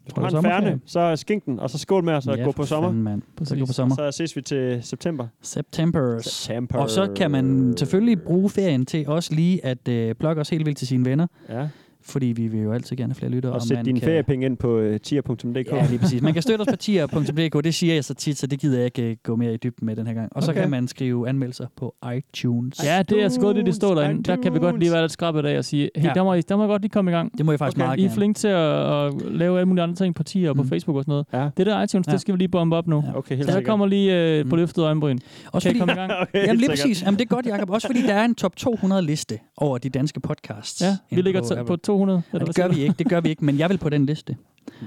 Hvis du har en færne, så skink den, og så skål med os og Ja, gå på sommer. fanden, mand. Så gå på sommer. Så ses vi til september. September. September. Og så kan man selvfølgelig bruge ferien til også lige at øh, plukke os helt vildt til sine venner. Ja. Fordi vi vil jo altid gerne have flere lyttere. Og sæt man dine kan- feriepenge ind på uh, tier.dk. Ja, lige præcis. Man kan støtte os på tier.dk, det siger jeg så tit, så det gider jeg ikke øh, gå mere i dybden med den her gang. Og så Okay. kan man skrive anmeldelser på iTunes. Ja, det er godt, det det står derinde. Der kan vi godt lige være lidt skrabbet af og sige, hey, Ja. der, må I, der må I godt lige komme i gang. Det må jeg faktisk meget I er flinke til at, at, lave alle mulige andre ting på tier og på Facebook og sådan noget. Ja. Det der iTunes, Ja. det skal vi lige bombe op nu. Okay, helt Så der sikkert. kommer lige øh, på løftet øjenbryn. Også Kan fordi, komme i gang? Okay, Jamen lige præcis. Jamen, det er godt, Jacob. Også fordi der er en top 200 liste over de danske podcasts. Ja, vi ligger på på 200. Ja, eller det gør vi ikke, det gør vi ikke, men jeg vil på den liste.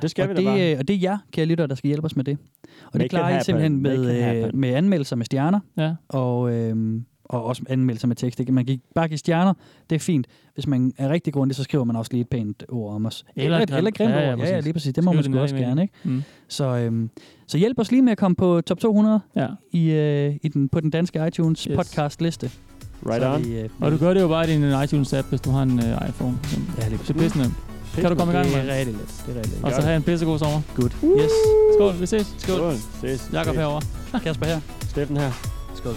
Det skal og vi det, da bare. øh, Og det er jer, kære lyttere, der skal hjælpe os med det. Og Make det klarer I simpelthen med, øh, med anmeldelser med stjerner, Ja. og øh, og også anmeldelser med tekst. Ikke? Man kan bare give stjerner, det er fint. Hvis man er rigtig grundig, så skriver man også lige et pænt ord om os. Eller eller, et grimt. eller grimt Ja, ja, ord. Ja, ja, lige præcis. Det må Skriv man det sgu også gerne. Ikke? Mm. Så, øhm, så hjælp os lige med at komme på top 200 ja. i, øh, i den, på den danske iTunes Yes. podcast liste. Right så on. Vi, øh, Og du gør det jo bare i din iTunes-app, hvis du har en uh, iPhone. Ja, lige Det er pisse nemt. Kan du komme i gang med Det er rigtig let. Det er rigtig let. Og så have en pissegod sommer. Good. Yes. Skål, vi ses. Skål. Skål. Ses. Jakob Ses. herovre. Kasper her. Steffen her. Skål.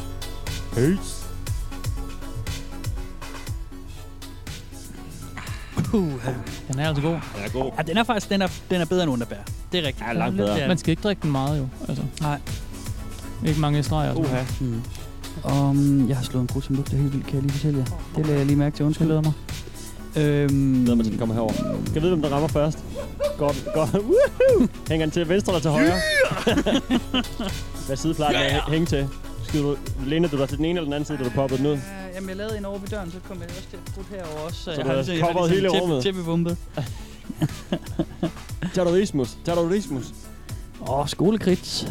Peace. Uh, Den er altså god. Den er god. ja, den er faktisk den er, den er bedre end underbær. Det er rigtigt. Ja, langt bedre. Man skal ikke drikke den meget jo. Altså, Nej. ikke mange streger. Uha. Mm. Um, jeg har slået en brud som lugter helt vildt, kan jeg lige fortælle jer. Det lader jeg lige mærke til. Undskyld. Jeg glæder mig. Øhm, Glæder mig til, den kommer herover. Skal jeg vide, hvem der rammer først? Godt, godt. Woohoo! Hænger den til venstre eller til højre? Hvad side plejer den at hæ- hænge til? Skal du, læner du dig til den ene eller den anden side, da du poppede den ud? Øh, jamen, jeg lavede en over ved døren, så kom jeg også til at bruge herover også. Så jeg du har ligesom- jeg covered hele tæppe- rummet? Tæppebumpet. Terrorismus. Terrorismus. Åh, skolekrits.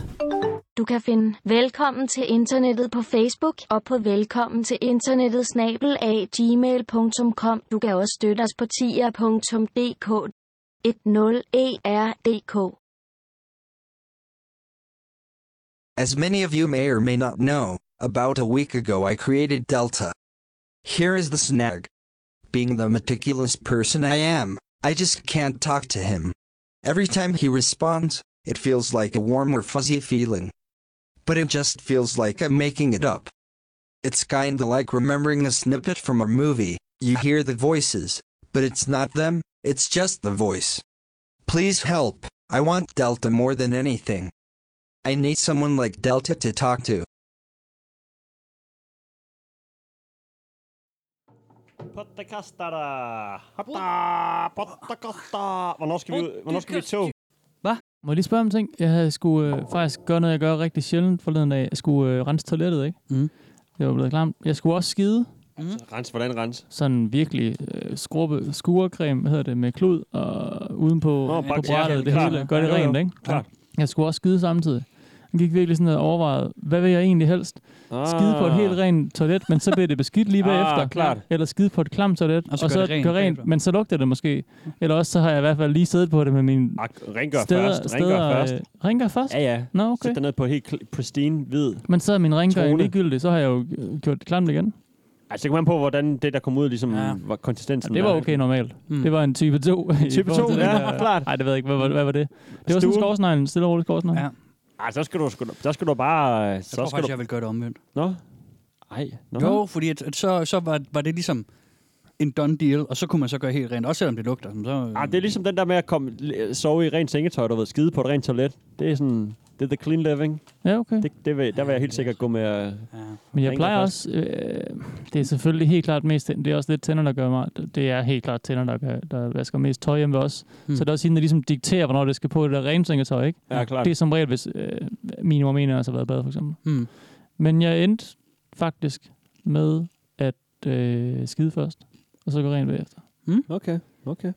Du kan finde Velkommen til internettet på Facebook og på velkommen til internettet snabel af gmail.com. Du kan også støtte os på tier.dk 10erdk. As many of you may or may not know, about a week ago I created Delta. Here is the snag. Being the meticulous person I am, I just can't talk to him. Every time he responds, it feels like a warm or fuzzy feeling. But it just feels like I'm making it up. It's kinda like remembering a snippet from a movie. You hear the voices, but it's not them, it's just the voice. Please help, I want Delta more than anything. I need someone like Delta to talk to. Pottekastara. Hotta. Pottekasta. Hvornår skal vi ud? Hvornår skal vi i tog? Må jeg lige spørge om en ting? Jeg havde skulle øh, faktisk gøre noget, jeg gør rigtig sjældent forleden dag. Jeg skulle øh, rense toilettet, ikke? Mm. Det var blevet klamt. Jeg skulle også skide. Mm. Rens, hvordan rens? Sådan virkelig øh, skrubbe, skurecreme, hvad hedder det, med klud og uden på, Nå, på brættet, det hele. Gør det rent, ikke? Klart. Jeg skulle også skide samtidig. Jeg gik virkelig sådan og overvejede, hvad vil jeg egentlig helst? Skide på et helt rent toilet, men så bliver det beskidt lige Ah, bagefter. klart. Eller skide på et klamt toilet, Og og så så, gør det så rent gør rent, men så lugter det måske. Eller også så har jeg i hvert fald lige siddet på det med min Ah, rengør steder, først. Rengør først. øh, rengør først? Ja, ja. Nå, okay. Sæt dig ned på helt pristine hvid. Men så er min Tone. ligegyldig, så har jeg jo øh, gjort det klamt igen. Altså, det kommer an på, hvordan det, der kom ud, ligesom Ja. var konsistensen. Det var okay normalt. Mm. Det var en type 2. i Type forhold 2, til den ja, der- klart. Nej, det ved jeg ikke. Hvad, var- hvad var det? Det var sådan en skovsnegl, en stille og rolig skovsnegl. Ja. Ej, så skal du, så skal du bare... Jeg Så tror skal faktisk, du... jeg vil gøre det omvendt. Nå? Ej. Nå. Jo, fordi at, at så, så var, var det ligesom en done deal, og så kunne man så gøre helt rent, også selvom det lugter. Så, Ah, det er ligesom den der med at komme, sove i rent sengetøj, du ved, skide på et rent toilet. Det er sådan, det er the clean living. Ja, okay. Det, det vil, der vil jeg helt sikkert gå med at... ja. Men jeg plejer også... Øh, det er selvfølgelig helt klart mest... Det er også lidt tænder, der gør mig... Det er helt klart tænder, der, gør, der vasker mest tøj hjemme ved os. Hmm. Så det er også hende, der ligesom dikterer, hvornår det skal på det der rensengetøj, ikke? Ja, klart. Det er som regel, hvis øh, minimum en af os har været bad, for eksempel. Hmm. Men jeg endte faktisk med at øh, skide først, og så gå rent bagefter. Okay, okay.